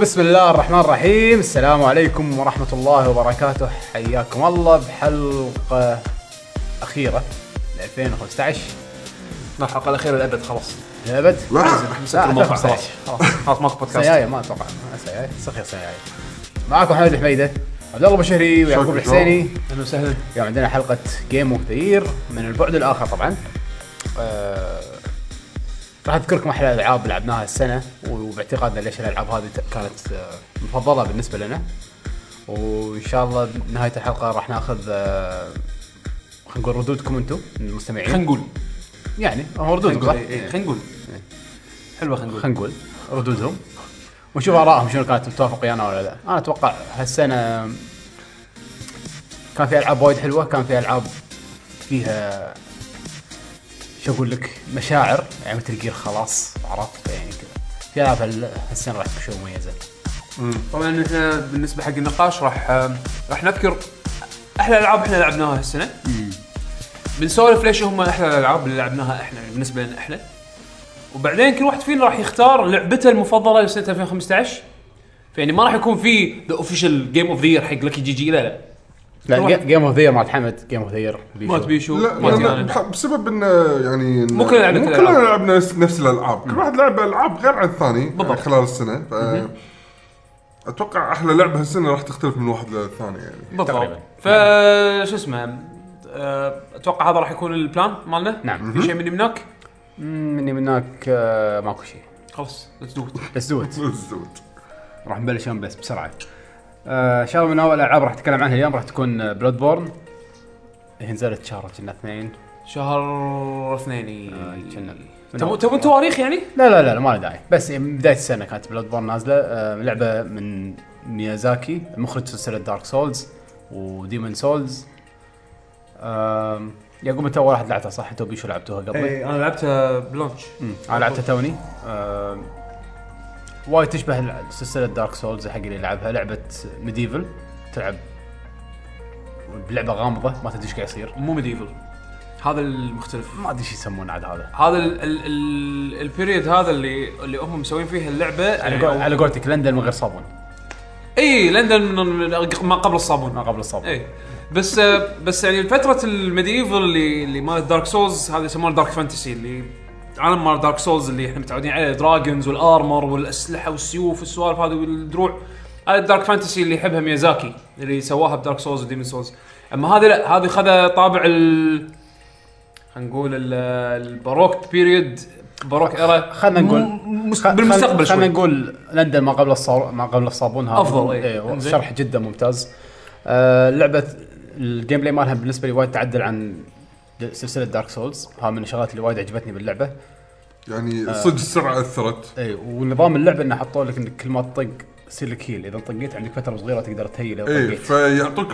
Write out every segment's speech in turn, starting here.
بسم الله الرحمن الرحيم. السلام عليكم ورحمة الله وبركاته. حياكم الله بحلقة أخيرة ل 2015 الحلقة الاخيره للابد خلاص. لأبد لا مسكر الموقع 2015. خلاص. خلاص ماكو podcast see ya ما أتوقع. ما see ya. صخير see ya. معاكم حمد الحميدة عبد الله بشهري ويعقوب. الحسيني. أهلا وسهلا. اليوم عندنا حلقة game of من البعد الآخر طبعا. آه، راح أذكركم أحلى الالعاب لعبناها السنة وباعتقادنا ليش الألعاب هذه كانت آه، مفضلة بالنسبة لنا. وإن شاء الله بنهايه الحلقة راح ناخذ آه، خلينا نقول ردودكم أنتم المستمعين. خلينا نقول. يعني هو ردودكم صح؟ خلينا نقول. حلوة خلينا نقول. خلينا نقول ردودهم. ونشوف آرائهم شنو كانت متوافق ويانا ولا لا. أنا أتوقع هالسنة كان في ألعاب وايد حلوة كان في ألعاب فيها شو أقول لك مشاعر يعني مثل جير خلاص عرفت؟ يعني كذا. في العاب هال- هالسنه راح تكون شيء مميزه طبعا إحنا بالنسبة حق النقاش راح راح نذكر أحلى ألعاب إحنا لعبناها هالسنة. بنسولف ليش هم أحلى الألعاب اللي لعبناها إحنا بالنسبة لنا إحنا. وبعدين كل واحد فينا راح يختار لعبته المفضلة لسنة 2015 فيعني ما راح يكون في the official game of the year حق لكي جي جي لا لا. لا. جيم اوف ذير مالت حمد جيم اوف ذير ما تبي شو لا لا, بسبب إنه يعني مو كلنا لعبنا مو. كلنا لعبنا نفس نفس الألعاب. كل واحد لعب ألعاب غير عن الثاني يعني بالضبط. خلال السنة. ف أتوقع أحلى لعبة هالسنة راح تختلف من واحد للثاني يعني. بالضبط. تقريباً. فشو اسمه أه، أتوقع هذا راح يكون البلان مالنا. نعم. في شيء من هناك مم، مني من هناك آه، ماكو شيء. خلاص ليتس دو بس دوت بالزود راح نبلش بس بسرعة. آه، ان شاء الله من أول الالعاب راح نتكلم عنها اليوم راح تكون Bloodborne هي نزلت شهر كنا اثنين. شهر اثنين آه، كنا. تبون تبون تواريخ يعني؟ لا لا لا, لا ما له داعي. بس من بداية السنة كانت Bloodborne نازلة. آه، لعبة من ميازاكي مخرج سلسلة Dark Souls و Demon's Souls آم، يعقوب انت أول واحد لعبتها صح؟ انت وبيشو لعبتوها قبل؟ اي أنا لعبتها ب launch. أنا لعبتها توني. آم، وايد تشبه سلسلة Dark Souls حق اللي يلعبها لعبة medieval تلعب بلعبة غامضة ما تدري إيش قاعد يصير. مو medieval هذا المختلف. ما أدري إيش يسمونه عاد هذا. هذا ال ال ال ال period هذا اللي اللي هم مسوين فيها اللعبة على يعني على قولتك لندن من غير صابون. إي لندن من من- ما قبل الصابون. ما قبل الصابون. إي. بس بس يعني فترة ال medieval اللي اللي مال Dark Souls هذا يسمونه dark fantasy اللي عالم مال Dark Souls اللي إحنا متعودين عليه dragons وال armor والأسلحة والسيوف والسوالف هذه والدروع. هذا ال dark fantasy اللي يحبها ميازاكي اللي سواها ب Dark Souls و Demon's Souls. أما هذه لا هذه خذ طابع ال خلينا نقول ال- ال Baroque period Baroque era خلنا نقول بالمستقبل شوي. نقول لندن ما قبل الصار... ما قبل الصابون هذا. أفضل، إيه. إيه إنزين. شرح جدا ممتاز. آه لعبة ال gameplay مالها بالنسبة لي وايد تعدل عن سلسلة Dark Souls ها من الشغلات اللي وايد عجبتني باللعبة. يعني صدق السرعة أثرت. اي ونظام اللعبة إنه حطوا لك إنك كل ما تطق يصير لك heal إذا طقيت عندك فترة صغيرة تقدر ت heal. إذا اي فيعطوك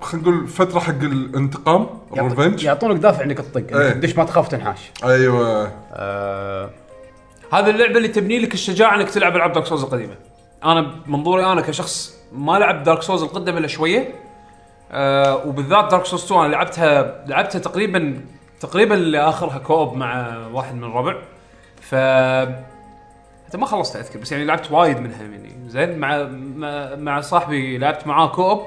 خلينا نقول فترة حق الانتقام ال revenge يعطونك دافع إنك تطق إنك إيه. تدش ما تخاف تنحاش. أيوه. آه هذه اللعبة اللي تبني لك الشجاعة إنك تلعب ألعاب Dark Souls القديمة. أنا بمنظوري أنا كشخص ما لعب Dark Souls القدم إلا شوية. آه وبالذات Dark Souls 2 أنا لعبتها لعبتها تقريبا تقريبا لآخرها co-op مع واحد من الربع. ف حتى ما خلصت أذكر بس يعني لعبت وايد منها يعني. زين مع مع, صاحبي لعبت معاه co-op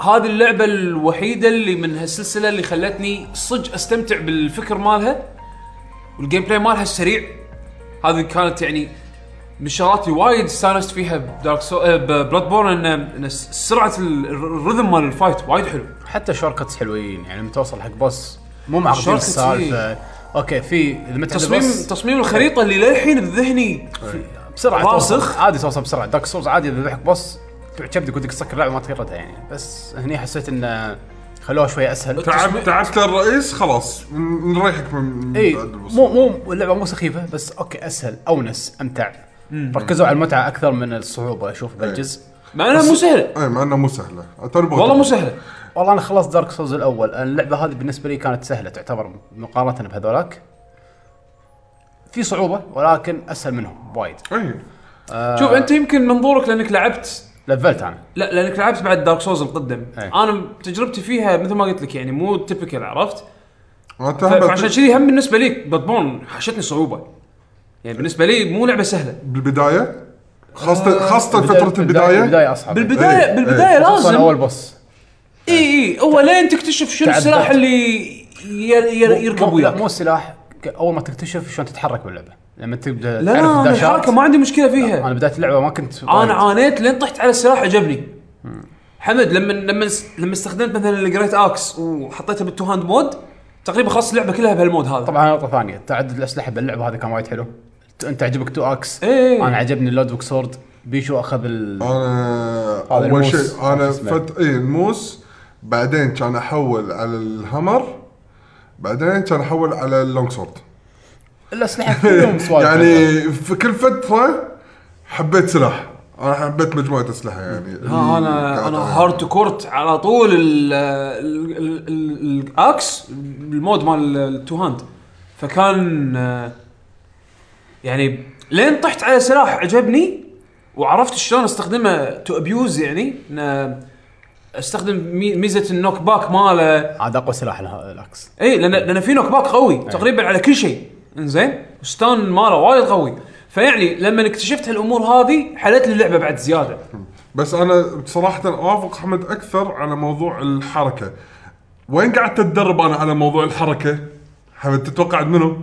هذه اللعبة الوحيدة اللي من هالسلسلة اللي خلتني صدق أستمتع بالفكر مالها وال gameplay مالها السريع. هذه كانت يعني من الشغلات اللي وايد استانست فيها ب Dark Sou- ب Bloodborne ان سرعة ال- ال rhythm مال ال fight وايد حلو. حتى كاتس حلوين يعني لما توصل حق boss مو معقدين السالفة. أوكي في متى تصميم تصميم الخريطة اللي للحين بذهني بسرعة راسخ. عادي توصل بسرعة. Dark Souls عادي إذا ذبحك boss كبدك ودك تسكر اللعبة ما تغيرتها يعني. بس هني حسيت انه خلوها شوية أسهل. تعب تعبت الرئيس خلاص نريحك من اي. مو مو اللعبة مو سخيفة بس أوكي أسهل أونس أمتع. ركزوا على المتعة أكثر من الصعوبة أشوف بالجزء. مع إنها مو سهلة. اي مع إنها مو سهلة. والله مو. سهلة. والله أنا خلصت Dark Souls الأول. اللعبة هذه بالنسبة لي كانت سهلة تعتبر مقارنة بهذولاك. في صعوبة ولكن أسهل منهم وايد. اي شوف أنت يمكن منظورك لأنك لعبت لفلت أنا. لا لأنك لعبت بعد Dark Souls القدم. أي. أنا تجربتي فيها مثل ما قلت لك يعني مو typical عرفت؟ فعشان كذي هم بالنسبة لي Bloodborne حشتني صعوبة. يعني بالنسبة لي مو لعبة سهلة. بالبداية؟ خاصه خاصة البداية- فترة البداية؟ البدايه أصعب. بالبدايه إيه، بالبداية خصوصاً لازم. أول boss اي اي هو لين تكتشف شنو. السلاح اللي يركب وياك. مو السلاح أول ما تكتشف شلون تتحرك باللعبة. لما تبدأ لا تعرف لا الحركه ما عندي مشكلة فيها. أنا بداية اللعبة ما كنت أنا. عانيت لين طحت على السلاح عجبني. حمد لما لما لما استخدمت مثلا الجريت آكس وحطيتها بالتو هاند مود تقريبا خلص اللعبة كلها بهالمود هذا. طبعا نقطة ثانية. تعدد الأسلحة باللعبة هذا كان وايد حلو. أنت عجبك تو أكس؟ إيه. أنا عجبني اللود بوك سورد. بيشو أخذ ال أنا أول. شيء أنا. فت... اي الموس. بعدين كان أحول على الهامر. بعدين كان أحول على اللونج سورد. الاسلحه كلهم سوالف يعني في كل فتره حبيت سلاح. أنا حبيت مجموعة اسلحه يعني. ها أنا أنا هارد تو كورت على طول ال- ال- ال- ال- الأكس المود مال التو هاند. فكان آه، يعني لين طحت على سلاح عجبني وعرفت شلون استخدمه تو ابيوز يعني إن استخدم مي- ميزة النوك باك ماله. هذا أقوى سلاح له- الاكس اي لأن لأن في نوك باك قوي تقريبا على كل شيء. إنزين؟ وستان ماله وايد قوي. فيعني لما اكتشفت هالأمور هذه حلت لي اللعبة بعد زيادة. بس أنا بصراحه أوافق أحمد أكثر على موضوع الحركة. وين قعدت اتدرب أنا على موضوع الحركة؟ حمد تتوقع منو؟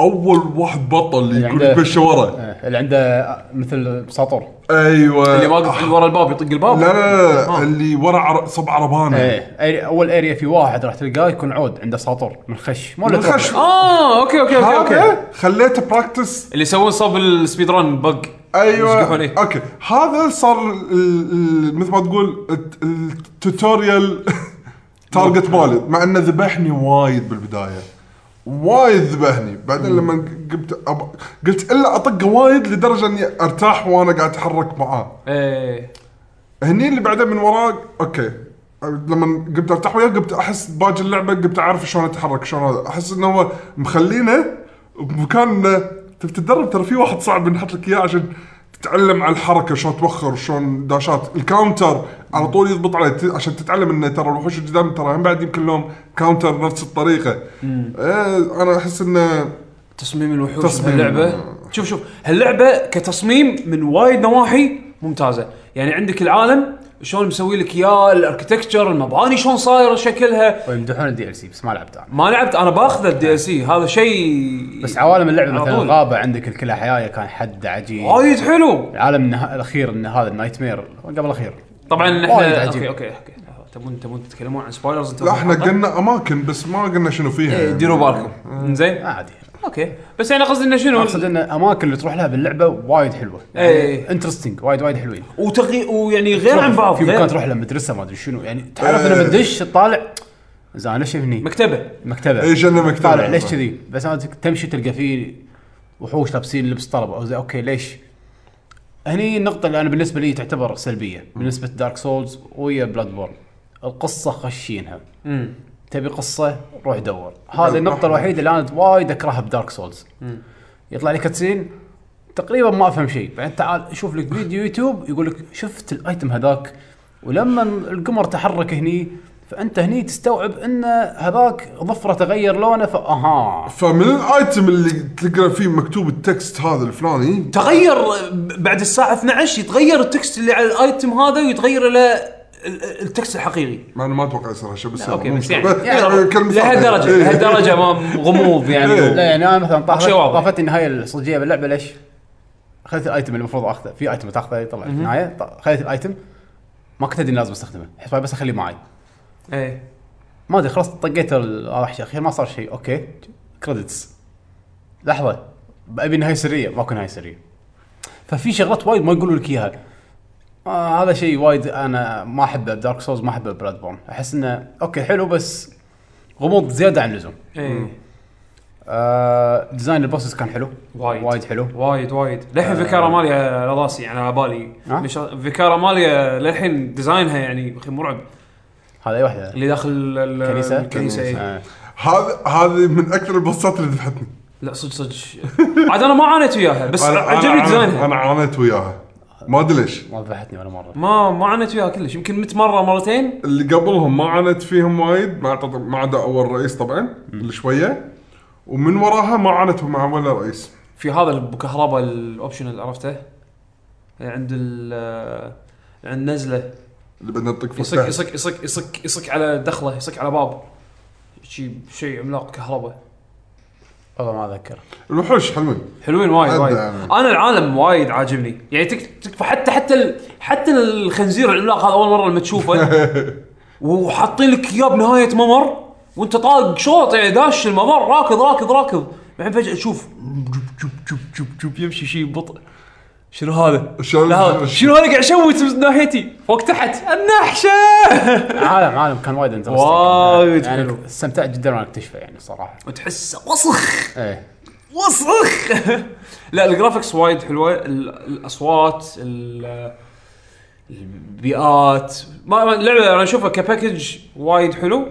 أول واحد بطل اللي اللي يكون عنده- يتمشى ورا. آه، اللي عنده مثل ساطور. أيوه. اللي واقف ورا الباب يطق الباب؟ لا لا لا آه. اللي ورا عر... صب عربانه إيه أي- أول اريا في واحد راح تلقاه يكون عود عنده ساطور من خش. مو خش. آه okay okay okay okay. هذا خليته practice اللي يسوون صوب ال speedrun bug. أيوه. إيه. okay. هذا صار ال- ال- مثل ما تقول الت- ال tutorial target مالي مع إنه ذبحني وايد بالبداية. وايد ذبحني. بعدين لما قمت أب... قلت إلا أطقه وايد لدرجة إني أرتاح وأنا قاعد أتحرك معاه. إيه. هني اللي بعدين من وراه okay. لما قمت أرتاح وياه قمت أحس باقي اللعبة قمت أعرف شلون أتحرك شلون هذا. أحس إنه هو مخلينه بمكان تبي تتدرب ترى في واحد صعب نحط لك إياه عشان تتعلم على الحركة شلون توخر شلون داشات. ال counter على طول يضبط عليه عشان تتعلم إنه ترى الوحوش القدام ترى هم بعد يمكن لهم counter نفس الطريقة. إيه أنا أحس إنه تصميم الوحوش تصميم. باللعبه شوف شوف هاللعبة كتصميم من وايد نواحي ممتازة. يعني عندك العالم شلون مسوي لك اياه ال architecture المباني شلون صايرة شكلها؟ ويمدحون ال DLC بس ما لعبت أنا. ما لعبت أنا بأخذ ال DLC هذا شيء بس عوالم اللعبة مثلا طول. الغابة عندك الكلى حكاية كان حد عجيب. وايد حلو. العالم النها... الأخير إن هذا ال nightmare قبل الأخير. طبعا وايد إحنا عجيب. okay okay okay. تبون تبون تتكلمون عن spoilers لا إحنا؟ قلنا أماكن بس ما قلنا شنو فيها. إيه،. ديروا بالكم. زين عادي. okay. بس يعني قصدي إنه شنو؟ أقصد إن الاماكن اللي تروح لها باللعبة وايد حلوة. إيه. interesting وايد وايد حلوين. وتغي ويعني غير عن بعض في مكان تروح له مدرسة ما أدري شنو. يعني تعرف إيه. لما تدش تطالع زين أنا شايف هني؟ مكتبة. مكتبة. اي جنة مكتبة؟ طالع ليش كذي؟ بس أنا تمشي تلقى فيه وحوش لابسين لبس طلبة. أو زي okay ليش؟ هني النقطة اللي أنا بالنسبة لي تعتبر سلبية. بالنسبة Dark Souls ويا Bloodborne القصة خشينها. امم تبي قصة؟ روح دور. هذه النقطة الوحيدة اللي أنا وايد أكرهها ب Dark Souls يطلع لي cutscene تقريبا ما أفهم شيء. بعدين تعال شوف لك فيديو يوتيوب يقول لك شفت ال item هذاك ولما القمر تحرك هني فأنت هني تستوعب إن هذاك ظفرة تغير لونه فأها. فمن ال item اللي تلقى فيه مكتوب ال text هذا الفلاني؟ تغير بعد الساعة 12 يتغير ال text اللي على ال item هذا ويتغير إلى ال- ال- ال text الحقيقي. مع إنه ما أتوقع يصير هالشيء بس okay بس. يعني, يعني صح. لهالدرجه إيه. لهالدرجه ما غموض يعني. إيه. لا يعني أنا مثلا طافت. طافتني النهايه الصجية باللعبة ليش؟ اخذت ال item اللي المفروض أخذه. في item تأخذه يطلع في النهاية. اخذت ال item. ما كنت أدري لازم أستخدمه. حسب بس أخليه معي. إيه. ما أدري خلاص طقيت ال- هذا الشيء اخير ما صار شيء okay. credits لحظة. أبي نهاية سرية. ماكو نهاية سرية. ففي شغلات وايد ما يقولوا لك إياها. آه هذا شيء وايد أنا ما أحبه ب Dark Souls ما أحبه Bloodborne أحس إنه okay حلو بس غموض زيادة عن اللزوم. إيه. آه design ال bosses كان حلو. وايد. وايد حلو. وايد وايد. للحين فيكارا ماليا على راسي يعني على بالي؟ مش- Vicar Amelia للحين design ها يعني أخي مرعب. هذا أي واحدة؟ اللي داخل ال- ال- كنيسة؟ الكنيسة إيه. آه. هذا هذه من أكثر ال boss ات اللي ذبحتني. لا صدق صدق. عاد أنا ما عانيت وياها بس عجبني design ها أنا عانيت وياها. ما أدري ليش. ما ذبحتني ولا مرة. ما ما عانيت وياها كلش. يمكن مت مرة مرتين. اللي قبلهم ما عانيت فيهم وايد ما أعتقد- ما عدا أول رئيس طبعا اللي شوية. ومن وراها ما عانت مع ولا رئيس. في هذا الكهرباء الاوبشن اللي عرفته عند ال عند نزله. اللي بدنا نطق يصك يصك يصك يصك يصك على دخله يصك على باب. شيء شيء عملاق كهرباء. والله ما أذكر. الوحوش حلوين. حلوين وايد وايد. يعني. أنا العالم وايد عاجبني. يعني تك تكفى حتى حتى ال... حتى الخنزير العملاق هذا أول مرة لما تشوفه. وحاطين لك إياه بنهاية ممر وأنت طاق شوط يعني داش الممر راكض راكض راكض. بعدين فجأة تشوف جوب جوب جوب جوب يمشي شيء ببطء شنو هذا؟ لا هذا شنو هذا قاعد يشوت من ناحيتي؟ فوق تحت. النحشة! عالم عالم كان وايد interesting وايد يعني حلو. استمتعت جدا وأنا أكتشفه يعني صراحة. وتحسه وسخ إيه. وسخ لا ال graphics وايد حلوة. ال- الأصوات ال- البيئات. ما اللعبه أنا أشوفها ك package وايد حلو.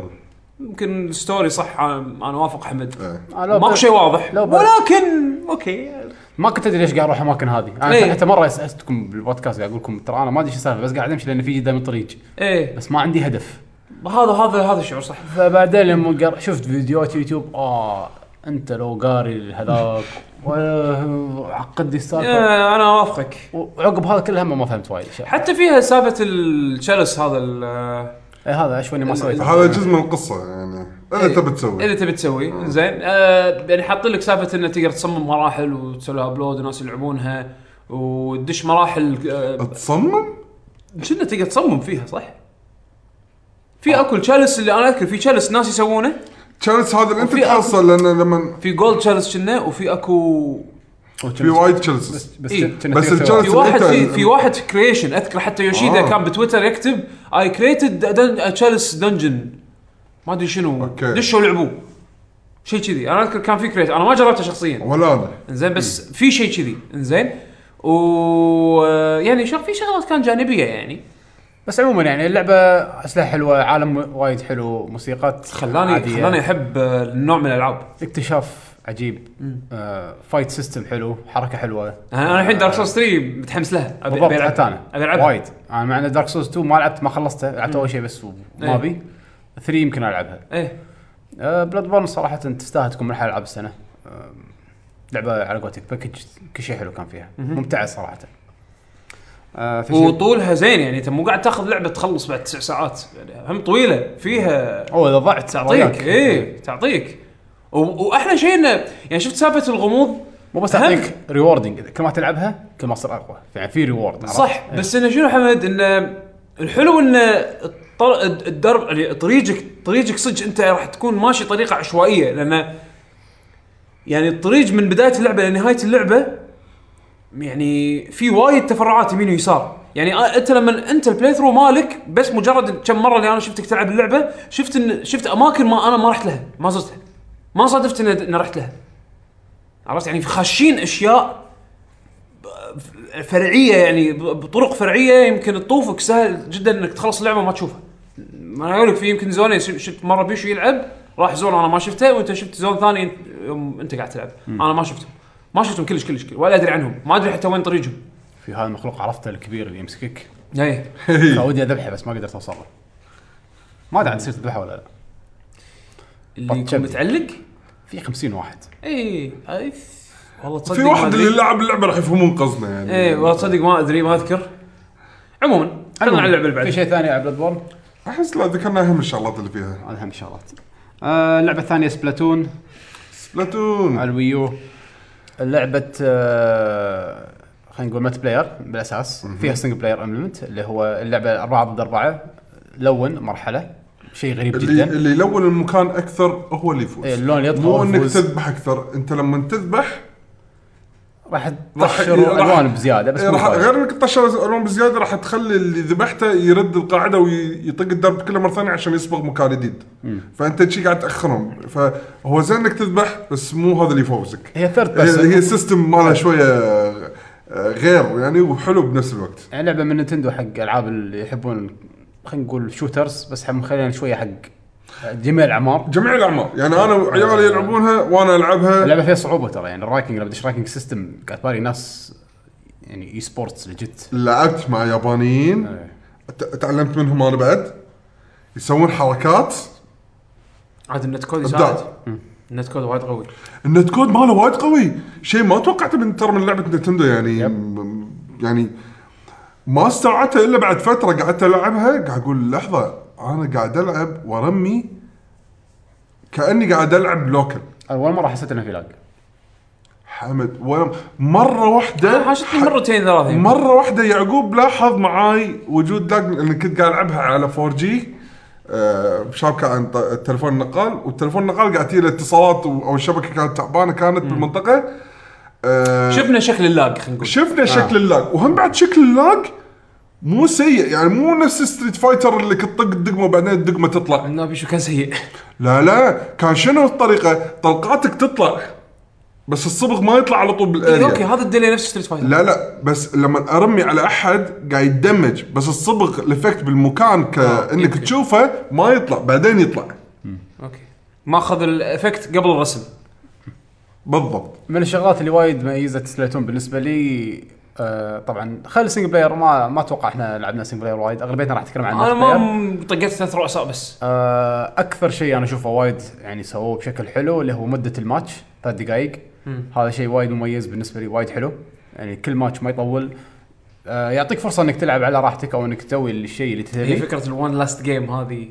يمكن ال story صح أنا أنا وافق حمد إيه. آه، ماكو شيء واضح. ولكن okay. ما كنت أدري ليش قاعد أروح الاماكن هذه. أنا إيه. حتى مرة سالتكم بالبودكاست قاعد أقول لكم ترى أنا ما أدري شو السالفة بس قاعد أمشي لأن في قدام الطريق إيه. بس ما عندي هدف. هذا هذا هذا الشعور صح. فبعدين لما قر... شفت فيديوهات يوتيوب آه أنت لو قاري هذاك وعقب لي السالفة. أنا أوافقك. وعقب هذا كله ما فهمت وايد حتى فيها سالفة ال chalice هذا إيه هذا اشوفني ما سويت هذا جزء من القصة يعني اللي إيه. تبي تسوي. اللي تبي تسوي. زين. آه يعني حاطين لك سالفة إنه تقدر تصمم مراحل وتسوي لها upload وناس يلعبونها وتدش مراحل آه تصمم؟ كنا تقدر تصمم فيها صح؟ في أكو chalice اللي أنا أذكر في chalice ناس يسوونه؟ chalice هذا اللي أنت تحصل لأن لما في gold chalice كنا وفي أكو في وايد chalice بس إيه. بس. في واحد في في واحد creation أذكر حتى يوشيدا آه. كان بتويتر يكتب I created chalice dungeon ما أدري شنو. okay. دشوا لعبوه. شيء كذي. أنا أذكر كان في create أنا ما جربته شخصيا. ولا أنا. إنزين بس في شيء كذي. إنزين. و يعني شوف في شغلات كان جانبية يعني. بس عموما يعني اللعبة أسلحة حلوة عالم وايد حلو موسيقات خلاني عادية. خلاني أحب النوع من الألعاب. اكتشاف. عجيب. آه fight system حلو حركة حلوة. أنا أنا الحين Dark Souls 3 متحمس لها أبي- بالضبط. حتى أنا. أبي ألعبها. وايد. أنا مع إن Dark Souls 2 ما لعبت ما خلصته لعبت أول شيء بس وما إيه. أبي. 3 يمكن ألعبها. إيه. آه Bloodborne صراحة تستاهل تكون من أحلى العاب السنة. آه لعبة على قولتك package كل شيء حلو كان فيها. ممتعة صراحة. آه وطولها زين يعني أنت مو قاعد تاخذ لعبة تخلص بعد تسع ساعات. يعني هم طويلة فيها أوه إذا ضعت تعطيك. إيه تعطيك. وأحلى شيء انه يعني شفت سالفة الغموض؟ مو بس تعطيك rewarding كل ما تلعبها كل ما تصير أقوى. يعني في reward صح. بس انه شنو حمد؟ انه الحلو انه الدرب يعني طريقك طريقك صدق أنت راح تكون ماشي طريقة عشوائية. لأن يعني الطريق من بداية اللعبة لنهايه اللعبة يعني في وايد تفرعات يمين ويسار. يعني أنت لما أنت ال playthrough مالك بس مجرد كم مرة اللي أنا شفتك تلعب اللعبة شفت ان شفت أماكن ما أنا ما رحت لها ما زرتها. ما صادفت ان إن رحت لها عرفت؟ يعني خاشين أشياء فرعية يعني بطرق فرعية يمكن تطوفك سهل جدا إنك تخلص اللعبة وما تشوفها. أنا أقول لك في يمكن zone ين ش- شفت مرة بيشو يلعب راح zone أنا ما شفته وأنت شفت zone ثاني يوم أنت قاعد تلعب. أنا ما شفتهم. ما شفتهم كلش كلش ولا أدري عنهم. ما أدري حتى وين طريقهم. في هذا المخلوق عرفته الكبير اللي يمسكك اي فودي أذبحه بس ما قدرت اوصل ما أدري عاد تصير تذبحه ولا لا. اللي يكون. متعلق؟ في 50 واحد. اي أي، والله تصدق في واحد. اللي لعب اللعبه راح يفهمون قصدنا يعني. إيه والله تصدق ما أدري ما أذكر. عموما خلينا على اللعبه اللي في بعدها. شيء ثاني على Bloodborne أحس لا ذكرنا أهم الشغلات اللي فيها. أهم شغلات آه اللعبة الثانية Splatoon. Splatoon. على ال Wii U لعبة آه خلينا نقول multiplayer بالاساس فيها single player implement اللي هو اللعبة أربعة ضد أربعة لون مرحلة. شيء غريب اللي جدا. اللي يلون المكان أكثر هو اللي يفوز. إيه، اللون اللي يطغى مو إنك يفوز. تذبح أكثر. أنت لما تذبح راح تطشر راح- ألوان بزيادة بس إيه، مو راح فايدة. غير إنك تطشر ألوان بزيادة راح تخلي اللي ذبحته يرد القاعدة ويطق الدرب كله مرة ثانية عشان يصبغ مكان جديد. فأنت شي قاعد تأخرهم. فهو زين إنك تذبح بس مو هذا اللي يفوزك. هي weird هي, هي ال system ماله شوية آه، غير يعني وحلو بنفس الوقت. يعني لعبة من Nintendo حق ألعاب اللي يحبون خلينا نقول shooters بس هم مخلينا شوية حق جميع الأعمار. جميع الأعمار. يعني أنا وعيالي يلعبونها وأنا ألعبها. اللعبة فيها صعوبة ترى. يعني ال ranking لما تدش ranking system قاعد بالي ناس يعني e-sports legit لعبت مع يابانيين. ت- تعلمت منهم أنا بعد. يسوون حركات. عاد ال netcode يساعد ال netcode وايد قوي. ال netcode ماله وايد قوي. شيء ما توقعته من ترى من لعبة نتندو يعني يب. يعني ما استوعبتها إلا بعد فترة قعدت ألعبها. قاعد أقول لحظة أنا قاعد ألعب وارمي كأني قاعد ألعب لوكل. اول مرة حسيت إنه في لاج. حمد ولا مرة واحدة حاشتني مرتين ثلاث. مرة واحدة يعقوب لاحظ معاي وجود لاج لأن كنت قاعد ألعبها على 4 جي آه، شابكه عن التليفون النقال والتليفون النقال قاعد تجي اتصالات أو الشبكة كانت تعبانة كانت بالمنطقة. آه، شفنا شكل ال lag خلينا نقول. شفنا شكل ال lag. وهم بعد شكل ال lag مو سيء يعني مو نفس Street Fighter اللي كنت تطق الدقمة وبعدين الدقمة تطلع. النبي شو كان سيء. لا لا كان شنو الطريقة؟ طلقاتك تطلع بس الصبغ ما يطلع على طول إيه، okay بال area هذا ال delay نفس Street Fighter لا لا بس لما أرمي على أحد قاعد يتدمج بس الصبغ ال effect بالمكان كانك يمكن. تشوفه ما يطلع بعدين يطلع. okay. ماخذ ال effect قبل الرسم. بالضبط. من الشغلات اللي وايد ميزت Splatoon بالنسبة لي آه طبعا خلي ال single player ما ما أتوقع إحنا لعبنا single player وايد أغلبيتنا راح نتكلم عن أنا. ما طقيت ثلاث رؤساء بس. آه أكثر شيء أنا أشوفه وايد يعني سووه بشكل حلو اللي هو مدة الماتش ثلاث دقائق هذا شيء وايد مميز بالنسبة لي وايد حلو. يعني كل ماتش ما يطول. آه يعطيك فرصة إنك تلعب على راحتك أو إنك تسوي الشيء اللي هي تبيه فكره ال one last game هذه.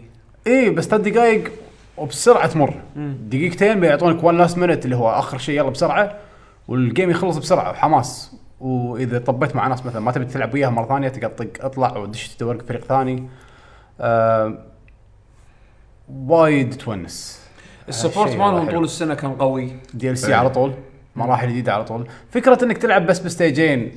إيه بس ثلاث دقائق وبسرعة تمر. دقيقتين بيعطونك one last minute اللي هو آخر شيء يلا بسرعة. وال game يخلص بسرعة وحماس وإذا طبيت مع ناس مثلا ما تبي تلعب وياها مرة ثانية تقعد طق اطلع ودش تدور فريق ثاني. آه وايد تونس. ال support مالهم. طول السنة كان قوي. DLC. على طول مراحل جديدة على طول. فكرة إنك تلعب بس ب stage ين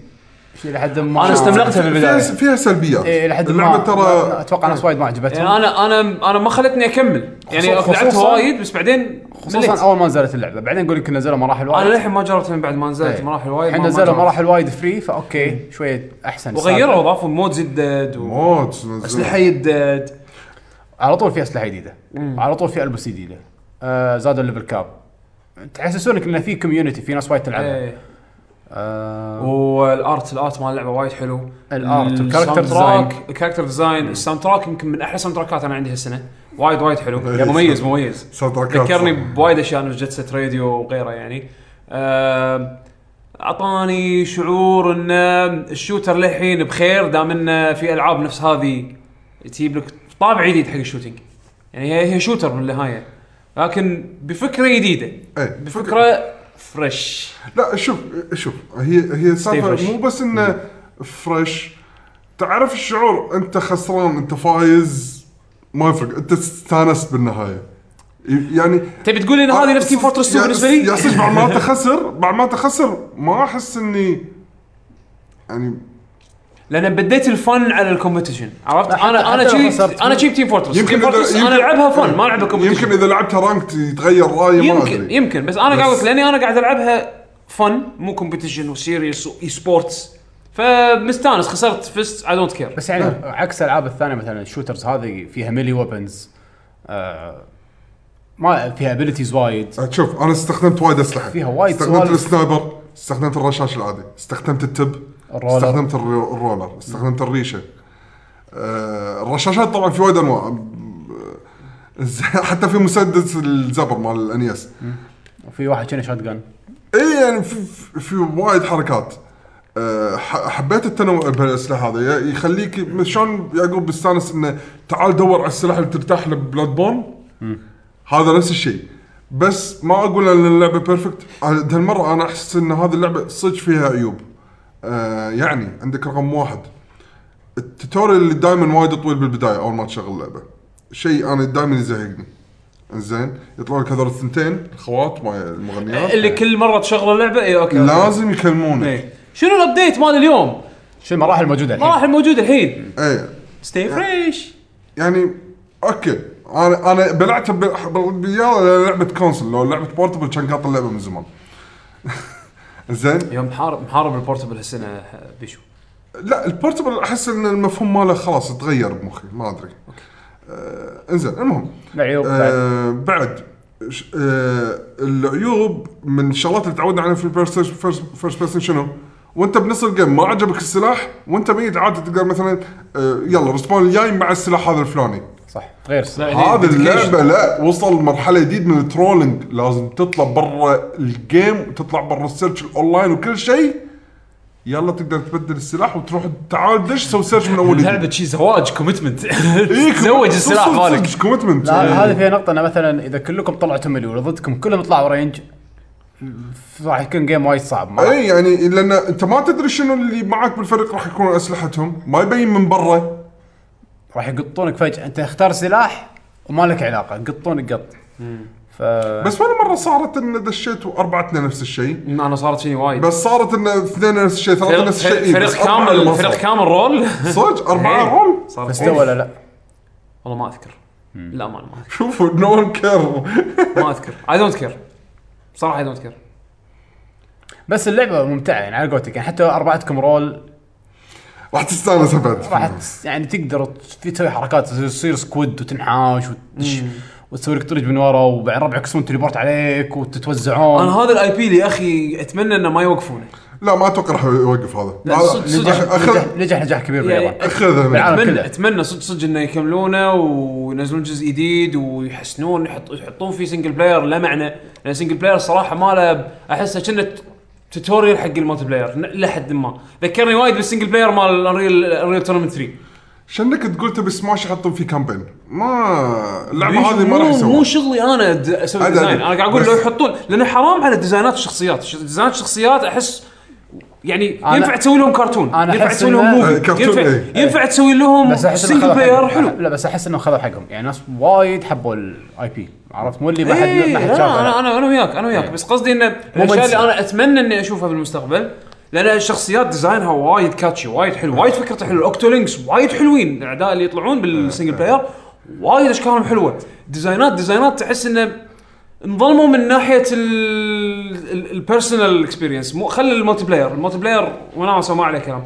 شيء لحد ما. أنا استملقتها في البداية. فيها, فيها سلبيات. إيه لحد ما. اللعبه ما- ترى أتوقع ناس وايد ما عجبتهم. يعني أنا أنا أنا ما خلتني أكمل. يعني لعبتها وايد بس بعدين خصوصا مليت. أول ما نزلت اللعبة. بعدين يقول لك نزلوا مراحل وايد. أنا للحين ما جربتها من بعد ما نزلت إيه. مراحل وايد الحين نزلوا. مراحل وايد فري فأوكي شوية أحسن وغيروا اضافوا mode جدد mode واسلحه جدد على طول في أسلحة جديدة. على طول في لبس جديده آه زادوا ال level cap. تحسسونك انه في community في ناس وايد تلعبها. إيه. آه. وال art ال art مال اللعبة وايد حلو. ال art وال character ال sound track ال character design ال soundtrack يمكن من أحلى soundtrack ات أنا عندي هالسنة. وايد وايد حلو. مميز. مميز soundtrack ات ذكرني. بوايد أشياء من Jet Set Radio وغيره يعني. آه، أعطاني شعور إن ال shooter للحين بخير دام انه في ألعاب نفس هذه تجيب لك طابع جديد حق ال shooting يعني هي هي shooter بالنهايه لكن بفكرة جديدة. إيه بفكرة. fresh لا شوف شوف هي هي fresh. سالفه مو بس إنه fresh تعرف الشعور أنت خسران أنت فايز ما يفرق أنت استانست بالنهاية يعني تبي تقول إن هذه نفس Team Fortress 2 يا- بالنسبة لي؟ يا صدق بعد ما تخسر بعد ما تخسر ما أحس إني يعني لأن بديت ال fun على ال competition عرفت؟ أنا أنا شي أنا شي Team Fortress. يمكن Team Fortress إذا- أنا ألعبها fun ما العبها competition يمكن إذا لعبتها rank يتغير رأيي ما يمكن يمكن بس أنا قاعد لأني أنا قاعد ألعبها fun مو competition و serious و e-sports فمستانس خسرت فزت I don't care بس يعني عكس الالعاب الثانية مثلا ال shooters هذه فيها melee weapons آه ما فيها abilities وايد. شوف أنا استخدمت وايد أسلحة. فيها وايد استخدمت. ال sniper استخدمت الرشاش العادي استخدمت التب. ال roller. استخدمت ال ro- ال roller استخدمت الريشة. آه الرشاشات طبعا في وايد أنواع. آه، حتى في مسدس الزبر مال الانيس وفي واحد كان shotgun إي يعني في, في- وايد حركات. أه ح- حبيت التنوع بالأسلحة هذا يخليك شلون يعقوب بيستانس إنه تعال دور على السلاح اللي ترتاح له Bloodborne. هذا نفس الشيء. بس ما أقول إن اللعبة perfect هالمره أنا أحس إن هذه اللعبة صدق فيها عيوب. أه يعني عندك رقم واحد. ال tutorial اللي دائما وايد طويل بالبداية أول ما تشغل اللعبة. شيء أنا دائما يزهقني. زين يطلعوا لك هذول الثنتين الأخوات مال المغنيات. اللي كل مرة تشغل اللعبة؟ اي okay okay. لازم يكلمونك. إيه. شنو ال update مال اليوم؟ شو المراحل الموجودة الحين؟ مراحل موجودة الحين. إيه. stay fresh يعني okay. أنا أنا بلعتها ب- ب- بيا لعبة console لو لعبة portable كان قاط اللعبة من زمان. زين. يوم محارب محارب ال portable هالسنة بيشو. لا ال portable أحس إن المفهوم ماله خلاص تغير بمخي ما أدري. آه إنزين المهم. العيوب بعد. آه بعد. ش- آه العيوب من الشغلات اللي تعودنا عليها في ال first first person شنو؟ وأنت بنص ال game ما عجبك السلاح وأنت ميت عادي تقدر مثلا آه يلا respawn الجاي مع السلاح هذا الفلاني. صح. غير س- هذه اللعبة لا وصل مرحله جديدة من ال trolling. لازم تطلع برا ال game وتطلع برا ال search ال online وكل شيء. يلا تقدر تبدل السلاح وتروح تعال دش سوي search من أول. لعبة شي زواج commitment إيه، تزوج السلاح مالك. commitment لا هذه فيها نقطة إنه مثلا إذا كلكم طلعتوا مليون وضدكم كلهم طلعوا range راح يكون game وايد صعب. اي يعني لأن أنت ما تدري شنو اللي معك بالفريق راح يكون أسلحتهم. ما يبين من برا. راح يقطونك فجأة. أنت اختار سلاح وما لك علاقة يقطونك قط. ف بس ولا مرة صارت إن دشيت واربعتنا نفس الشيء؟ أنا صارت فيني وايد. بس صارت إن اثنين نفس الشيء ثلاثة نفس الشيء. إيه، فريق بس كامل فريق. كامل roller؟ صدق؟ أربعة إيه. roller؟ صارت استوى ولا لا؟ والله ما أذكر. لا ما ما أذكر. شوفوا no one care ما أذكر. I don't care صراحة I don't care بس اللعبة ممتعة يعني على قولتك. يعني حتى أربعتكم roller راح تستانس ابد راح يعني تقدر تسوي حركات تصير squid وتنحاش وتدش وتسوي لك طريق من ورا وبعدين ربعك يسوون teleport عليك وتتوزعون. أنا هذا ال IP اللي يا أخي أتمنى إنه ما يوقفونه لا ما أتوقع راح يوقف هذا. لا، صدق- اخذ نجح نجح نجاح كبير يعني باليابان اخذها. منه. اتمنى كله. أتمنى صدق صدق إنه يكملونه وينزلون جزء جديد ويحسنون يحط يحطون فيه single player له معنى. لأن single player صراحة ما له أحسه كأنه tutorial حق ال multiplayer ن- إلى حد ما. ذكرني وايد بال single player مال Unreal Unreal Tournament 3 شنك تقول تبي سماش يحطون فيه campaign ما اللعبة هذه ما راح مو- مو يسوون شغلي أنا أسوي design. أنا قاعد أقول لو يحطون لأنه حرام على design ات الشخصيات design ات الشخصيات أحس يعني ينفع تسوي لهم كرتون أنا ينفع تسوي لهم movie إيه، كرتون، ينفع, إيه. ينفع تسوي لهم بس أحس إنه single player. حلو لا بس أحس إنه خذوا حقهم يعني ناس وايد حبوا ال IP عرفت مو اللي ما حد إيه ما حد لا شافه أنا لا. أنا أنا وياك أنا وياك إيه. بس قصدي انه الأشياء. اللي أنا أتمنى إني أشوفها بالمستقبل لأن الشخصيات design ها وايد catchy وايد حلو وايد فكرته حلوة ال Octolings وايد حلوين الأعداء اللي يطلعون بال single player وايد أشكالهم حلوة design ات design ات تحس انه انظلموا من ناحية ال personal experience مو خلي ال multiplayer ال multiplayer وناسه ما عليه كلام.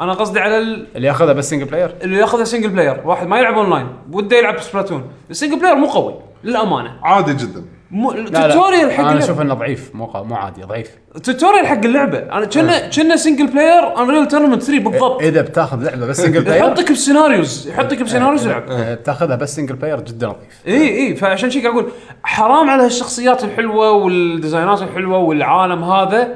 أنا قصدي على ال- اللي ياخذها بس single player اللي ياخذها single player واحد ما يلعب اونلاين وده يلعب Splatoon ال single player مو قوي. للأمانة. عادي جدا. مو ال tutorial حق أنا. أشوف إنه ضعيف مو مو عادي ضعيف. tutorial حق اللعبة. أنا كنا كنا single player Unreal Tournament 3 بالضبط. إذا بتاخذ لعبة بس single player يحطك ب scenarios يحطك ب scenarios يلعب آه، بتاخذها بس single player جدا نظيف اي اي فعشان شي قاعد أقول حرام على هالشخصيات الحلوة وال design ات الحلوة والعالم هذا.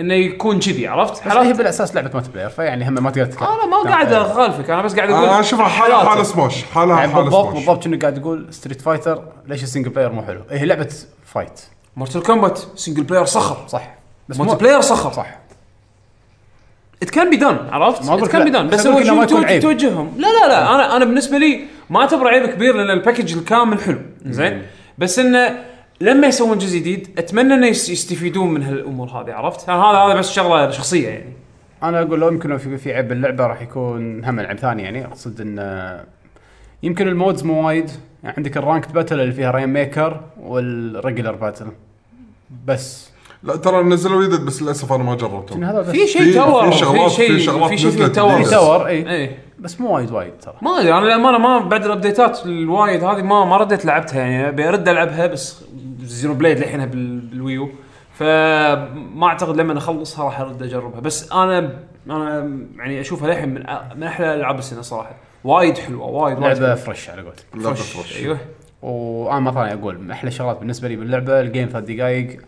إنه يكون كذي عرفت؟ بس هي بالأساس لعبة multiplayer فيعني هم ما تقدر تتكلم أنا ما قاعد أخالفك أنا بس قاعد أقول أنا اشوفها حاله حالات. حاله سماش حاله يعني حاله بالضبط سماش بالضبط كأنك قاعد تقول Street Fighter ليش ال single player مو حلو؟ إيه، هي لعبة fight Mortal Kombat single player صخر صح بس multi مو- player صخر صح it can be done عرفت؟ it can. be done بس هو شو. توجههم لا لا لا أنا أنا بالنسبة لي ما اعتبره عيب كبير لأن ال package الكامل حلو زين بس إنه لما يسوون جزء جديد أتمنى إنه يس- يستفيدون من هالأمور هذه عرفت؟ يعني هذا هذا بس شغلة شخصية يعني. أنا أقول لو يمكن في في عيب باللعبة راح يكون هم العيب ثاني يعني. أقصد إن يمكن ال modes مو وايد. يعني عندك ال ranked battle اللي فيها Rainmaker وال regular battle. بس. لا ترى نزلوا جديد بس للأسف أنا ما جربته في شيء في- tower في شغلات- في شيء في شغلات في شيء tower. جديدة. في تاور إي. بس مو وايد وايد ترى. ما أدري أنا للامانه ما بعد ال update ات الوايد هذه ما ما رديت لعبتها يعني. أبي أرد ألعبها بس Xenoblade للحين بال- بال Wii U. فما أعتقد لما اخلصها راح أرد أجربها. بس أنا أنا يعني أشوفها للحين من أ- من أحلى ألعاب السنة صراحة. وايد حلوة وايد وايد لعبة. fresh على قولتك. fresh. أيوه. وأنا ما ثاني أقول من أحلى الشغلات بالنسبة لي باللعبة ال game ثلاث دقائق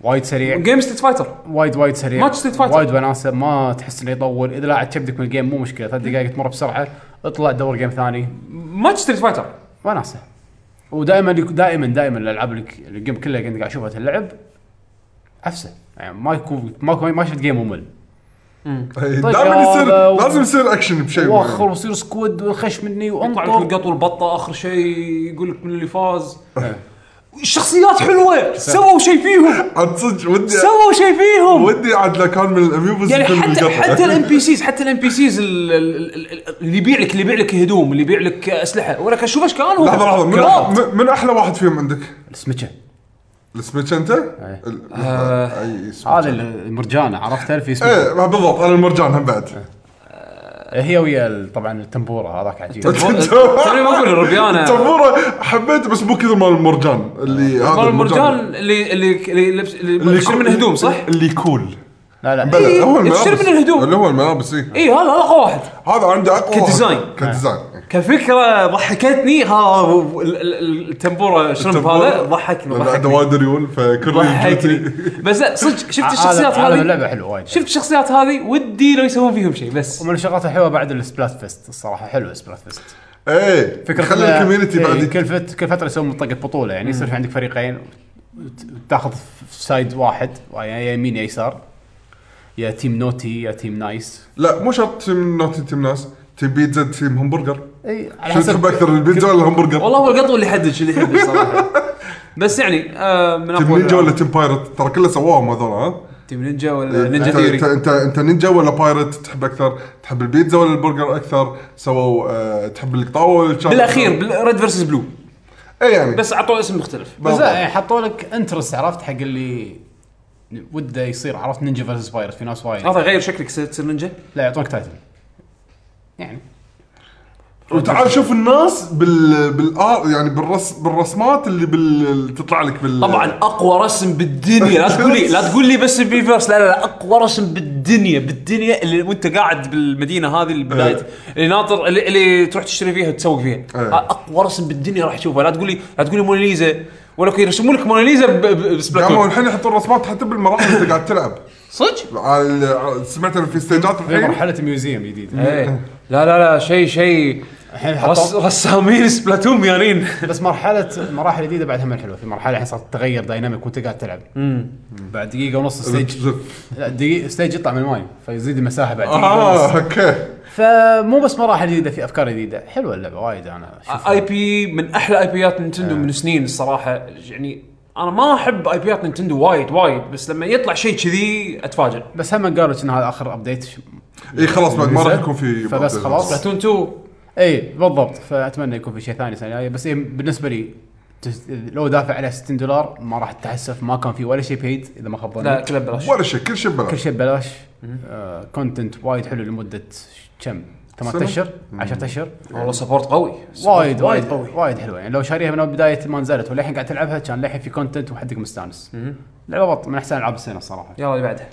وايد سريع. game Street Fighter وايد وايد سريع. match Street Fighter. وايد وناسة. ما تحس إنه يطول. إذا لاعب كبدك من ال game مو مشكلة. ثلاث دقائق تمر بسرعة. اطلع دور game ثاني. match Street Fighter وناسة. ودائما دائما دائما الألعاب اللي ال game كلها كنت قاعد أشوفها اللعب عفسه يعني ما يكون ما يكون- ما شفت game ممل. طيب دائما يصير لازم يصير اكشن بشيء معين. ويصير squid وخش مني يطلع لك وانطر القط والبطه آخر شيء يقول لك من اللي فاز. إيه. الشخصيات حلوة. سووا شيء فيهم. عاد صدق ودي سووا شيء فيهم. ودي عاد لو كان من ال amiibos يعني حتى. حتى الام بي سيز حتى ال NPCs اللي يبيع لك اللي يبيع لك هدوم اللي يبيع لك أسلحة. ولك أشوف اشكالهم لحظه لحظة. من. من, من أحلى واحد فيهم عندك؟ السمكة. السميتش أنت؟ آه. هذا المرجانة. عرفتها في سمكه إيه ما بالضبط. أنا المرجان هم بعد. هي ويا ال- طبعا التنبورة هذاك عجيب. توني ما أقول الربيانه تنبوره حبيته بس مو كثر مال المرجان اللي هذا مال المرجان. اللي اللي اللي لبس اللي يشتري من الهدوم صح؟ اللي كول لا لا. بلى هو تشتري الملابس من الهدوم. اللي هو الملابس اي اي هذا هذا اقوى واحد. هذا عنده أقوى ك design. ك design. كفكرة ضحكتني. ها ال- ال- ال tempura shrimp هذا ضحكني ضحكني. وايد ريول فكل ضحكني. بس لا صدق شفت عالم- الشخصيات عالم هذه؟ اللعبة حلو وايد. شفت الشخصيات هذه؟ ودي لو يسوون فيهم شيء بس. ومن الشغلات الحلوة بعد ال Splatfest الصراحة حلو ال Splatfest. إيه فكرة خلي ال community إيه، بعد كل فت كل فترة يسوون منطقه بطولة يعني يصير في عندك فريقين في side واحد يا يمين يا يسار يا team naughty يا team nice. لا مو شرط team naughty team nice team بيتزا team همبرجر؟ إي على شو حسب. تحب أكثر البيتزا ولا الهمبرجر؟ والله هو القطو اللي يحدد شو اللي يحدد صراحة. بس يعني آه من team افضل نينجا ولا. team pirate؟ ترى كله سواهم هذول ها؟ team نينجا ولا نينجا انت theory؟ انت انت, أنت نينجا ولا pirate؟ تحب أكثر؟ تحب البيتزا ولا البرجر أكثر؟ سووا أه تحب القطاوة ولا الشارع بالأخير red versus blue اي يعني. بس اعطوه اسم مختلف. بس بالضبط. لا يعني حطوا لك interest عرفت؟ حق اللي وده يصير عرفت؟ نينجا versus pirate في ناس وايد. هذا غير شكلك تصير نينجا؟ لا يعطونك title يعني. وتعال شوف الناس بال بال art يعني بالرس بالرسمات اللي بال تطلع لك بال. طبعا أقوى رسم بالدنيا. لا تقول لي لا تقول لي بس بيفرس لا لا لا أقوى رسم بالدنيا. بالدنيا اللي وأنت قاعد بالمدينة هذه اللي بدايه اللي ناطر اللي, اللي تروح تشتري فيها وتسوق فيها. إيه. أقوى رسم بالدنيا راح تشوفه لا تقول لي لا تقول لي موناليزا ولا يرسمون لك موناليزا ب Splatoon الحين يحطون رسمات حتى بالمراحل اللي قاعد تلعب. صدق؟ سمعت في ستيجات في الحين؟ مرحلة museum جديد إيه. لا لا لا شيء شيء. الحين رس حطوا رسامين Splatoon ميانين بس مرحلة مراحل جديدة بعد هم الحلوة. في مرحلة الحين صارت تغير dynamic وانت قاعد تلعب. بعد دقيقة ونص stage. لا دقيقة stage يطلع من الماي فيزيد المساحة بعد آه دقيقه ونص. okay. فمو بس مراحل جديدة في أفكار جديدة. حلوة اللعبة وايد أنا IP من أحلى IP ات Nintendo من سنين الصراحة. يعني أنا ما أحب IP ات Nintendo وايد وايد. بس لما يطلع شيء كذي اتفاجئ بس هم قالوا ان هذا اخر update إي خلاص بعد ما راح. يكون في فبس خلاص. Splatoon 2 إي بالضبط. فأتمنى يكون في شيء ثاني السنة الجايه بس إيه بالنسبة لي لو دافع عليه 60 دولار ما راح أتحسف ما كان في ولا شيء بيد إذا ما خاب ظني. لا كله ببلاش. ولا شيء كل شيء كل ببلاش شيء ببلاش. آه content وايد حلو لمدة كم؟ ثمان؟ أشهر؟ 10 أشهر؟ والله support قوي. وايد وايد قوي. وايد حلوة. يعني لو شاريها من بداية ما نزلت وللحين قاعد تلعبها كان للحين في content وحدك مستانس. لعبه من أحسن ألعاب السنة الصراحه يلا اللي بعدها.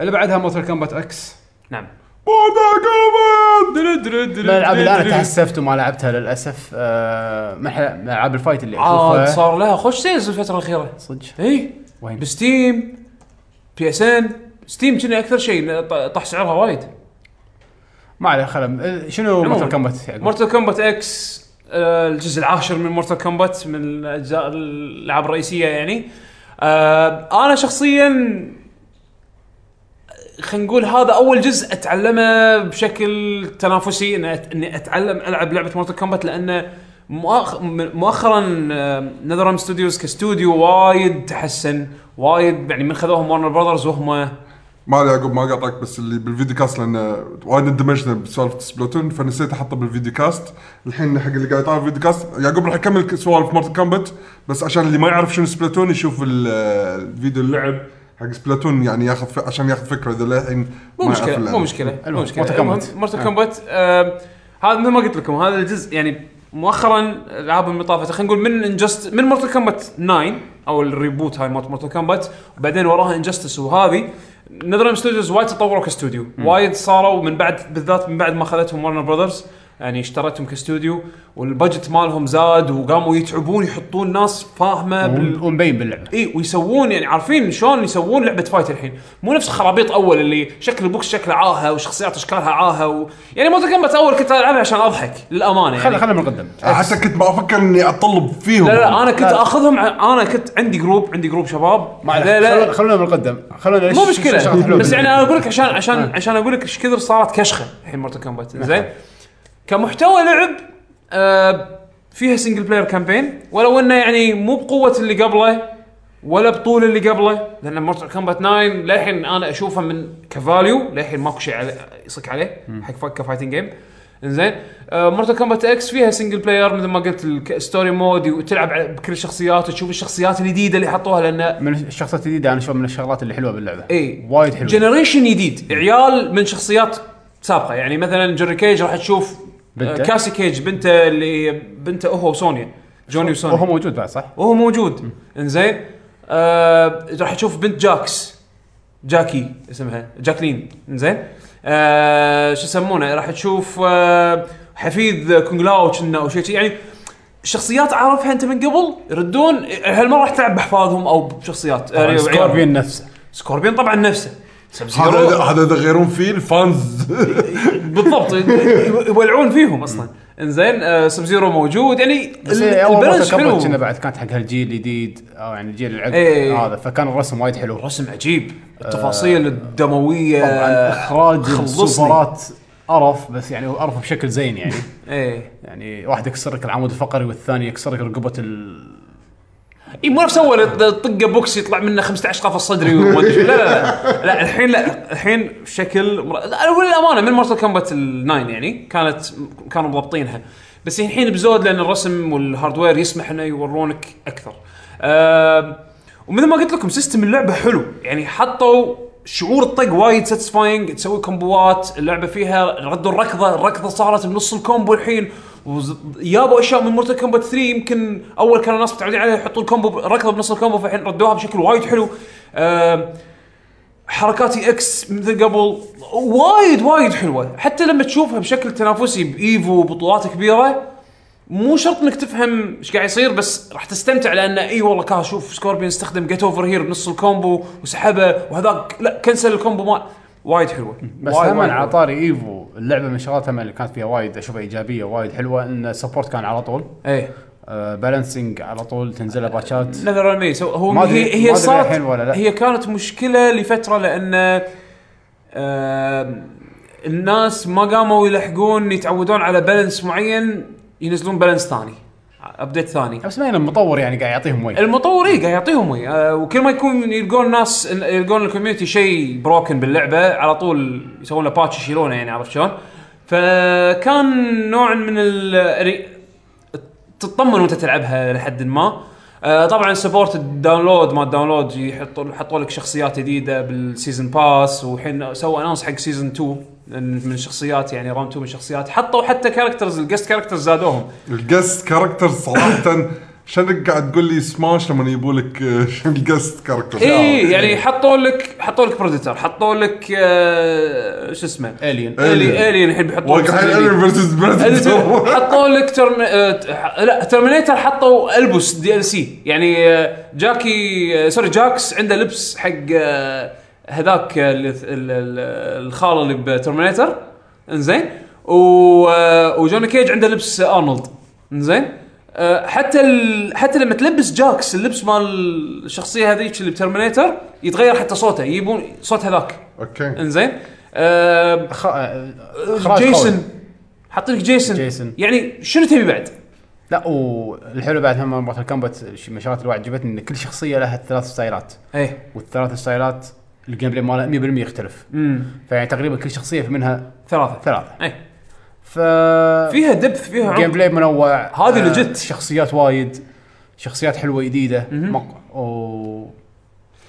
اللي بعدها Mortal Kombat X نعم. من الالعاب اللي أنا تحسفت وما لعبتها للأسف. آه من العاب ال fight اللي عاد اشوفها صار لها خوش sales الفترة الأخيرة. صدق. إي وين؟ ب Steam PSN. Steam كنا أكثر شيء طاح سعرها وايد. ما عليه خلم شنو عموماً. Mortal Kombat؟ Mortal Kombat X آه، الجزء العاشر من Mortal Kombat من الأجزاء الألعاب الرئيسية يعني. آه، أنا شخصيا خلينا نقول هذا أول جزء أتعلمه بشكل تنافسي إني أتعلم ألعب لعبة Mortal Kombat لأنه مؤخ- مؤخرا NetherRealm Studios ك studio وايد تحسن وايد يعني من خذوهم Warner Brothers وهم ما علي يعقوب ما قاطعك بس اللي بال video cast لأن وايد اندمجنا بسوالف Splatoon فنسيت أحطه بال video cast. الحين حق اللي قاعد يطالع ال video cast يعقوب راح يكمل سوالف Mortal Kombat بس عشان اللي ما يعرف شنو Splatoon يشوف ال- الفيديو اللعب. حق Splatoon يعني ياخذ ف... عشان ياخذ فكرة إذا للحين مو مشكلة. مو مشكلة مو مشكلة. Mortal آه. Kombat هذا مثل ما قلت لكم هذا الجزء يعني مؤخرا الألعاب المطافة خلينا نقول من Injustice من Mortal Kombat 9 أو ال reboot هاي مالت Mortal Kombat وبعدين وراها Injustice وهذه NetherRealm Studios وايد تطوروا كاستوديو وايد صاروا من بعد بالذات من بعد ما اخذتهم Warner Brothers يعني اشتريتهم ك studio وال budget مالهم زاد وقاموا يتعبون يحطون ناس فاهمة بال... ومبين باللعبة. إي ويسوون يعني عارفين شلون يسوون لعبة fight الحين. مو نفس خرابيط أول اللي شكل البوكس شكله عاهة وشخصيات أشكالها عاهة و... يعني Mortal Kombat أول كنت ألعبها عشان أضحك للأمانة خلينا يعني. خلينا من القدم حتى كنت ما أفكر إني اطلب فيهم. لا لا أنا كنت لا. آخذهم أنا كنت عندي group عندي group شباب. ما لا لا. خلونا- من القدم خلونا مو مشكلة. بس يعني أنا أقول لك عشان عشان عشان أقول لك إيش كثر صارت كشخة الحين Mortal Kombat زين؟ كمحتوى لعب آه فيها single player campaign ولو إنه يعني مو بقوة اللي قبله ولا بطول اللي قبله لأن Mortal Kombat 9 للحين أنا أشوفه من ك value للحين ماكو شيء علي يصك عليه حق فا- ك fighting game إنزين آه Mortal Kombat X فيها single player مثل ما قلت ال story mode وتلعب بكل الشخصيات وتشوف الشخصيات الجديدة اللي حطوها لأن من الشخصيات الجديدة أنا أشوف من الشغلات اللي حلوة باللعبة. إي. وايد حلوة. generation جديد عيال من شخصيات سابقة. يعني مثلا Johnny Cage راح تشوف بنته. آه، Cassie Cage بنته اللي بنته هو و Sonya. Johnny و Sonya. وهو موجود بعد صح؟ وهو موجود. إنزين. آه راح تشوف بنت جاكس. Jacqui اسمها. Jacqueline. إنزين. آه شو يسمونه؟ راح تشوف آه حفيد Kung Lao كنا أو شيء شي. يعني شخصيات عارفها أنت من قبل؟ يردون هالمرة راح تلعب بأحفادهم أو بشخصيات. طبعاً يعني Scorpion نفسه. Scorpion طبعا نفسه. هذا هذا إذا يغيرون فيه ال fans. بالضبط. يولعون فيهم أصلا. إنزين آه Sub-Zero موجود. يعني ال balance كنا حلو. بعد كانت حق هالجيل الجديد أو يعني الجيل العقب إيه. هذا فكان الرسم وايد حلو. رسم عجيب. التفاصيل الدموية طبعا إخراج. السوبرات قرف بس يعني قرف بشكل زين يعني. إيه. يعني واحد يكسر لك العمود الفقري والثاني يكسر لك رقبة ال اي مو نفس أول طقه بوكس يطلع منه 15 قفص صدري وما أدري. لا لا لا. لا الحين لا. الحين بشكل مر... لا وللامانه من Mortal Kombat ال9 يعني كانت كانوا مضبطينها. بس الحين بزود لأن الرسم وال hardware يسمح إنه يورونك أكثر. آه ومثل ما قلت لكم system اللعبة حلو. يعني حطوا شعور الطق وايد satisfying تسوي combo ات اللعبة فيها ردوا الركضة الركضة صارت بنص ال combo الحين. وجابوا أشياء من مورتال كومبات 3 يمكن أول كانوا الناس متعودين عليها يحطوا ال combo الركضه بنص ال combo فالحين ردوها بشكل وايد حلو. آه حركات X مثل قبل وايد وايد حلوة. حتى لما تشوفها بشكل تنافسي بإيفو بطولات كبيرة مو شرط إنك تفهم إيش قاعد يصير بس راح تستمتع لأن إي والله كان شوف سكوربين استخدم جيت اوفر هير بنص الكومبو وسحبه وهذاك لا كنسل الكومبو مال وايد حلوة. بس هم على حلوة. طاري إيفو اللعبة من شغلاتها اللي كانت فيها وايد أشوفها إيجابية وايد حلوة إن السبورت كان على طول. إيه. آه بالانسنج على طول تنزل باتشات نذر مي هو ما هي هي صارت. هي كانت مشكلة لفترة لأن آه الناس ما قاموا يلحقون يتعودون على balance معين ينزلون balance ثاني. update ثاني. بس ما المطور يعني قاعد يعطيهم وجه. المطور إيه قاعد يعطيهم وي آه وكل ما يكون يلقون ناس يلقون ال community شيء broken باللعبة على طول يسوون له patch يشيلونه يعني عرفت شلون؟ فكان نوع من ال تطمن وأنت تلعبها لحد ما. آه طبعا support ال download ما ال download يحطوا حطوا لك شخصيات جديدة بال season pass والحين سووا announce حق season 2 من الشخصيات يعني round 2 من الشخصيات حطوا حتى characters ال guest characters زادوهم. الجست كاركتر صراحة شنك قاعد تقول لي سماش لما يجيبوا لك الجست كاركتر اي يعني حطوا لك حطوا لك بريدتر حطوا لك آه شو اسمه؟ الين الي الين الحين بيحطوا لك الين. فيرسز بريدتور حطوا لك ترم... آه، ح- لا ترمينيتر حطوا البس دي ال سي يعني جاكي سوري جاكس عنده لبس حق آه، هذاك ال- ال- ال- الخال اللي بترمينيتر. إنزين. آه، وجوني كيج عنده لبس أرنولد. إنزين. آه، حتى ال... حتى لما تلبس جاكس اللبس مال الشخصية هذيك اللي بترمينيتر يتغير حتى صوته. يجيبون صوت هذاك. أوكي. إنزين. آه، خ... جيسون. حط لك جيسون. جيسون. يعني شنو تبي بعد؟ لا والحلو بعد هم مورتال كومبات من الشغلات اللي عجبتني إن كل شخصية لها ثلاث style ات. إيه. والثلاث ستايلات ال gameplay مالها 100% يختلف. امم فيعني تقريبا كل شخصية في منها ثلاثة. ثلاثة. إيه. ف فيها depth فيها gameplay منوع. هذه آه، legit. شخصيات وايد. شخصيات حلوة جديدة. مق... و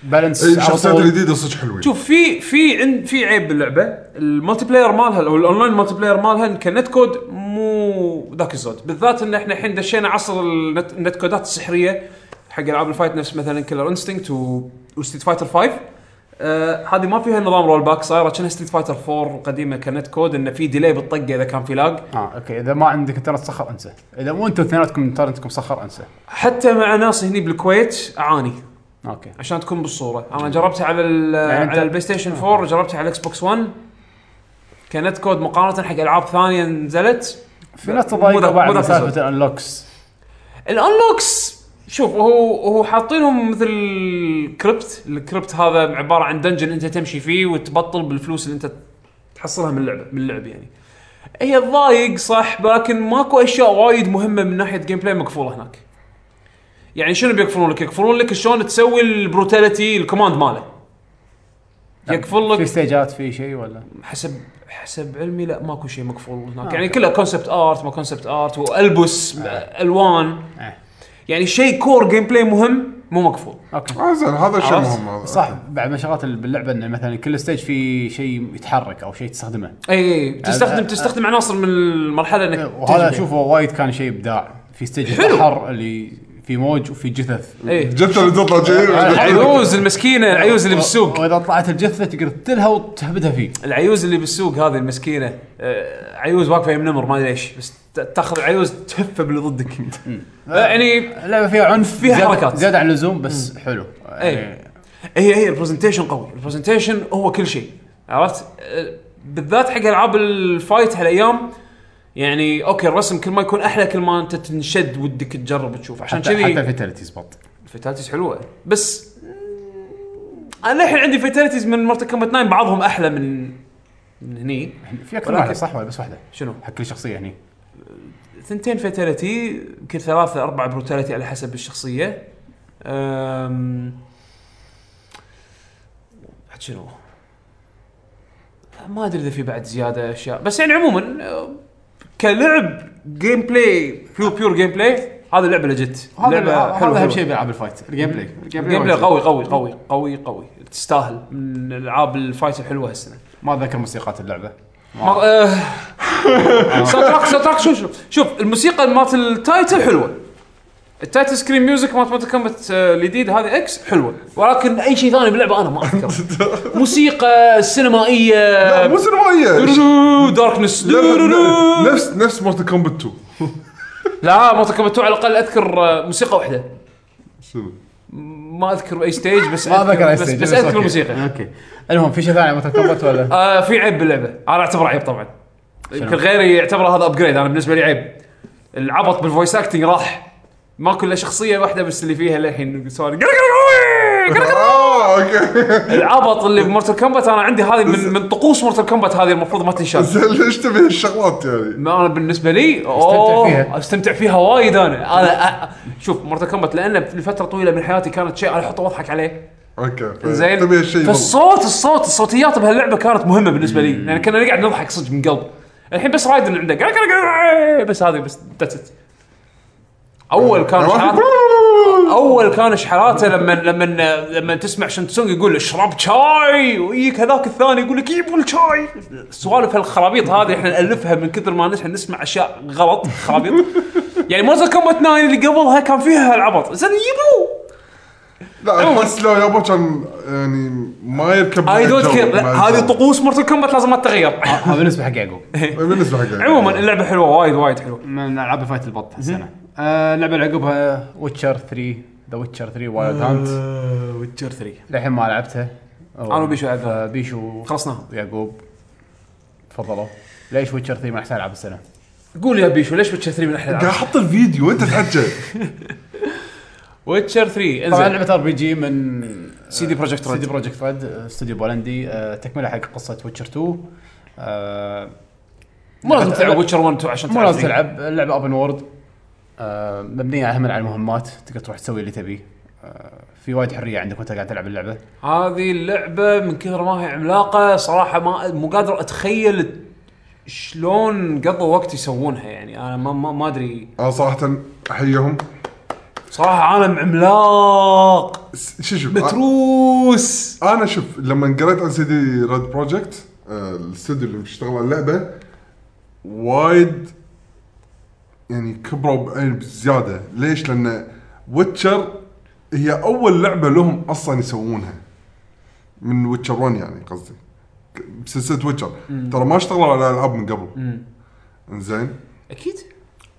balance الشخصيات. الجديدة صدق حلوين شوف في في عند في عيب باللعبة. ال multiplayer مالها أو ال online multiplayer مالها ك net code مو ذاك الزود. بالذات إن إحنا الحين دشينا عصر ال net, ال net code ات السحرية حق ألعاب ال fight نفس مثلا Killer Instinct و... وStreet Fighter 5 آه هذه ما فيها نظام rollback صايرة كأنها Street Fighter 4 قديمه ك net code إنه في delay بالطقة إذا كان في lag آه أوكي إذا ما عندك انترنت صخر أنسى. إذا مو أنتم اثنيناتكم انترنتكم صخر أنسى. حتى مع ناس هني بالكويت أعاني. أوكي. عشان تكون بالصورة. أنا جربتها على يعني على البلاي ستيشن 4 وجربتها على الاكس بوكس 1 كا net code مقارنة حق ألعاب ثانية نزلت. في ناس ذا- بعد. سالفه ال unlocks. ال unlocks! شوف هو هو حاطينهم مثل ال Krypt. ال Krypt هذا عبارة عن dungeon أنت تمشي فيه وتبطل بالفلوس اللي أنت تحصلها من اللعبه من اللعب يعني. هي تضايق صح لكن ماكو أشياء وايد مهمة من ناحية gameplay مقفولة هناك. يعني شنو بيقفلون لك؟ يقفلون لك شلون تسوي ال brutality ال command ماله. يقفل في لك stage ات في شيء ولا؟ حسب حسب علمي لا ماكو شيء مقفول هناك. يعني كلها concept art ما concept art والبس ألوان. آه. يعني شيء core gameplay مهم مو مقفول أوكي آه زين هذا شيء عرفت؟ مهم هذا صح بعد من الشغلات اللي باللعبة إنه مثلا كل stage في شيء يتحرك أو شيء تستخدمه إي إي تستخدم أه- تستخدم عناصر من المرحلة إنك وهذا تجري. اشوفه وايد كان شيء إبداع في stage حلو. البحر اللي في موج وفي جثث. إيه. جثث اللي تطلع العيوز المسكينة العيوز اللي بالسوق. وإذا طلعت الجثة تقدر تقتلها وتهبدها فيه. العيوز اللي بالسوق هذه المسكينة آه، عيوز واقفة يم نمر ما أدري ليش بس ت- تأخذ العيوز تهفه باللي ضدك. آه، يعني اللعبه فيها عنف فيها زيادة- حركات. زيادة عن اللزوم بس حلو. إيه. يعني هي هي ال presentation قوي. ال presentation هو كل شيء عرفت؟ آه، بالذات حق ألعاب ال fight هالأيام يعني أوكي الرسم كل ما يكون أحلى كل ما أنت تنشد ودك تجرب تشوف. عشان حتى حتى كذي ال fatalities بط. ال fatalities حلوة. بس أنا الحين عندي fatalities من مورتال كومبات 9 بعضهم أحلى من من هني. في أكثر واحدة صح ولا بس واحدة؟ شنو؟ حق كل شخصية هني. ثنتين fatality يمكن ثلاثة أربعة brutality على حسب الشخصية. أم... شنو؟ ما أدري إذا في بعد زيادة أشياء. بس يعني عموما كلعب gameplay pure pure gameplay هذه اللعبة legit هذا لعبة هذا أهم. شيء بالعاب ال fight ال gameplay ال gameplay قوي قوي قوي قوي قوي. تستاهل. من ألعاب ال fight الحلوة هالسنة. ما أتذكر موسيقات اللعبة. ما آه، soundtrack soundtrack شوف شوف شوف الموسيقى مالت ال title حلوة. ال title screen music مالت مورتال كومبات آه، الجديد هذه X حلوة. ولكن أي شيء ثاني باللعبه أنا ما أذكر. موسيقى سينمائية. لا مو سينمائية. darkness. نفس نفس مورتال كومبات 2 لا مورتال كومبات 2 على الأقل أذكر آه، موسيقى واحدة. شنو؟ ما أذكر أي stage بس ما اتذكر أي stage بس أذكر. الموسيقى. okay. المهم في شيء ثاني Mortal Kombat ولا؟ آه في عيب باللعبة. أنا أعتبره عيب طبعا. يمكن غيري يعتبره هذا upgrade أنا بالنسبة لي عيب. العبط بال voice acting راح. ماكو الا شخصية واحدة بس اللي فيها للحين آه okay. العبط اللي ب Mortal Kombat أنا عندي هذه من من طقوس Mortal Kombat هذه المفروض ما تنشال. زين ليش تبي هالشغلات يعني؟ ما أنا بالنسبة لي أوه، فيها. أستمتع فيها وايد أنا. أنا شوف Mortal Kombat لأن لفترة طويلة من حياتي كانت شيء أنا احطه واضحك عليه. okay زين. فالصوت الصوت الصوتيات بهاللعبة كانت مهمة بالنسبة لي. لأن كنا نقعد نضحك صدق من قلب. الحين بس Raiden عنده بس هذه بس that's all كان في- أول كان شحالاته لما لما لما تسمع Shang Tsung يقول اشرب شاي ويجيك هذاك الثاني يقول لك جيبوا الشاي. سوالف الخرابيط هذه إحنا نألفها من كثر ما نحن نسمع أشياء غلط خرابيط. يعني Mortal Kombat 9 اللي قبلها كان فيها العبط. زين يبوا لا احس لو يابا كان يعني ما يركب I don't care هذه. طقوس Mortal Kombat لازم ما تتغير هذا بالنسبة حق يعقوب. بالنسبة حق عموما اللعبة حلوة وايد وايد حلوة. من ألعاب ال fight البط هالسنة. آه، اللعبه اللي عقبها Witcher 3 The Witcher 3 Wild Hunt Witcher 3 للحين ما لعبتها. أنا وبيشو لعبناها. بيشو. خلصناها. ويعقوب تفضلوا. ليش Witcher 3 من احسن العاب السنة؟ قول يا بيشو ليش Witcher 3 من أحلى قاعد؟ أحط الفيديو وانت تحكي Witcher 3 طبعا انزين لعبة RPG من CD Projekt CD Red Projekt Red استوديو بولندي آه، تكملة حق قصة Witcher 2 آه، مو لازم تلعب Witcher 1 2 عشان مو لازم 3. تلعب اللعبه open world مبنية هم على المهمات تقدر تروح تسوي اللي تبيه آه، في وايد حرية عندك وأنت قاعد تلعب اللعبة. هذه اللعبة من كثر ما هي عملاقة صراحة ما مو قادر أتخيل شلون قضوا وقت يسوونها يعني. أنا ما ما, ما أدري. أنا صراحة أحييهم. صراحة عالم عملاق. شو شوف متروس. أنا شوف لما قريت عن CD Red Projekt الاستوديو اللي بيشتغل على اللعبة وايد يعني كبروا بعين بزيادة. ليش؟ لأن Witcher هي أول لعبة لهم أصلا يسوونها. من Witcher 1 يعني قصدي. بسلسله Witcher ترى ما اشتغلوا على العاب من قبل. زين أكيد.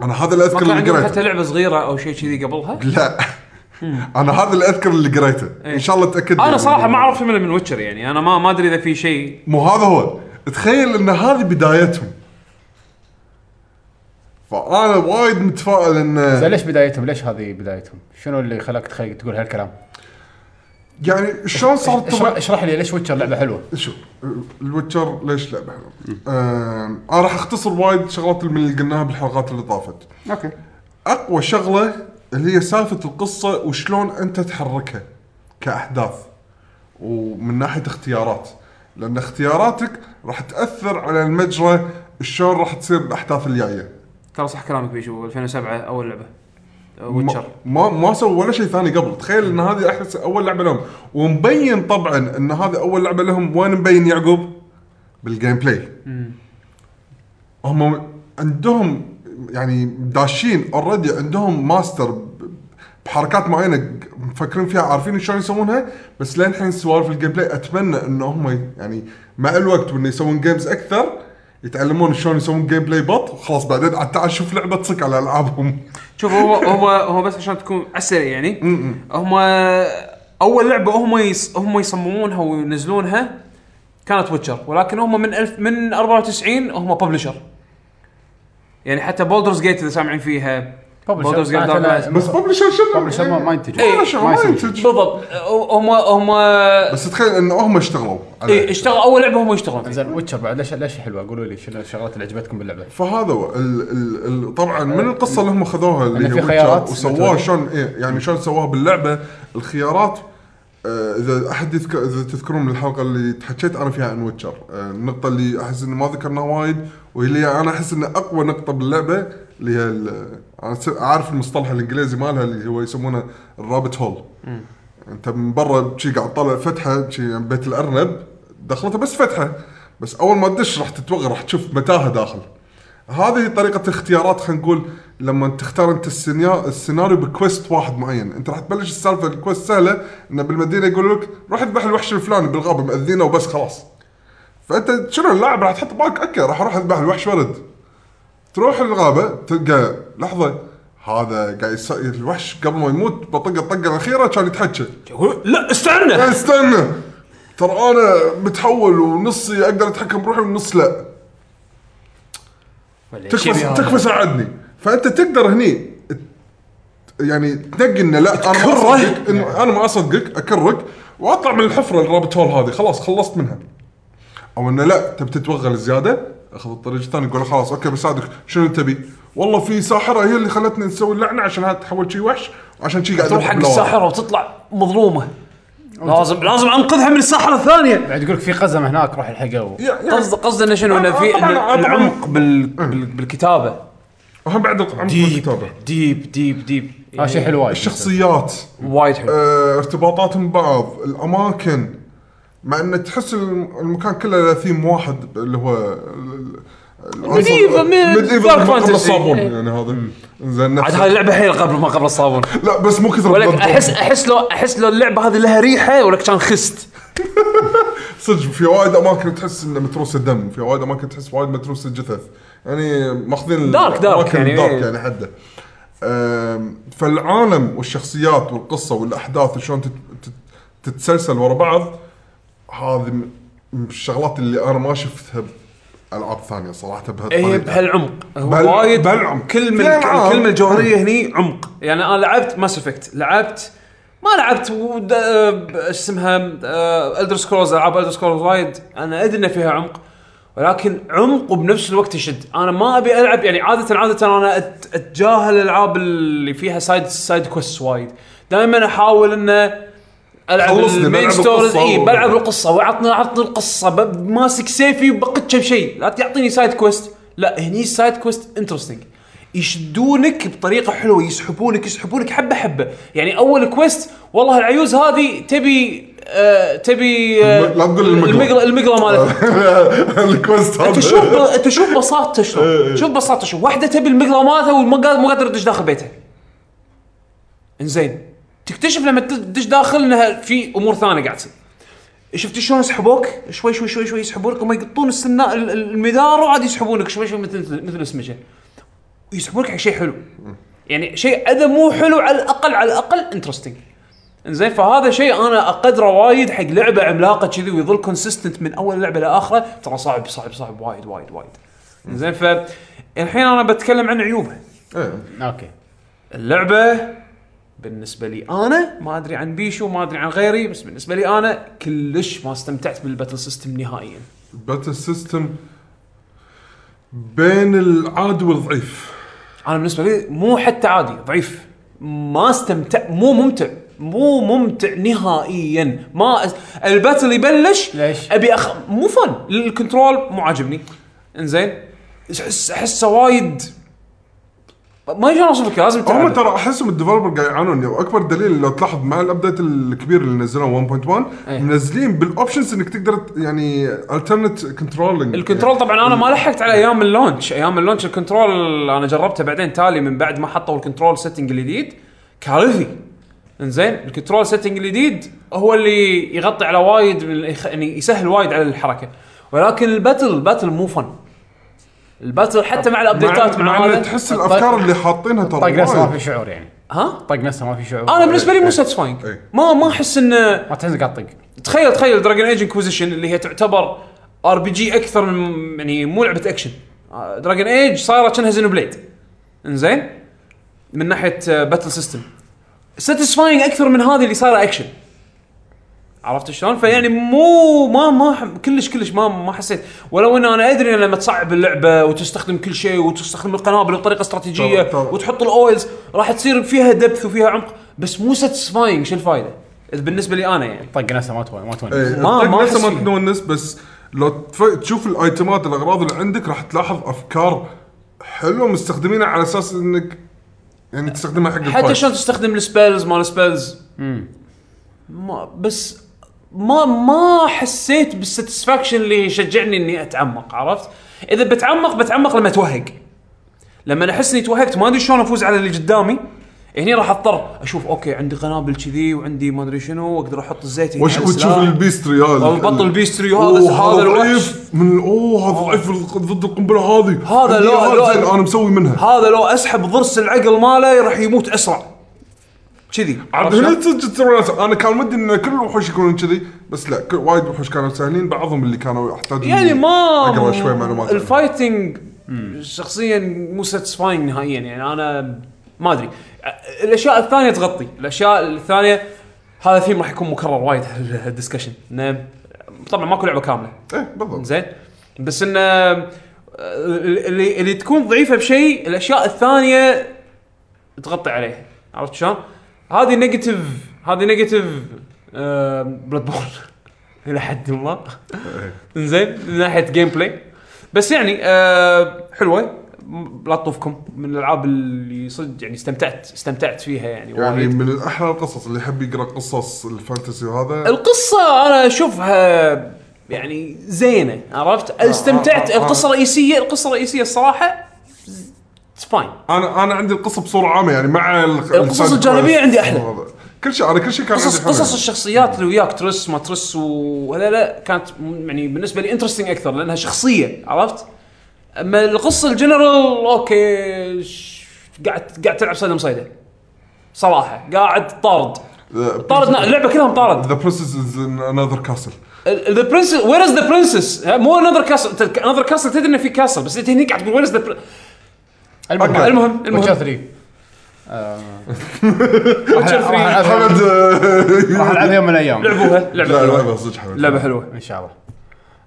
أنا هذا اللي أذكر اللي قريته. حتى لعبة صغيرة أو شيء كذي قبلها؟ لا. أنا هذا اللي أذكر اللي قريته. إن شاء الله تأكد أنا صراحة ما أعرف من من Witcher يعني. أنا ما ما أدري إذا في شيء. مو هذا هو. تخيل إن هذه بدايتهم. فأنا وايد متفائل زين ان ليش بدايتهم؟ ليش هذه بدايتهم؟ شنو اللي خلاك تخيل تقول هالكلام؟ يعني شلون صارت اشرح, اشرح لي ليش Witcher لعبة حلوة؟ شوف ال Witcher ليش لعبة حلوة؟ آم، أنا راح أختصر وايد شغلات من اللي قلناها بالحلقات اللي طافت. okay أقوى شغلة اللي هي سالفة القصة وشلون أنت تحركها كأحداث ومن ناحية اختيارات لأن اختياراتك راح تأثر على المجرى شلون راح تصير الأحداث الجاية. ترى صح كلامك بيشو 2007 أول لعبة. Witcher ما ما سووا ولا شيء ثاني قبل. تخيل إن هذه احس أول لعبة لهم. ومبين طبعا إن هذه أول لعبة لهم وين مبين يعقوب؟ بال gameplay هم عندهم يعني داشين already عندهم ماستر بحركات معينة مفكرين فيها عارفين شلون يسوونها. بس للحين سوالف ال gameplay أتمنى إن هم يعني مع الوقت وإنه يسوون games أكثر. يتعلمون شلون يسوون gameplay بط وخلاص بعدين عاد تعال شوف لعبة تصك على ألعابهم. شوف هو هو هو بس عشان تكون على السريع يعني هم أول لعبة هم يص هم يصممونها وينزلونها كانت Witcher ولكن هم من ألف من 94 هم publisher يعني حتى Baldur's Gate إذا سامعين فيها. بس publisher شنو؟ publisher ما- ينتج. إيه، ما ينتج بالضبط هم هم بس تخيل ان هم اشتغلوا. إيه اشتغل أول لعبة هم يشتغلون فيها زين Witcher بعد ليش ليش حلوة قولوا لي شنو الشغلات اللي عجبتكم باللعبة؟ فهذا هو ال ال ال طبعا من القصة اللي هم خذوها اللي في هي خيارات وسووها. شلون إيه يعني شلون سووها باللعبة الخيارات آه، إذا أحد يذكر إذا تذكرون من الحلقة اللي تحكيت أنا فيها عن Witcher آه، النقطة اللي أحس انه ما ذكرناها وايد وهي اللي أنا أحس انها أقوى نقطة باللعبة اللي هي عارف المصطلح الإنجليزي مالها اللي هو يسمونه الرابت هول. أنت من برا شي قاعد تطلع فتحة شي بيت الأرنب دخلتها بس فتحة. بس أول ما تدش راح تتوغل راح تشوف متاهة داخل. هذه طريقة الاختيارات خلينا نقول لما تختار أنت السيناريو, السيناريو بكويست واحد معين. أنت راح تبلش السالفة الكويست سهلة إنه بالمدينة يقول لك روح اذبح الوحش الفلاني بالغابة مأذينه وبس خلاص. فأنت شنو اللاعب راح تحط بالك okay راح أروح أذبح الوحش وأرد. تروح الغابة تلقى لحظة هذا قاعد يس... الوحش قبل ما يموت بطق الطقة الأخيرة كان يتحكى يقول لا استنى! استنى! ترى أنا متحول ونصي أقدر أتحكم بروحي والنص لا. تكفى تكفى ساعدني. فأنت تقدر هني يعني تنقي إنه لا أنا ما. أصدقك أنا ما أصدقك اكرك وأطلع من الحفرة ال rabbit hole هذه خلاص خلصت منها. أو إنه لا تبي تتوغل زيادة؟ أخذ الطريق الثاني يقول خلاص okay بساعدك. شنو تبي؟ والله في ساحرة هي اللي خلتني نسوي اللعنة عشان هذا تحول شي وحش وعشان شي قاعد تروح حق. الساحرة وتطلع مظلومة. لازم لازم أنقذها من الساحرة الثانية. بعد يقول لك في قزم هناك روح الحقه و... قصد قصد إنه شنو؟ إنه في إنه طبعاً- العمق بال بال- بالكتابة. وهم بعد عمق deep الكتابة. deep deep deep. هذا شيء حلو وايد. الشخصيات. وايد حلو. آه، ارتباطاتهم ببعض. الأماكن. مع إن تحس الم- المكان كله له ثيم واحد اللي هو ما قبل. الصابون إيه. يعني هذا زين عاد هاي اللعبه حيل قبل ما قبل الصابون لا بس مو كثر ولك. احس أحس لو أحس لو اللعبة هذه لها ريحة ولك كان خست صدق في وايد أماكن تحس إنه متروسه دم في وايد أماكن تحس وايد متروسه جثث يعني ماخذين دارك- دارك يعني. دارك يعني حده فالعالم والشخصيات والقصة والأحداث شلون تت- تت- تتسلسل ورا بعض هذه من من الشغلات اللي أنا ما شفتها بألعاب ثانية صراحة هي بهالطريقة. بهالعمق. هو بهال- وايد بهالعمق. في ألعاب. الكلمة الجوهرية هني عمق. يعني أنا لعبت Mass Effect لعبت ما لعبت ود- آه، إيش اسمها Elder Scrolls ألعاب Elder Scrolls وايد. أنا أدري إن فيها عمق ولكن عمق وبنفس الوقت يشد. أنا ما أبي ألعب يعني عاده عادة أنا أت- أتجاهل الألعاب اللي فيها side side quest وايد. دائما أحاول إنه ألعب خلصني، ال main بلعب stories القصة إي و- بلعب القصة وعطني عطني القصة. ب- ماسك سيفي وبقتش بشيء لا تعطيني side quest لا هني side quest interesting يشدونك بطريقة حلوة يسحبونك يسحبونك حبة حبة. يعني أول quest والله العيوز هذه تبي آه تبي آه لا تقول المقلة. المقلة المقلة مالتها. ال quest أنت هذا شوف أنت شوف. بساطته شلون شوف بساطته شوف. واحدة تبي المقلة مالتها وما قادر مو قادر تدش داخل بيتها. إنزين. تكتشف لما تدش داخل إنها في أمور ثانية قاعد تصير. شفت شلون يسحبوك؟ شوي شوي شوي شوي يسحبونك هم يقطون السنارة ال- ال- المدار وعاد يسحبونك شوي شوي مثل مثل السمجة يسحبونك حق شيء حلو. يعني شيء اذا مو حلو على الاقل على الأقل interesting إنزين فهذا شيء أنا أقدره وايد حق لعبة عملاقة كذي ويظل consistent من أول لعبة لآخره ترى صعب صعب صعب وايد وايد وايد. زين ف الحين أنا بتكلم عن عيوبها. أوكي. اللعبة بالنسبة لي أنا ما أدري عن بيشو ما أدري عن غيري بس بالنسبة لي أنا كلش ما استمتعت بال battle system نهائيا. ال battle system بين العادي والضعيف. أنا بالنسبة لي مو حتى عادي ضعيف. ما استمتع مو ممتع مو ممتع نهائيا. ما أس... ال battle يبلش ليش؟ أبي أخ... مو fun. ال control مو عاجبني. إنزين احس أحسه وايد ما اوصف لك لازم هم ترى أحسهم ال developer قاعد يعانون. واكبر دليل لو تلاحظ مع ال update الكبير اللي نزلوه 1.1 إيه. منزلين بال options إنك تقدر يعني alternate controlling ال control طبعا أنا ما لحقت على أيام ال launch. أيام ال launch ال control أنا جربته بعدين تالي من بعد ما حطوا ال control setting الجديد. كارثي. إنزين ال control setting الجديد هو اللي يغطي على وايد يعني يسهل وايد على الحركة. ولكن ال battle ال battle مو fun ال battle حتى مع ال updateات مع, مع, مع إن هذا. تحس الأفكار اللي حاطينها ترى طق نفسه ما. في شعور يعني. ها؟ طق نفسه ما في شعور. أنا بالنسبة لي مو. satisfying. ما ما أحس انه ما تحس قاعد تطق تخيل تخيل Dragon Age Inquisition اللي هي تعتبر RPG أكثر من يعني مو لعبة action Dragon Age صايرة كأنها Xenoblade إنزين؟ من ناحية battle system satisfying أكثر من هذه اللي صايرة اكشن عرفت شلون؟ فيعني مو ما ما ح- كلش كلش ما ما حسيت ولو إن أنا أدري إن لما تصعب اللعبة وتستخدم كل شيء وتستخدم القنابل بطريقة استراتيجية طبعاً، طبعاً. وتحط ال oils راح تصير فيها depth وفيها عمق بس مو satisfying شو الفائده؟ بالنسبة لي أنا يعني طق نفسه ما تونس ما تونس إيه، ما- ما نفسه ما فيه. تنونس بس لو تشوف ال itemات الأغراض اللي عندك راح تلاحظ أفكار حلوة مستخدمينها على أساس إنك يعني تستخدمها حق حتى. شلون تستخدم ال spells مال السبيلز ما بس ما ما حسيت بال satisfaction اللي يشجعني إني أتعمق عرفت؟ إذا بتعمق بتعمق لما اتوهق لما أحس إني توهقت ما أدري شلون أفوز على اللي قدامي هني راح أضطر أشوف أوكي عندي قنابل كذي وعندي ما أدري شنو وأقدر أحط الزيت هنا وش وتشوف السلاح. ال bestiary. البطل bestiary وهذا أوه، هذا الوحش. ضعيف من أوه هذا ضعيف ضد القنبلة هذه. هذا لو- هذا لو- أنا مسوي منها. هذا لو أسحب ضرس العقل ماله راح يموت أسرع. كذي. عاد هنا؟ صدق أنا كان ودي إن كل الوحوش يكونون كذي بس لا كل- وايد وحوش كانوا سهلين بعضهم اللي كانوا يحتاجون يعني ما اقرا شوي معلومات. ال fighting شخصيا مو satisfying نهائيا يعني أنا ما أدري. الأشياء الثانية تغطي. الأشياء الثانية هذا ثيم راح يكون مكرر وايد ال discussion إنه طبعا ماكو لعبة كاملة. إيه بالضبط. زين. بس إنه اللي اللي تكون ضعيفة بشيء الأشياء الثانية تغطي عليه. عرفت شلون؟ هذه negative هذه negative بلاد بول إلى حد ما. زين من ناحية gameplay بس يعني آه حلوة. لا تطوفكم. من الألعاب اللي صدق يعني استمتعت استمتعت فيها يعني, يعني وايد. من أحلى القصص اللي يحب يقرأ قصص ال fantasy وهذا. القصة أنا أشوفها يعني زينة عرفت؟ استمتعت آه، آه، آه. القصة الرئيسية القصة الرئيسية الصراحة fine أنا أنا عندي القصة بصورة عامة يعني مع ال- القصص quest عندي. وهذا. كل شيء أنا كل شيء كان قصص. قصص الشخصيات اللي وياك ترس ما ترس ولا لا كانت يعني بالنسبة لي interesting أكثر لأنها شخصية عرفت؟ أما القصة الجنرال أوكي ش- قاعد قاعد تلعب صيده مصيده صراحة قاعد طارد طارد اللعبة كلها مطارد the princess is another castle the princess where is the princess مو another castle another castle تدري انه في castle بس أنت هني قاعد تقول where is the المهم. المهم المهم. ويتشر 3 آه، ويتشر راح 3 ألعبها- حمد راح العبها يوم من الأيام. لعبوها. لعبة لا حلوة. لا صدق حمد لعبة حلوة. إن شاء الله.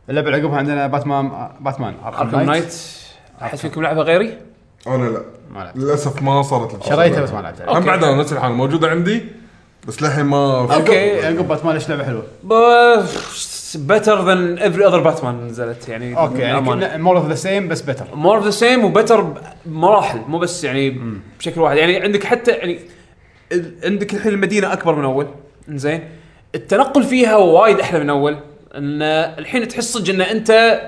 اللعبة اللي عقبها عندنا باتمان باتمان. Arkham Knight احد فيكم لعبة غيري؟ أنا لا. ما لعبت. للأسف ما صارت لي شريتها بس ما لعبتها. هم okay. بعد أنا نفس الحال موجودة عندي بس للحين ما okay. عقب باتمان ليش لعبة حلوة؟ better than every other باتمان نزلت يعني أوكي يعني مور اوف ذا سيم بس بيتر more of the same و better بمراحل مو بس يعني بشكل واحد. يعني عندك حتى يعني عندك الحين المدينة أكبر من أول. زين التنقل فيها وايد أحلى من أول. إن الحين تحس صدق إن أنت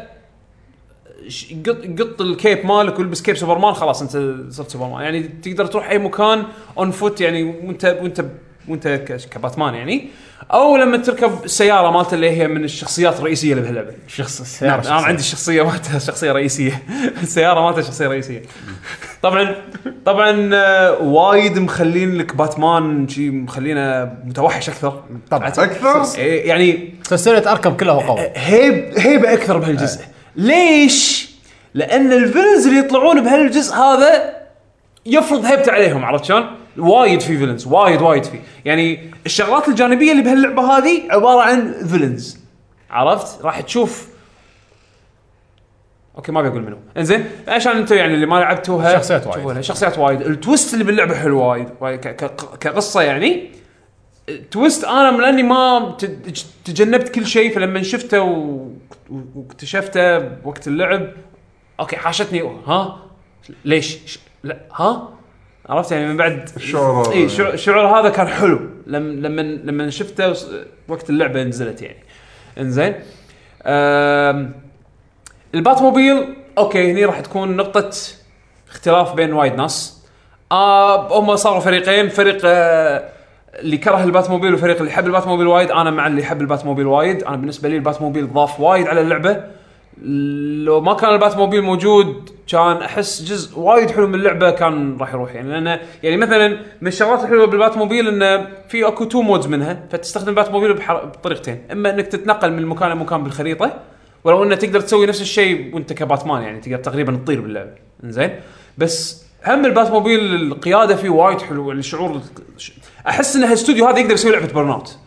قط قط ال cape مالك والبس cape سوبرمان خلاص أنت صرت سوبرمان. يعني تقدر تروح أي مكان on foot يعني وانت وأنت وانت كباتمان يعني. أو لما تركب السيارة مالته اللي هي من الشخصيات الرئيسية اللي بهاللعبة. شخص نعم السياره أنا عندي الشخصيه مالتها شخصية رئيسية. السيارة مالتها شخصية رئيسية. طبعا طبعا آه، وايد مخلين لك باتمان شي مخلينه متوحش أكثر. طبعاً. أكثر؟ إيه، يعني سلسله Arkham كلها هو قوي هيب هيبه أكثر بهالجزء. ليش؟ لأن ال villains اللي يطلعون بهالجزء هذا يفرض هيبته عليهم عرفت شلون؟ وايد في villains وايد وايد في. يعني الشغلات الجانبية اللي بهاللعبة هذه عبارة عن villains عرفت؟ راح تشوف. okay ما بقول منو. إنزين عشان أنتم يعني اللي ما لعبتوها شخصيات وايد. شخصيات وايد. ال twist اللي باللعبة حلو وايد. كقصة يعني twist أنا من اني ما تجنبت كل شيء فلما شفته واكتشفته بوقت اللعب okay حاشتني ها؟ ليش؟ لا ها؟ عرفت يعني من بعد الشعور هذا. إي شعور, شعور هذا كان حلو. لما لما لما شفته وقت اللعبة نزلت يعني. إنزين. ال Batmobile okay هني راح تكون نقطة اختلاف بين وايد ناس. آه هم صاروا فريقين. فريق آه اللي كره ال Batmobile وفريق اللي يحب ال Batmobile وايد. أنا مع اللي يحب ال Batmobile وايد. أنا بالنسبة لي ال Batmobile ضاف وايد على اللعبة. لو ما كان ال Batmobile موجود كان أحس جزء وايد حلو من اللعبة كان راح يروح. يعني لأنه يعني مثلا من الشغلات الحلوة بال Batmobile انه في أكو two modes منها فتستخدم ال Batmobile بطريقتين. إما إنك تتنقل من مكان لمكان بالخريطة ولو إنه تقدر تسوي نفس الشيء وأنت كباتمان يعني تقدر تقريبا تطير باللعبة. زين بس هم ال Batmobile القيادة فيه وايد حلو الشعور أحس إن هالاستوديو هذا يقدر يسوي لعبة Burnout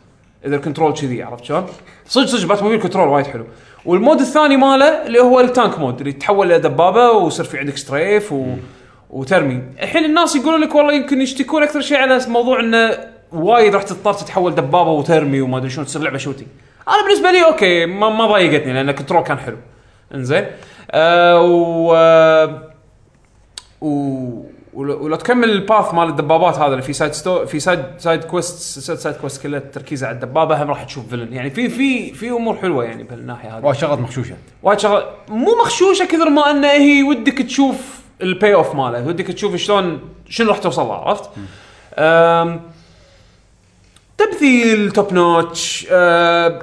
إذا ال control كذي عرفت شلون؟ صدق صدق Batmobile control وايد حلو. وال mode الثاني ماله اللي هو ال tank mode اللي تتحول إلى دبابة ويصير في عندك strafe و... وترمي. الحين الناس يقولون لك والله يمكن يشتكون أكثر شيء على موضوع إنه وايد راح تضطر تتحول دبابة وترمي وما أدري شلون تصير لعبة shooting أنا بالنسبة لي okay ما, ما ضايقتني لأن ال control كان حلو. إنزين. آه و و ولو ولو تكمل ال path مال الدبابات هذا اللي في side sto في side side quest سلسله side quest كلها تركيزها على الدبابة هم راح تشوف villain يعني في في في أمور حلوة يعني بهالناحية هذه. وايد شغلات مخشوشة. وايد شغله مو مخشوشة كثر ما أنه هي ودك تشوف ال payoff ماله ودك تشوف شلون شنو راح توصل له عرفت؟ تمثيل top notch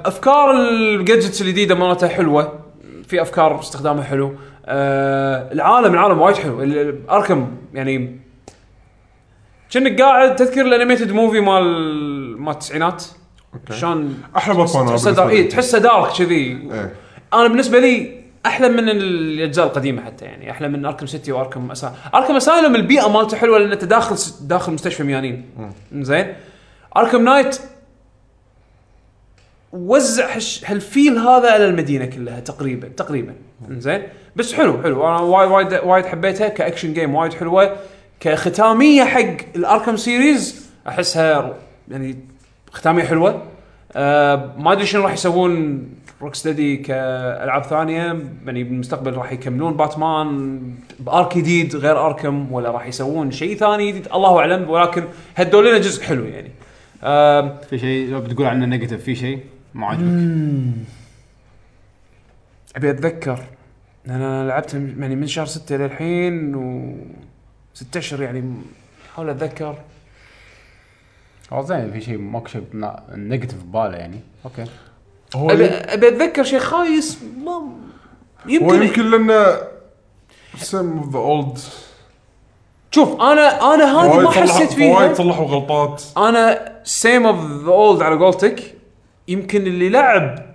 أفكار ال gadgets الجديدة مالتها حلوة. في أفكار استخدامها حلو. أه، العالم العالم وايد حلو Arkham يعني كأنك قاعد تذكر ال animated movie مال مال التسعينات شلون أحلى تحسه بالنسبة dar... لي. إيه تحسه dark كذي إيه. أنا بالنسبة لي أحلى من الأجزاء القديمة حتى يعني أحلى من Arkham City و Arkham Asy Arkham Asylum البيئة مالته حلوة لأن أنت داخل. داخل مستشفى ميانين زين Arkham Knight وزع. هال feel هذا على المدينة كلها تقريبا تقريبا زين بس حلو حلو. أنا وايد وايد وايد حبيتها ك action game وايد حلوة. كختامية حق ال Arkham series أحسها يعني ختامية حلوة. آه ما أدري شنو راح يسوون Rocksteady كألعاب ثانية. يعني بالمستقبل راح يكملون باتمان ب arc جديد غير Arkham ولا راح يسوون شيء ثاني جديد. الله أعلم ولكن هدوا لنا جزء حلو يعني. آه في شيء؟ لو بتقول عنه negative في شيء؟ ما عجبك؟ أبي أتذكر. أنا لعبت يعني من شهر 6 للحين و ست أشهر يعني احاول أتذكر. هو زين في شيء ماكو شيء negative بباله يعني. okay. هو ابي أبي أتذكر شيء خايس ما هو يمكن يمكن لأنه same of the old شوف أنا أنا هذه ما حسيت فيها. وايد صلحوا غلطات. أنا same of the old على قولتك. يمكن اللي لعب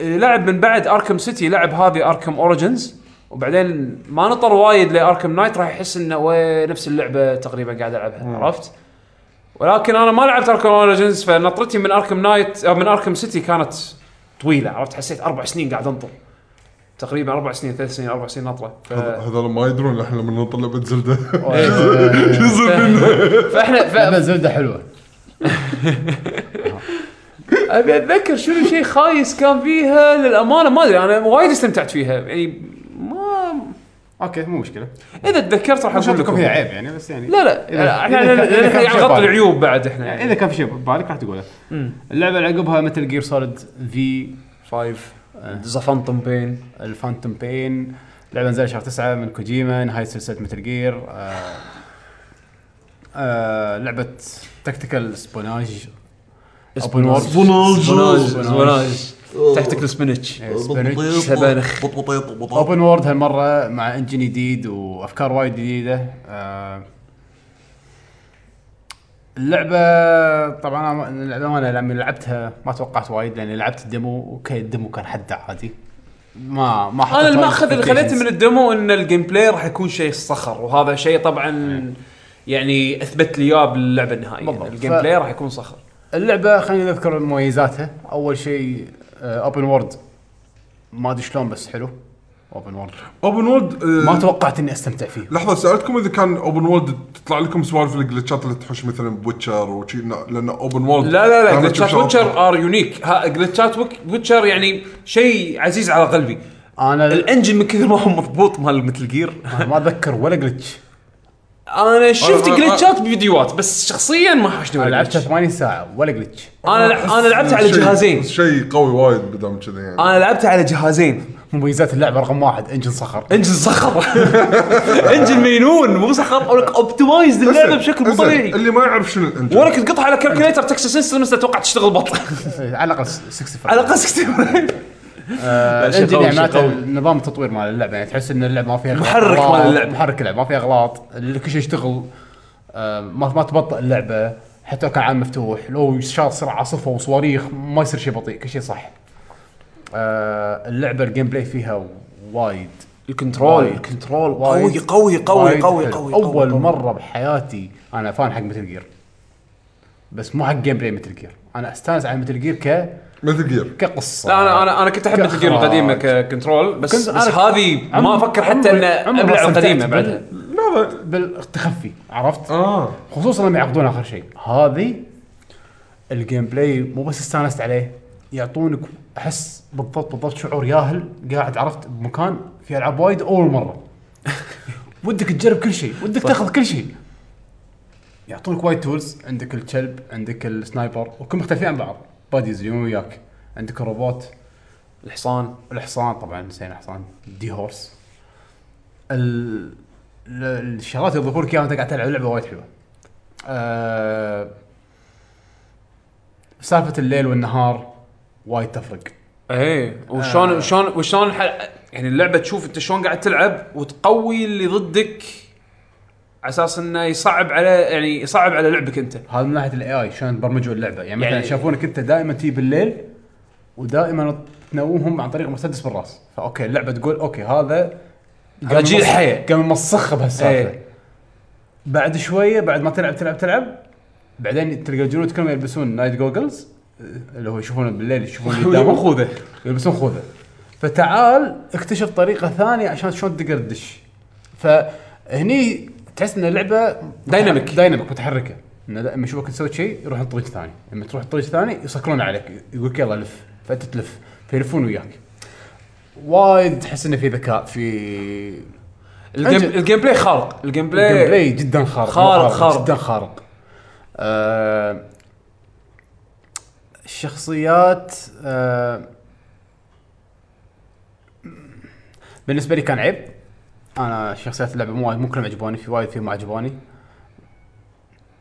لعب من بعد Arkham City لعب هذه Arkham Origins وبعدين ما نطر وايد ل Arkham Knight راح يحس إنه وين نفس اللعبة تقريبا قاعد ألعبها عرفت؟ ولكن أنا ما لعبت Arkham Origins فنطرتي من Arkham Knight أو من Arkham City كانت طويلة عرفت؟ حسيت أربع سنين قاعد أنطر. تقريبا أربع سنين ثلاث سنين أربع سنين نطره ف... هذول ما يدرون إحنا لما نطلع لعبة زلدة. إيه. فاحنا ف... لعبة زلدة حلوة. أبي أتذكر شنو شيء خايس كان فيها للأمانة ما أدري أنا وايد استمتعت فيها يعني ما أوكي مو مشكلة. إذا تذكرت راح أقول لكم. فيها عيب يعني بس يعني لا لا إذا- إحنا إذا كان- إذا كان في شيء نغطي. العيوب بعد إحنا يعني. إذا كان في شيء ببالك راح تقوله. اللعبة اللي عقبها Metal Gear Solid V five The Phantom Pain ال Phantom Pain لعبة نزلت شهر 9 من كوجيما نهاية سلسلة Metal Gear آه. آه لعبة tactical espionage open world espionage tactical spinach سبانخ. open world هالمرة مع engine جديد وأفكار وايد جديدة. آه اللعبة طبعا أنا لما لعبتها ما توقعت وايد لأني لعبت ال demo وكان ال demo كان حد عادي. ما ما أنا وايد المأخذ اللي خليته. من ال demo إن ال gameplay راح يكون شيء صخر وهذا شيء طبعا يعني أثبت لي إياه باللعبة النهائية. ال gameplay راح يكون صخر. اللعبة خلينا نذكر مميزاتها. أول شيء open world ما أدري شلون بس حلو. open world open world ما توقعت إني أستمتع فيه. لحظة سألتكم إذا كان open world تطلع لكم سوالف ال glitch ات اللي تحوش مثلا ب Witcher وشي لأن open world لا لا لا glitch ات Witcher are unique glitch ات Witcher يعني شيء عزيز على قلبي. أنا ال engine من كثر ما هو مضبوط مال Metal Gear ما أتذكر ولا glitch أنا شفت glitch ات بفيديوهات بس شخصيا ما حاشني أنا ولا لعبتها 80 8 ساعة ولا glitch أنا أنا لعبتها على جهازين. شيء قوي وايد بدام كذا يعني. أنا لعبتها على جهازين. مميزات اللعبة رقم واحد engine صخر. engine صخر. انجن مينون مو صخر أقول لك optimized اللعبة بشكل مو طبيعي. اللي ما يعرف شنو ال engine وأنا كنت قطع على calculator Texas Instruments أتوقع تشتغل بطل إيه، على الأقل 65 على الأقل 65 آه، ال engine معناته نظام التطوير مال اللعبة يعني تحس إن اللعبة ما فيها محرك مال اللعبة. محرك اللعبة ما فيها اغلاط كل شيء يشتغل آه، ما ما تبطئ اللعبة حتى لو كان عالم مفتوح لو شاط سرعة صفر وصواريخ ما يصير شيء بطيء كل شيء صح. آه، اللعبة ال gameplay فيها وايد. ال control ال control قوي قوي قوي قوي قوي قوي أول مرة بحياتي أنا fan حق Metal Gear بس مو حق gameplay Metal Gear أنا أستانس على Metal Gear ك Metal Gear كقصة. لا أنا أنا أنا كنت أحب Metal Gear. القديمة ك control بس كنت بس هذه ما أفكر حتى ان أبلع القديمة بعدها. لا لا بالتخفي عرفت؟ آه. خصوصا لما يعقدون آخر شيء. هذه ال gameplay مو بس استانست عليه يعطونك أحس بالضبط بالضبط شعور. ياهل قاعد عرفت؟ بمكان في ألعاب وايد أول مرة. ودك تجرب كل شيء ودك تاخذ كل شيء. يعطونك وايد tools عندك الكلب عندك ال sniper وكل مختلفين عن بعض. buddies يوم وياك عندك الروبوت الحصان الحصان طبعا نسينا حصان D-Horse ال... ال- الشغلات اللي يضيفون لك اياها وانت قاعد تلعب لعبة وايد حلوة. أه... سالفة الليل والنهار وايد تفرق. إيه وشلون آه. وشلون وشلون يعني اللعبة تشوف أنت شلون قاعد تلعب وتقوي اللي ضدك على أساس إنه يصعب على يعني يصعب على لعبك أنت. هذا من ناحية ال AI شلون برمجوا اللعبة. يعني مثلا يعني- شافونك أنت دائما تجي بالليل ودائما تنومهم عن طريق مسدس بالراس. ف okay اللعبة تقول okay هذا هذا جيل حية. قام مصخه بهالسالفة. إيه. بعد شوية بعد ما تلعب تلعب تلعب بعدين تلقى الجنود كلهم يلبسون night goggles اللي هو يشوفون بالليل يشوفون قدامهم خوذة. يلبسون خوذة. فتعال اكتشف طريقة ثانية عشان شلون تقدر تدش. فهني تحس إن اللعبة dynamic. dynamic متحركة. انه لما يشوفك تسوي شيء يروحون طريق ثاني. لما تروح طريق ثاني يسكرون عليك. يقول لك يلا لف. فأنت تلف. فيلفون وياك. وايد تحس إنه في ذكاء في ال game, ال gameplay خارق. ال gameplay, ال gameplay جدا خارق خارق- خارق. جدا خارق. آه الشخصيات آه بالنسبة لي كان عيب. أنا شخصيات اللعبة مو وايد- مو كلهم عجبوني في وايد فيهم ما عجبوني.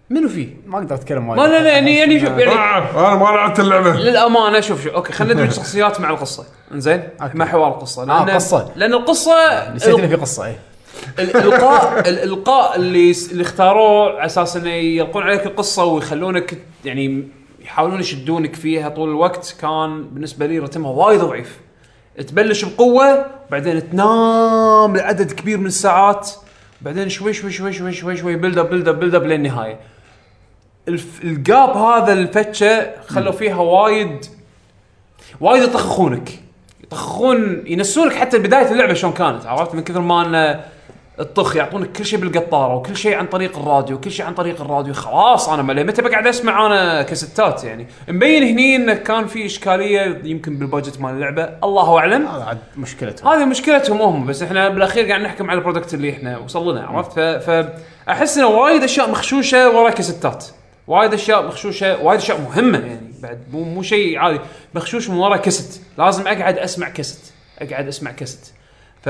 منو فيه؟ ما أقدر أتكلم وايد. ما لا لا يعني يعني شوف يعني آه أنا ما لعبت اللعبة. للأمانة شوف شوف okay خلينا ندمج شخصيات مع القصة. إنزين okay. مع حوار القصة. آه، لأن قصة. لأن القصة نسيت إنه في قصة اي الالقاء الإلقاء اللي اللي اختاروه على أساس إنه يلقون عليك القصة ويخلونك يعني يحاولون يشدونك فيها طول الوقت كان بالنسبة لي رتمها وايد ضعيف. تبلش بقوة بعدين تنام لعدد كبير من الساعات بعدين شوي شوي شوي شوي شوي شوي build up build up build up للنهاية. ال gap هذا الفتشة خلوا فيها وايد وايد يطخخونك. يطخخون ينسونك حتى بداية اللعبة شلون كانت عرفت؟ من كثر ما أنه الطخ يعطونك كل شيء بالقطارة وكل شيء عن طريق الراديو كل شيء عن طريق الراديو. خلاص أنا ملي. متى بقعد أسمع أنا كاسيتات يعني؟ مبين هني انه كان في إشكالية يمكن بال budget مال اللعبة. الله أعلم. هذا عاد مشكلتهم. هذه مشكلتهم هم بس إحنا بالأخير قاعد نحكم على ال product اللي إحنا وصل لنا عرفت. فاحس إنه وايد أشياء مخشوشة ورا كاسيتات وايد أشياء مخشوشة وايد أشياء مهمة يعني. بعد مو مو شيء عادي. مخشوش من ورا كاسيت لازم أقعد أسمع كاسيت أقعد أسمع كاسيت ف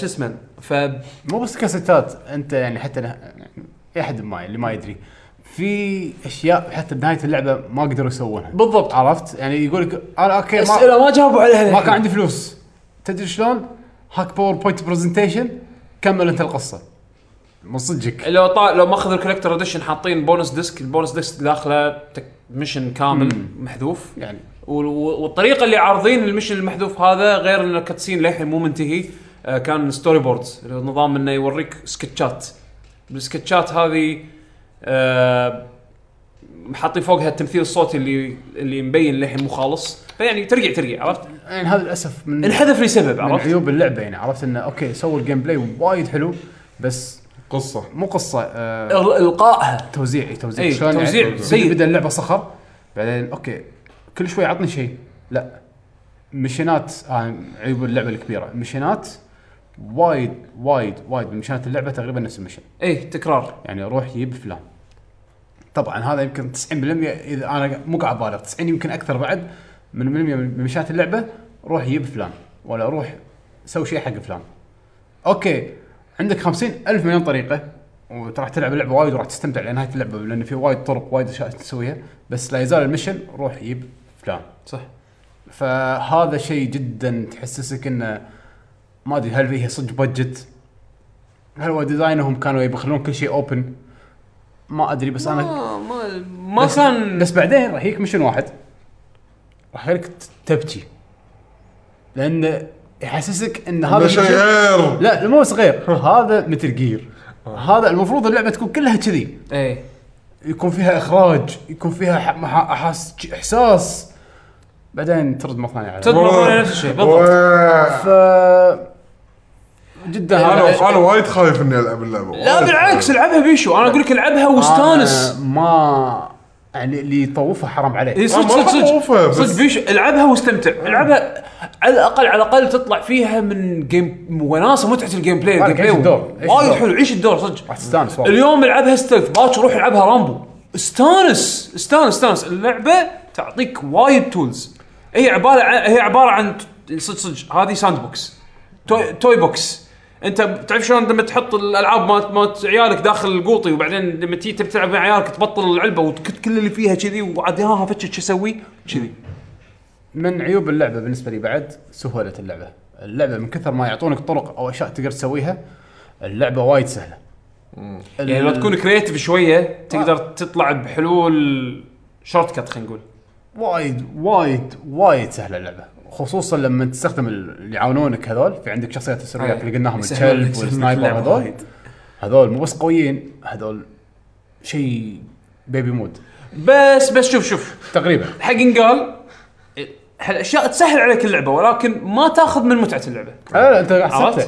شو اسمه ف مو بس كاسيتات انت يعني حتى. اي إحد ما اللي ما يدري. في أشياء حتى بنهاية اللعبة ما قدروا يسوونها. بالضبط. عرفت؟ يعني يقول لك أنا okay ما, أسئلة ما جاوبوا عليها ما كان عندي فلوس. تدري شلون؟ هاك PowerPoint presentation كمل أنت القصة. من صدقك. لو طا... لو ماخذ ال collector edition حاطين bonus disc ال bonus disc داخله تك... mission كامل محذوف. يعني والطريقة اللي عارضين ال mission المحذوف هذا غير انه cutscene للحين مو منتهي. آه، كان storyboards نظام إنه يوريك sketch ات بال sketch ات هذه آه، حاطين فوقها التمثيل الصوتي اللي اللي مبين للحين مو خالص. فيعني ترقع ترقع عرفت؟ يعني هذا للأسف من انحذف لسبب من عرفت؟ عيوب اللعبة يعني عرفت إنه okay سووا ال gameplay وايد حلو بس قصة. مو قصة آه القائها توزيع اي توزيع. إي، شلون توزيع يعني سيء. بدا اللعبة صخر بعدين okay كل شوي عطني شيء. لا. mission ات آه عيوب اللعبة الكبيرة. mission ات وايد وايد وايد. من mission ات اللعبة تقريبا نفس ال mission اي تكرار. يعني روح جيب فلان. طبعا هذا يمكن 90% إذا أنا مو قاعد ابالغ 90 يمكن أكثر بعد. من 100% من mission ات اللعبة روح جيب فلان ولا أروح أسوي شيء حق فلان. okay. عندك خمسين ألف مليون طريقة وراح تلعب اللعبة وايد وراح تستمتع لنهايه اللعبة لأن في وايد طرق وايد أشياء تسويها. بس لا يزال ال mission روح يجيب فلان صح. فهذا شيء جدا تحسسك إنه ما أدري هل فيه صدق budget هل هو design هم كانوا يبي يخلون كل شيء open ما أدري بس أنا ما ما, ما بس كان بس بعدين راح يجيك مشن واحد. راح يخليك تبكي. لأن يحسسك إن هذا غير لا مو بس غير هذا مثل جير هذا المفروض اللعبة تكون كلها كذي. إيه. يكون فيها إخراج يكون فيها إحساس. بعدين ترد مره ثانية على تطبق على نفس الشيء بالضبط. و- ف جدا أنا أنا وايد خايف إني ألعب اللعبة لا بالعكس. العبها بيشو. أنا أقول لك العبها واستانس. ما يعني اللي يطوفها حرام عليه. اي صدق صدق صدق. بس- صدق بيشو. العبها واستمتع. العبها على الأقل على الأقل تطلع فيها من game وناسة متعة ال gameplay ال game عيش بلاي الدور، وايد. حلو. عيش الدور؟ صدق. راح تستانس اليوم العبها stealth باكر روح العبها Rambo. استانس استانس استانس. اللعبة تعطيك وايد tools هي عبارة عن هي عبارة عن صدق صدق. هذه sandbox toy, toy box انت تعرف شلون لما تحط الألعاب مالت مالت عيالك داخل القوطي وبعدين لما تيجي تبي تلعب مع عيالك تبطل العلبة وتكت كل اللي فيها كذي وعاد ها فتش شو أسوي؟ كذي. من عيوب اللعبة بالنسبة لي بعد سهولة اللعبة. اللعبة من كثر ما يعطونك طرق أو أشياء تقدر تسويها اللعبة وايد سهلة. يعني لو تكون creative شوية تقدر تطلع بحلول shortcut خلينا نقول. وايد وايد وايد سهلة اللعبة. خصوصا لما تستخدم ال- اللي يعاونونك هذول في عندك شخصيات السريات اللي قلناهم الكلب وال sniper هذول. هذول مو بس قويين هذول شيء baby mode بس بس شوف شوف. تقريبا. حق قال هالأشياء تسهل عليك اللعبة ولكن ما تأخذ من متعة اللعبة. لا أنت قاعد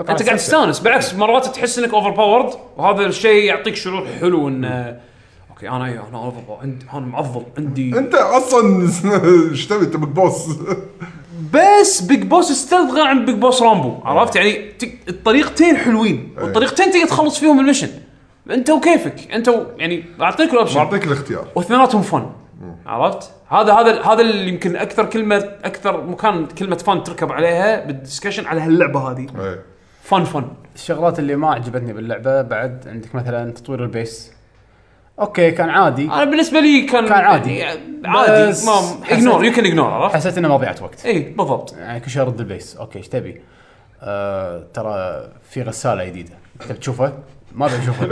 أنت قاعد تستانس. بالعكس مرات تحس إنك overpowered وهذا الشيء يعطيك شعور حلو إنه okay أنا أنا over عندي أنا معضل عندي. أنت أصلا إيش تبي؟ أنت Big Boss بس Big Boss stealth غير عن Big Boss Rambo عرفت؟ يعني تك- الطريقتين حلوين. والطريقتين تقدر تخلص فيهم ال mission. أنت وكيفك؟ أنت و... يعني أعطيك ال option. بعطيك الاختيار. واثنيناتهم fun عرفت؟ هذا هذا هذا اللي يمكن أكثر كلمة أكثر مكان كلمة fun تركب عليها بال discussion على هاللعبة هذه. fun fun الشغلات اللي ما عجبتني باللعبة بعد عندك مثلا تطوير ال base. okay كان عادي. أنا بالنسبة لي كان كان عادي. يعني عادي. بس ما حسيت- ignore you can ignore عرفت؟ حسيت إنه مضيعه وقت. اي بالضبط. يعني كل شيء رد ال base. okay إيش تبي؟ آه ترى في غسالة جديده تبي تشوفها؟ ما أبي أشوفها.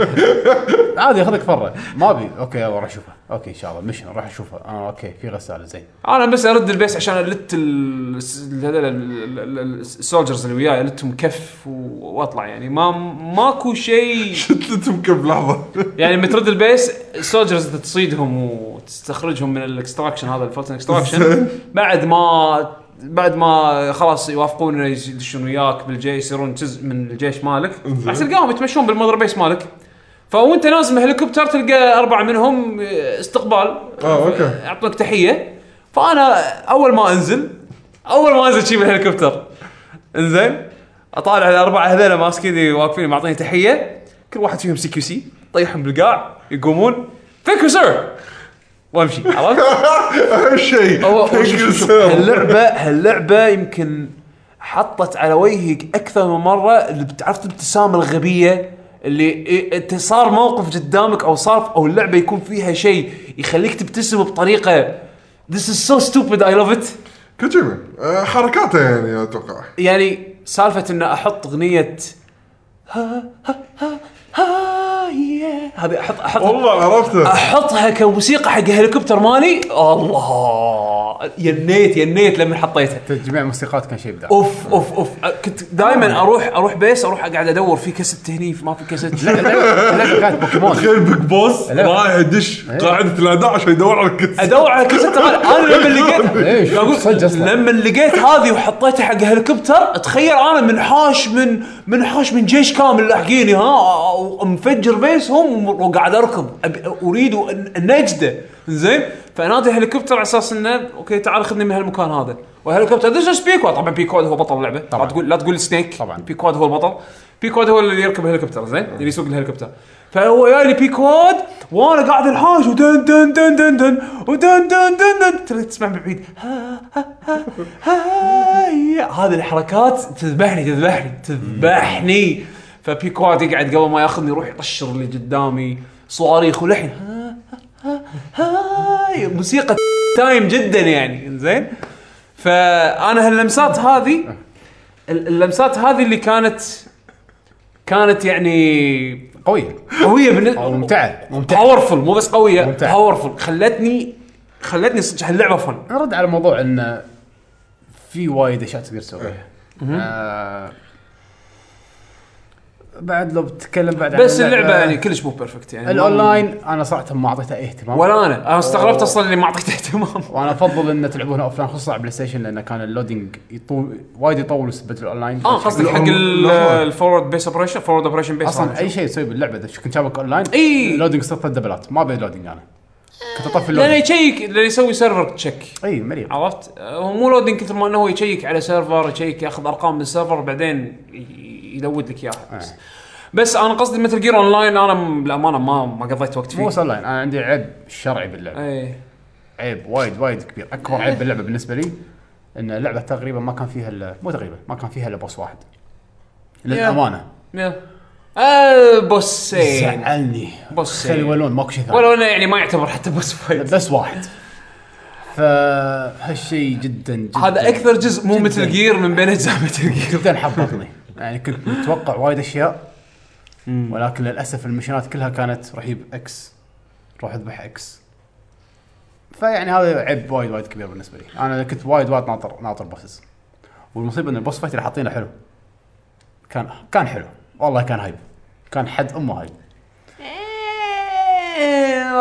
عادي خذك فره. ما أبي. okay يلا راح اشوفها okay إن شاء الله. mission راح أشوفها. آه okay. في غسالة. زين. أنا بس أرد ال base عشان ألت ال- ال- هذول ال- ال- ال- ال soldiers اللي وياي ألتهم كف وأطلع. يعني ما ماكو شيء. shit ممكن بلحظه يعني لما ترد ال base ال soldiers تصيدهم وتستخرجهم من ال extraction هذا ال Fulton extraction بعد ما بعد ما خلاص يوافقون يدشون وياك بالجيش يصيرون جزء من الجيش مالك. راح تلقاهم يتمشون بال Mother Base مالك. فوانت نازل من هليكوبتر تلقى أربعة منهم استقبال. آه okay. يعطونك تحية. فأنا أول ما أنزل أول ما أنزل شي من الهليكوبتر إنزين أطالع الأربعة هذول ماسكين واقفين معطيني تحية. كل واحد فيهم CQC طيحهم بالقاع يقومون. thank you sir وأمشي. عرفت؟ اهم شيء. هاللعبه هاللعبة يمكن حطت على وجهي أكثر من مرة اللي بتعرف الابتسامة الغبية. اللي إيه إنت صار موقف قدامك أو صار أو اللعبة يكون فيها شيء يخليك تبتسم بطريقة This is so stupid I love it. كوجيما آه، حركاته يعني أتوقع. يعني سالفة إن أحط أغنية ها ها ها ها yeah. هذه أحط أحط والله عرفته. أحطها كموسيقى حق هليكوبتر مالي. الله. ينيت ينيت لما حطيتها تجميع موسيقات كان شيء ابداع أوف أوف أوف. كنت دائما أروح أروح base أروح أقعد أدور في كاسيت هني ما في كاسيت. كانت بوكيمون. تخيل Big Boss. رايح يدش قاعدة الأعداء عشان يدور على الكاسيت أدور على كاسيت مال أنا لما لقيت أصلاً. لما لقيت هذه وحطيتها حق هليكوبتر تخيل أنا منحاش من منحاش من جيش كامل لاحقيني ها ومفجر base هم وقاعد اركض أريد النجده زين فانادي الهليكوبتر على أساس إنه okay تعال خذني من هالمكان هذا. والهليكوبتر this Pequod طبعا Pequod هو بطل اللعبة. طبعاً. لا تقول لا تقول Snake طبعاً. Pequod هو البطل. Pequod هو اللي يركب الهليكوبتر زين اللي يسوق الهليكوبتر. فهو جاي لي Pequod وأنا قاعد انحاش ودن دن دن دن دن ودن دن دن دن. تسمع من بعيد. هذه الحركات تذبحني تذبحني تذبحني. فبيكواد يقعد قبل ما ياخذني يروح يطشر اللي قدامي صواريخ ولحن. ها ها ها موسيقى تايم جدا يعني زين فأنا هاللمسات هذه ال- اللمسات هذه اللي كانت كانت يعني قوية. قوية أو ممتعة. ممتعة. powerful مو بس قوية ممتعة. powerful خلتني خلتني صدق هاللعبة fun نرد على موضوع إن في وايد أشياء تقدر تسويها. آه بعد لو بتتكلم بعد عن بس اللعبة. يعني كلش مو perfect يعني. الأونلاين أنا صراحة ما أعطيته اي اهتمام. ولا أنا. أنا استغربت أصلا إني ما أعطيته اهتمام. وأنا أفضل إن تلعبونها offline خصوصا على PlayStation لأن كان ال loading يطول وايد يطول سبة الاونلاين آه قصدك حق. ال forward peace operation forward operation peace أصلا أي شيء تسوي باللعبة إذا كنت جابك أونلاين إي. ال loading صار ثلاث دبلات. ما ابي loading أنا. كنت أطفي لأنه ال loading يشيك لأنه يسوي server check إي مليء عرفت؟ هو مو loading كثر ما إنه هو يشيك على server يشيك ياخذ أرقام من السيرفر بعدين يلود لك إياها. بس. بس أنا قصدي مثل Gear online أنا بالامانه ما ما قضيت وقت مو فيه بس اونلاين أنا عندي عيب شرعي باللعبه اي عيب وايد وايد كبير. أكبر عيب باللعبة بالنسبة لي إن اللعبة تقريبا ما كان فيها الا مو تقريبا ما كان فيها إلا boss واحد. للأمانة. آه bossين. زعلني. bossين. خلي يولون ماكو شيء ثاني. ولو انه يعني ما يعتبر حتى boss fight بس واحد. فهالشيء جدا جدا. هذا أكثر جزء مو. Metal Gear من بين أجزاء Metal Gear جدا حبطني. يعني كنت متوقع وايد أشياء ولكن للأسف ال missionات كلها كانت يجيب X روح اذبح X فيعني هذا عيب وايد وايد كبير بالنسبة لي. أنا كنت وايد وايد ناطر ناطر bosses. والمصيبة إن ال boss fight اللي حاطينه حلو. كان كان حلو. والله كان hype كان حد أمه hype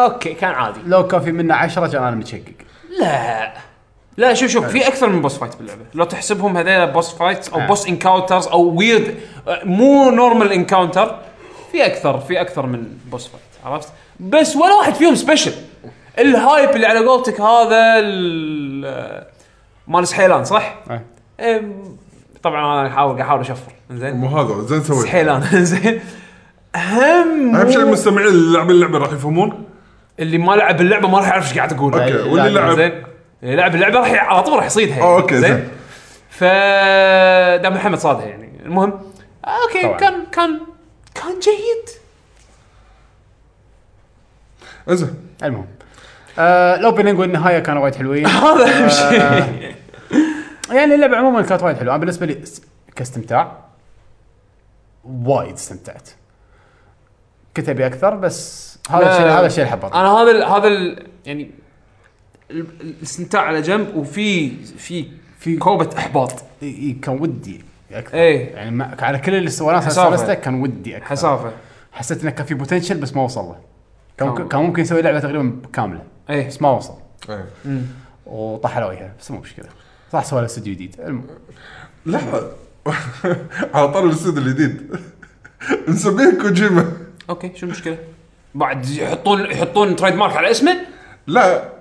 okay كان عادي. لو كان في منه عشرة كان أنا متشقق. لا. لا شوف شوف في أكثر من boss fight باللعبة. لو تحسبهم هذول boss fight أو. boss encounters أو weird مو normal encounter في أكثر في أكثر من boss fight عرفت؟ بس ولا واحد فيهم special ال hype اللي على قولتك هذا ال- مال سحيلان صح؟ إيه، طبعا أنا احاول أحاول أشفر. زين. مو هذا زين سويت سحيلان زين. اهم أهم شيء المستمعين اللي لاعبين اللعبة راح يفهمون. اللي ما لعب اللعبة ما راح يعرف إيش قاعد أقول. okay واللي لعب زين. لعب اللعبة راح على طول راح يصيدها آه okay زين؟ ف دام محمد صادها يعني. المهم okay طبعاً. كان كان كان جيد. زين المهم. آه ال opening والنهاية كانوا وايد حلوين. هذا اهم شيء. يعني اللعبة عموما كانت وايد حلوة. أنا بالنسبة لي كاستمتاع وايد استمتعت. كنت أبي أكثر بس هذا الشيء. هذا الشيء اللي حبطني أنا هذا ال هذا ال يعني الاستمتاع على جنب وفي في في كوبة إحباط. إي كان ودي أكثر. إيه. يعني ما على كل اللي. سولفته كان ودي أكثر. حسافة. حسيت إنه كان في potential بس ما وصل له. كان. ممكن كان ممكن يسوي لعبة تقريبا كاملة. إيه. بس ما وصل. إيه. وطاح وجهه. بس مو مشكلة. صح سوى له استوديو جديد. لا. على طار الاستوديو الجديد. نسميه كوجيما. okay شو المشكلة؟ بعد يحطون يحطون trademark على اسمه؟ لا.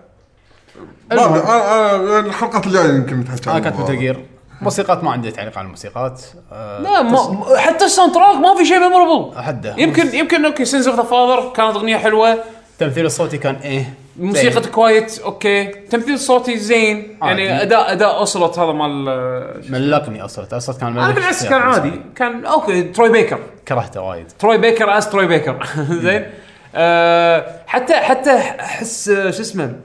أنا- أنا الحلقات الجاية يمكن نتحكى أنا عن كانت الموضوع Gear موسيقات ما عندي تعليق على الموسيقات. آه لا ما حتى ال soundtrack ما في شيء memorable حده يمكن يمكن okay Sins of the Father كانت أغنية حلوة. التمثيل الصوتي كان إيه؟ موسيقى quiet okay. تمثيل صوتي زين. عادي. يعني اداء أداء اوسلوت هذا مال آه، ملقني أصلا أصلا كان أنا ملك بالعكس كان. عادي. كان okay تروي بيكر كرهته وايد. Troy Baker is Troy Baker زين. آه حتى حتى أحس آه، شو اسمه؟ آه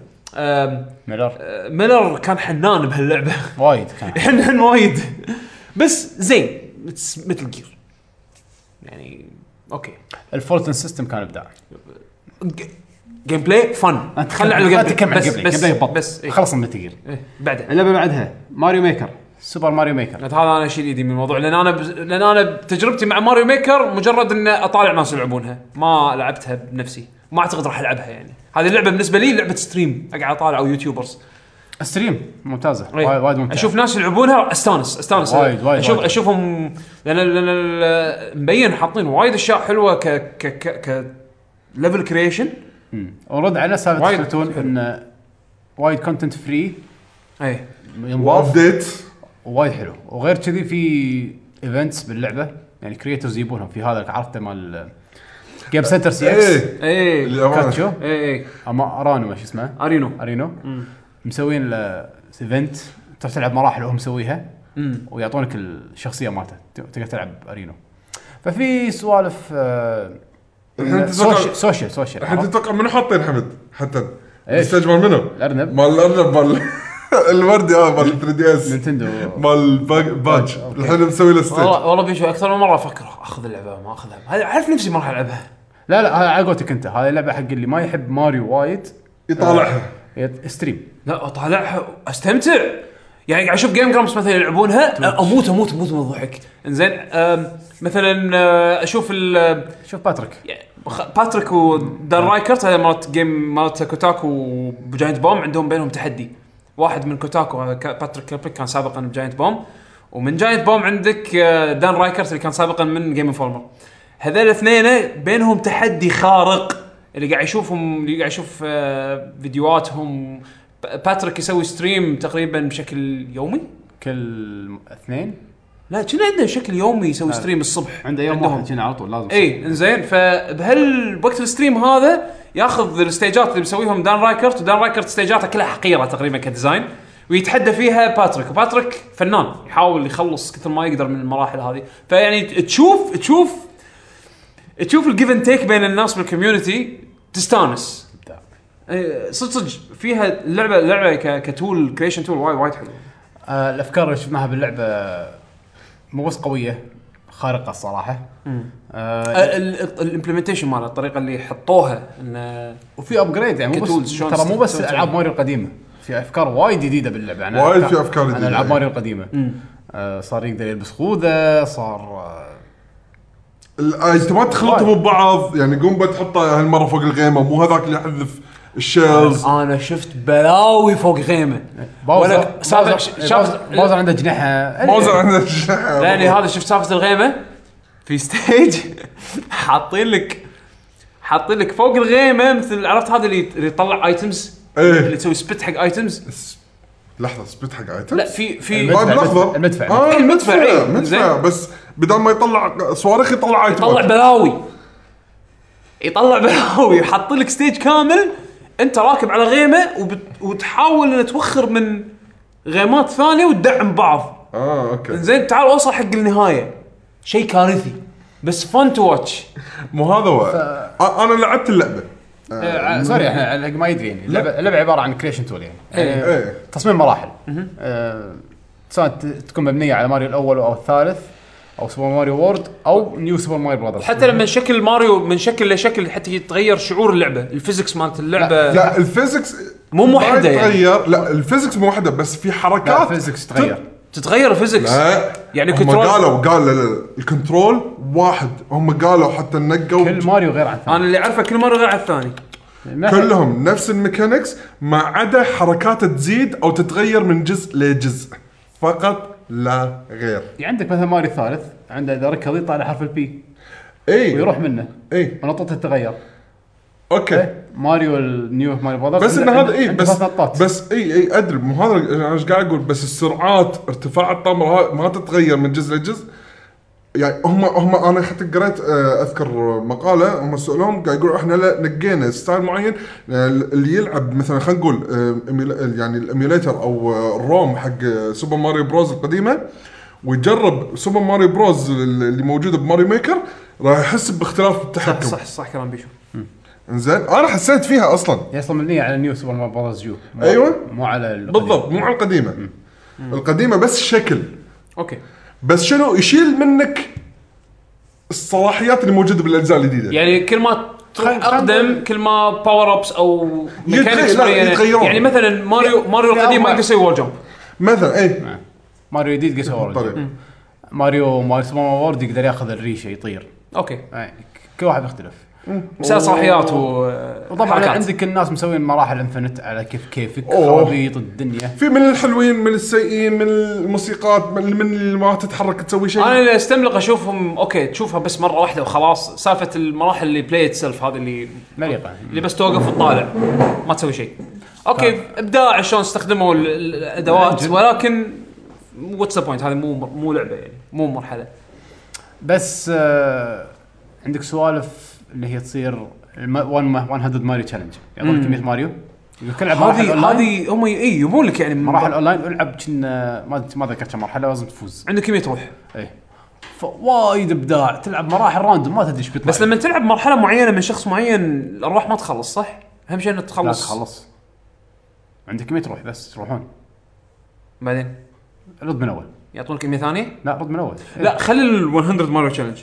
ميلر. آه، ميلر كان حنان بهاللعبة. وايد كان. يحنن وايد. بس زين Metal Gear يعني okay. ال Fulton system كان إبداع. gameplay fun خلنا على ال gameplay. بس بس بس إيه. خلص من Gear إيه، بعدين اللعبه بعدها Mario Maker Super Mario Maker هذا أنا اشيل ايدي من الموضوع. لأن أنا بز... لأن أنا بتجربتي مع Mario Maker مجرد ان أطالع ناس يلعبونها. ما لعبتها بنفسي. ما أعتقد راح ألعبها يعني. هذه اللعبة بالنسبة لي لعبة stream أقعد أطالع أو YouTubers stream ممتازة. إيه. وايد وايد ممتازه أشوف ناس يلعبونها أستانس أستانس. وايد- وايد- أشوف وايد. اشوفهم لأن لأن مبين حاطين وايد أشياء حلوة ك ك ك, ك level creation ورد على سالفة حلو. انه وايد content free اي و update وايد حلو. وغير كذي في events باللعبة يعني creators يجيبونهم في هذا عرفته مال Game Center CX إيه. اي كاتشو؟ اي اي أرانو ما شو اسمه؟ أرينو. أرينو. مسوين له event تروح تلعب مراحل وهو مسويها. ويعطونك الشخصية مالته. تقدر تلعب أرينو. ففي سوالف آه، الحين تتوقع- social social social الحين؟ تتوقع منو حاطين حمد؟ حتى إيش؟ ال stage مال منو؟ الأرنب. مال الأرنب مال الوردي آه مال 3DS Nintendo. مال باج-. الحين مسوي له stage. والله والله بيشو أكثر من مرة أفكر أخذ اللعبة ما أخذها. اعرف نفسي ما راح ألعبها؟ لا لا هذا على قولتك انت. هذه لعبه حق اللي ما يحب ماريو وايد. يطالعها. يت- stream. لا أطالعها استمتع يعني قاعد أشوف Game Grumps مثلا يلعبونها أموت أموت أموت من الضحك. إنزين مثلا أه، أشوف ال شوف Patrick. Patrick و Dan Ryckert هذا مالت جيم مالت Kotaku و Giant Bomb عندهم بينهم تحدي. واحد من Kotaku Patrick Klepek كان سابقا ب Giant Bomb. ومن Giant Bomb عندك آه، Dan Ryckert اللي كان سابقا من Game Informer هذول الاثنين بينهم تحدي خارق. اللي قاعد يشوفهم اللي قاعد يشوف آه، فيديوهاتهم. باتريك يسوي stream تقريبا بشكل يومي. كل اثنين؟ لا كنا عنده شكل يومي يسوي stream الصبح عنده يوم. واحد كنا على طول لازم اي إنزين. فبهالوقت ال stream هذا ياخذ ال stageات اللي مسويهم Dan Ryckert و Dan Ryckert stageاته كلها حقيرة تقريبا ك design ويتحدى فيها Patrick. و Patrick فنان يحاول يخلص كثر ما يقدر من المراحل هذه. فيعني تشوف تشوف تشوف ال give and take بين الناس بال community تستانس. إيه، صدق صدق فيها اللعبه اللعبه ك- ك tool creation tool وايد وايد حلوة. آه الأفكار اللي شفناها باللعبة مو بس قوية خارقة الصراحة. آه ال implementation مالها الطريقة اللي حطوها انه وفي upgrade يعني مو ك tools بس شلون ترى مو بس تستخدم. ألعاب ماريو القديمة. في أفكار وايد جديدة باللعبة. عن وايد في أفكار عن جديدة، ألعاب. ماريو القديمة. آه صار يقدر يلبس خوذة صار آه الأيتمات تخلطهم ببعض يعني قوم بتحطها هالمرة فوق الغيمة مو هذاك اللي يحذف الشيلز. أنا شفت بلاوي فوق غيمة. باوزر ولا سالفه باوزر, باوزر عنده جناحة. موزع عنده لاني هذا شفت سالفه الغيمة؟ في ستيج. حاطين لك حاطين لك فوق الغيمة مثل عرفت هذا اللي اللي يطلع ايتمز إيه. اللي تسوي سبت حق ايتمز لحظة سبت حق item لا في في المدفع. طيب الاخضر المدفع. آه المدفع، المدفع إيه. مدفع زين. بس بدل ما يطلع صواريخ يطلع item يطلع بلاوي يطلع بلاوي يحط لك stage كامل انت راكب على غيمة وبت... وتحاول ان توخر من غيمات ثانية وتدعم بعض. آه أوكي. زين تعال اوصل حق النهاية. شيء كارثي بس فن to watch مو هذا هو. آه، أنا لعبت اللعبة. آه sorry إحنا ما يدري يعني. اللعبه اللعبه عبارة عن creation tool يعني, يعني إيه. تصميم مراحل. آه سواء تكون مبنية على ماريو الأول أو الثالث أو Super Mario World أو New Super Mario Brothers. حتى لما شكل ماريو من شكل لشكل حتى يتغير شعور اللعبة. ال physics مالت اللعبة لا ال physics مو موحدة ما يعني. لا ال physics مو واحدة بس في لا حركات ال physics تغير. تتغير ال physics لا يعني هم control- قالوا قال لا لا ال control واحد. هم قالوا حتى نقوا كل ماريو غير عن أنا الثاني اللي أعرفه كل مره غير على الثاني. ما- كلهم نفس ال mechanics ما عدا حركات تزيد أو تتغير من جزء لجزء. فقط لا غير. يعني عندك مثلا ماريو الثالث عنده إذا ركض يطلع على حرف ال P اي ويروح منه. اي ونطته تتغير. أوكي. ماريو ال New Mario Brothers بس ان هذا اي بس بس اي اي أدري مو هذا أنا إيش قاعد أقول بس السرعات ارتفاع الطمر ها- ما تتغير من جزء لجزء. يعني هم هم أنا حتى قريت آه، أذكر مقالة هم سألوهم قاعد يقولوا إحنا لا نقينا style معين آه، اللي يلعب مثلا خلينا نقول آه، يعني ال emulator أو ال ROM حق Super Mario Bros القديمة ويجرب Super Mario Bros اللي موجودة ب Mario Maker راح يحس باختلاف صح بالتحكم صح صح كلام بيشو. انزين أنا حسيت فيها أصلا. هي أصلا مبنية على New Super Mario Brothers U مو- أيوة. مو على القديم. بالضبط. مو على القديمة. القديمة بس شكل. أوكي. بس شنو يشيل منك الصلاحيات اللي موجودة بالأجزاء الجديدة؟ يعني كل ما تروح خل اقدم كل ما power ups أو mechanics يتغيرون. يعني مثلا ماريو ماريو القديم ما. يقدر يسوي wall jump مثلا اي ماريو جديد قصة طريق. وورد ماريو ماريو Super Mario World يقدر ياخذ الريشة يطير. أوكي. يعني كل واحد يختلف. مساء صلاحيات و وطبعا حركات. عندك الناس مسوين مراحل infinite على كيف كيفك. خرابيط الدنيا. في من الحلوين من السيئين من الموسيقات من, من اللي ما تتحرك تسوي شيء. أنا اللي أستملق أشوفهم أوكي تشوفها بس مرة واحدة وخلاص. سالفة المراحل اللي play self هذه اللي مليقة. اللي بس توقف وتطالع. ما تسوي شيء. أوكي إبداع شلون استخدموا ال- ال- الأدوات. ولكن what's the point هذه مو مو لعبة يعني مو مرحلة. بس آه عندك سوالف اللي هي تصير الم- 100 ماريو. challenge يعطونك 100 ماريو العب مراحل هذه هم اي يبون لك يعني مراحل أونلاين. والعب كنا ما ما ذكرت كم مرحله لازم تفوز. عندك 100 روح اي فوايد إبداع. تلعب مراحل random ما تدري إيش بيطلع بس لما تلعب مرحلة معينة من شخص معين الارواح ما تخلص صح؟ أهم شيء انك لا تخلص. تخلص. عندك 100 روح بس تروحون. بعدين؟ رد من أول. يعطونك 100 ثانية؟ لا رد من أول. لا خلي ال 100 ماريو challenge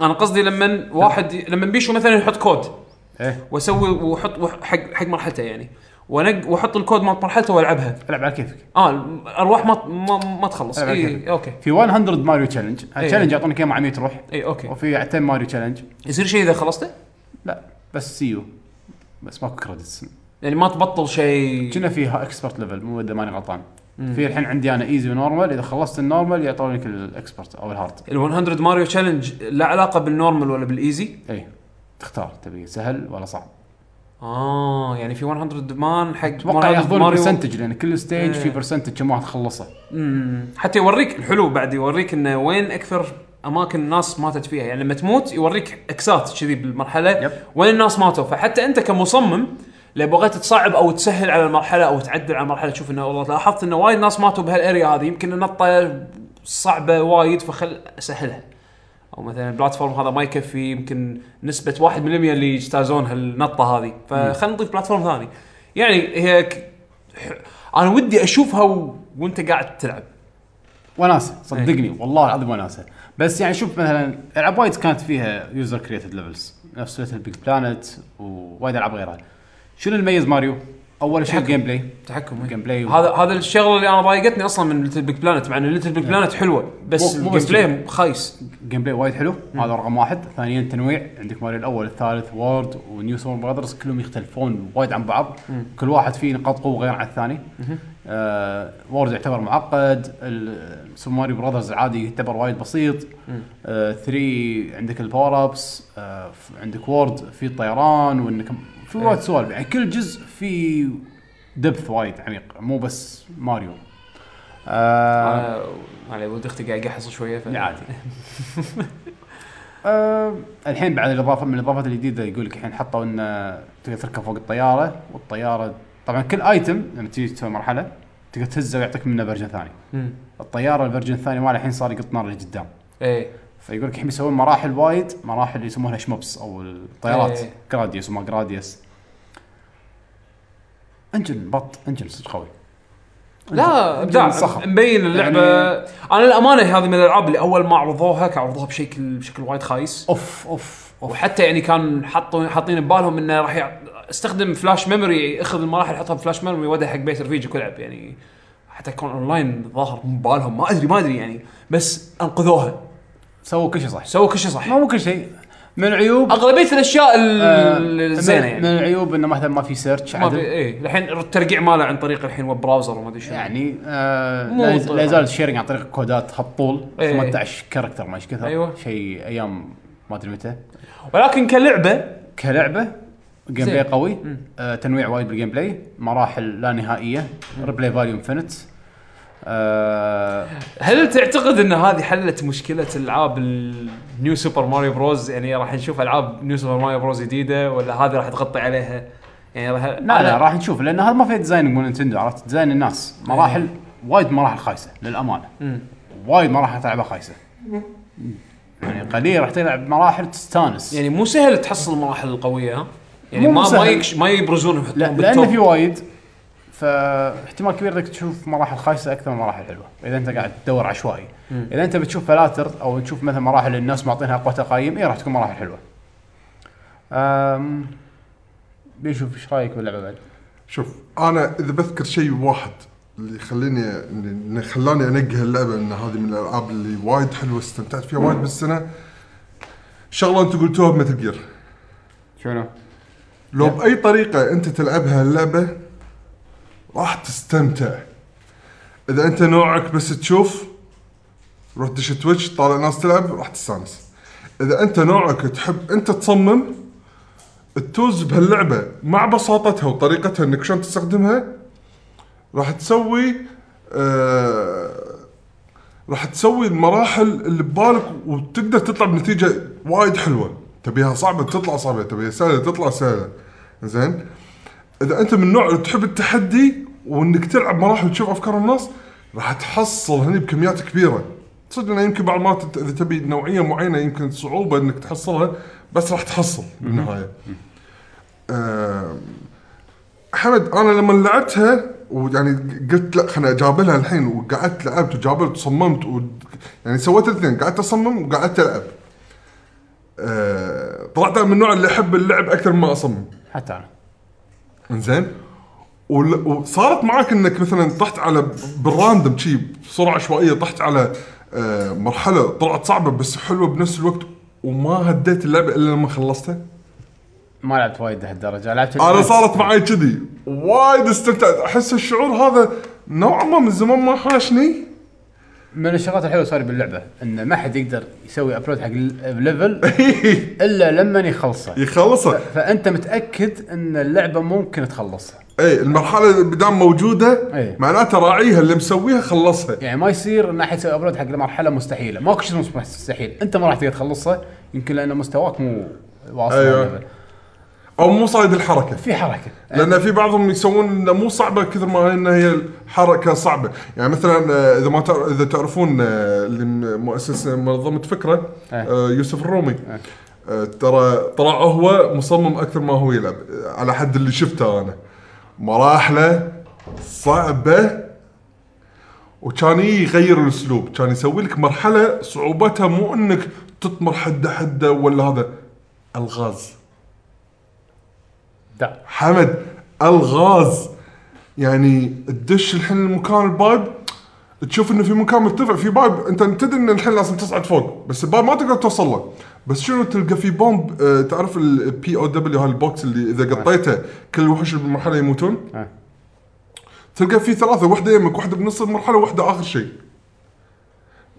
أنا قصدي لما واحد لما بيشو مثلا يحط كود. إيه. وأسوي وأحط وح- حق حق مرحلته يعني. ونق وأحط الكود مال مرحلته وألعبها. ألعب على كيفك. آه الأرواح ما ما, ما تخلص. ألعب على اي كيفك. أوكي. في 100 ماريو challenge. إيه. ال challenge يعطونك إياه مع 100 روح. اي أوكي. وفي 10 ماريو challenge. يصير شيء إذا خلصته؟ لا بس سيو. بس ماكو credits يعني ما تبطل شيء. كنا فيها expert level مو إذا ماني غلطان. في الحين عندي أنا easy و normal إذا خلصت ال normal يعطونك ال expert أو ال hard ال 100 ماريو challenge لا علاقة بال normal ولا بال easy اي تختار. تبي سهل ولا صعب؟ آه يعني في 100 man حق أتوقع 100 يأخذون. percentage لأن كل stage في إيه. percentage كم واحد خلصه. مم. حتى يوريك الحلو بعد يوريك انه وين أكثر أماكن الناس ماتت فيها. يعني لما تموت يوريك إكسات كذي بالمرحلة yep. وين الناس ماتوا. فحتى أنت كمصمم لو بغيت تصعب أو تسهل على المرحلة أو تعدل على المرحلة تشوف إنه والله لاحظت إنه وايد ناس ماتوا بهال area هذه يمكن النطة صعبة وايد فخل أسهلها. أو مثلا ال platform هذا ما يكفي يمكن نسبة 1% اللي يجتازون هالنطة هذه. فخلينا نضيف platform ثاني. يعني هي ك... أنا ودي أشوفها و... وأنت قاعد تلعب. وناسة صدقني والله العظيم وناسة. بس يعني شوف مثلا ألعاب وايد كانت فيها user created levels نفس Little Big Planet ووايد ألعاب غيرها. شنو اللي يميز ماريو؟ أول شيء. ال gameplay تحكم ال gameplay هذا هذا الشغلة اللي أنا ضايقتني أصلا من Little Big Planet مع إن Little Big Planet حلوة بس مو- ال gameplay خايس. ال gameplay وايد حلو. هذا رقم واحد. ثانيا تنويع. عندك ماريو الأول الثالث World و New Super Brothers كلهم يختلفون وايد عن بعض. كل واحد فيه نقاط قوة غير عن الثاني. آه World يعتبر معقد. Super Mario Brothers العادي يعتبر وايد بسيط. آه 3 عندك ال power ups آه عندك World في الطيران وإنك في وايد سوالف يعني كل جزء فيه depth وايد عميق مو بس ماريو. آه أنا علي ولد أختي قاعد يقحص شوية ف... عادي. آه الحين بعد الاضافه من الإضافات الجديدة يقول لك الحين حطوا إن تقدر تركب فوق الطيارة والطيارة طبعا كل item لما تجي تسوي مرحلة تقدر تهزه ويعطيك منه version ثاني. مم. الطيارة ال version الثاني ماله الحين صار يقط نار لقدام إيه. فيقول لك الحين بيسوون مراحل وايد مراحل يسمونها shmups أو الطيارات. إيه. Gradius وما Gradius engine بط engine صدق قوي. لا ابداع صخر. مبين اللعبة. يعني- أنا للأمانة هذه من الألعاب اللي أول ما عرضوها كان عرضوها بشكل بشكل وايد خايس. أوف أوف وحتى يعني كان حطوا حاطين ببالهم إنه راح استخدم flash memory اخذ المراحل حطها ب flash memory ودها حق بيت رفيجك والعب يعني حتى يكون اونلاين ظاهر مو ببالهم ما ادري ما أدري يعني. بس أنقذوها. سووا كل شيء صح. سووا كل شيء صح. ما مو كل شيء. من العيوب أغلبية الأشياء ال- آه، الزينه من- يعني من العيوب إنه مثلا ما في search ما في عدل إيه الحين الترقيع ماله عن طريق الحين web browser وما أدري شنو يعني آه مو لا يز- طبعاً. لا يزال ال sharing عن طريق كودات هالطول إيه. 18 character ما إيش كثر أيوة. شيء أيام ما أدري متى ولكن كلعبه كلعبة game زين. play قوي آه تنويع وايد بال gameplay مراحل لا نهائية replay value infinite آه هل تعتقد إن هذه حلت مشكلة ألعاب ال New Super Mario Bros يعني راح نشوف ألعاب New Super Mario Bros جديدة ولا هذه راح تغطي عليها؟ يعني راح لا لا راح نشوف لأن هذا ما في design مو Nintendo عرفت؟ design الناس. مراحل وايد مراحل خايسة للأمانة. مم. وايد مراحل تلعبها خايسة. يعني قليل راح تلعب مراحل تستانس. يعني مو سهل تحصل المراحل القويه ها؟ يعني ما ما. يكش ما يبرزون يحطون لا. لأن في وايد فاحتمال كبير إنك تشوف مراحل خايسة أكثر من مراحل حلوة. إذا أنت قاعد تدور عشوائي. إذا أنت بتشوف فلاتر أو تشوف مثلا مراحل الناس معطينها اقوى تقييم اي راح تكون مراحل حلوة. أم... بيشوف إيش رأيك باللعبة بعد؟ شوف أنا إذا بذكر شيء واحد اللي يخليني اللي خلاني انقي هاللعبه إن هذه من الألعاب اللي وايد حلوة استمتعت فيها وايد بالسنة شغلة أنتم قلتوها ب Metal Gear شنو؟ لو بأي طريقة أنت تلعبها اللعبه راح تستمتع. إذا أنت نوعك بس تشوف روح دش Twitch طالع ناس تلعب راح تستانس. إذا أنت نوعك تحب أنت تصمم تفوز بهاللعبة مع بساطتها وطريقتها إنك شلون تستخدمها راح تسوي آه راح تسوي المراحل اللي ببالك وتقدر تطلع بنتيجة وايد حلوة. تبيها صعبة تطلع صعبة تبيها سهلة تطلع سهلة. زين؟ إذا أنت من اللي تحب التحدي وانك تلعب مراحل وتشوف افكار الناس راح تحصل هني بكميات كبيرة صدق إنه يمكن بعض المرات إذا تبي نوعية معينة يمكن صعوبة إنك تحصلها بس راح تحصل بالنهاية. آه حمد أنا لما لعبتها ويعني قلت لا خليني أجابلها الحين وقعدت لعبت وجابلت وصممت و يعني سويت الاثنين قعدت أصمم وقعدت ألعب. آه طلعت من النوع اللي أحب اللعب أكثر مما أصمم. حتى أنا إنزين وصارت معك إنك مثلا طحت على بال random شي بسرعة عشوائيه طحت على آه، مرحلة طلعت صعبة بس حلوة بنفس الوقت وما هديت اللعبة إلا لما خلصتها؟ ما لعبت وايد لهالدرجة. لعبت أنا صارت معي كذي وايد استمتعت. أحس الشعور هذا نوعا ما من زمان ما حاشني. من الشغلات الحلوة صار باللعبة إن ما حد يقدر يسوي upload حق ال level إلا لما يخلصه. يخلصها فأنت متأكد إن اللعبة ممكن تخلصها. إي المرحلة اللي بدام موجودة إي. معناته راعيها اللي مسويها خلصها. يعني ما يصير إن أحد يسوي upload حق مرحلة مستحيلة. ماكو شيء مستحيل. أنت ما راح تقدر تخلصها يمكن لأن مستواك مو واصل أيوة. أو مو صايد الحركة. في حركة. لأن في بعضهم يسوون إنه مو صعبة كثر ما ان هي الحركه صعبة. يعني مثلا آه، إذا ما تعرف إذا تعرفون آه، اللي مؤسس منظمة فكرة إيه. آه، يوسف الرومي. آه، ترى طلع هو مصمم أكثر ما هو يلعب. آه، على حد اللي شفته أنا. مراحله صعبة. وكان يغير الأسلوب. كان يسوي لك مرحلة صعوبتها مو إنك تطمر حدة حدة ولا هذا. الغاز. دا حمد الغاز. يعني تدش الحين المكان ال pipe تشوف إنه في مكان مرتفع في pipe أنت تدري إن الحين لازم تصعد فوق بس ال pipe ما تقدر توصل له. بس شنو تلقى في bomb؟ آه تعرف ال P O W هاي ال box اللي إذا قطيته كل الوحوش بالمرحله يموتون؟ آه. تلقى في ثلاثة واحدة يمك واحدة بنص المرحلة واحدة آخر شيء.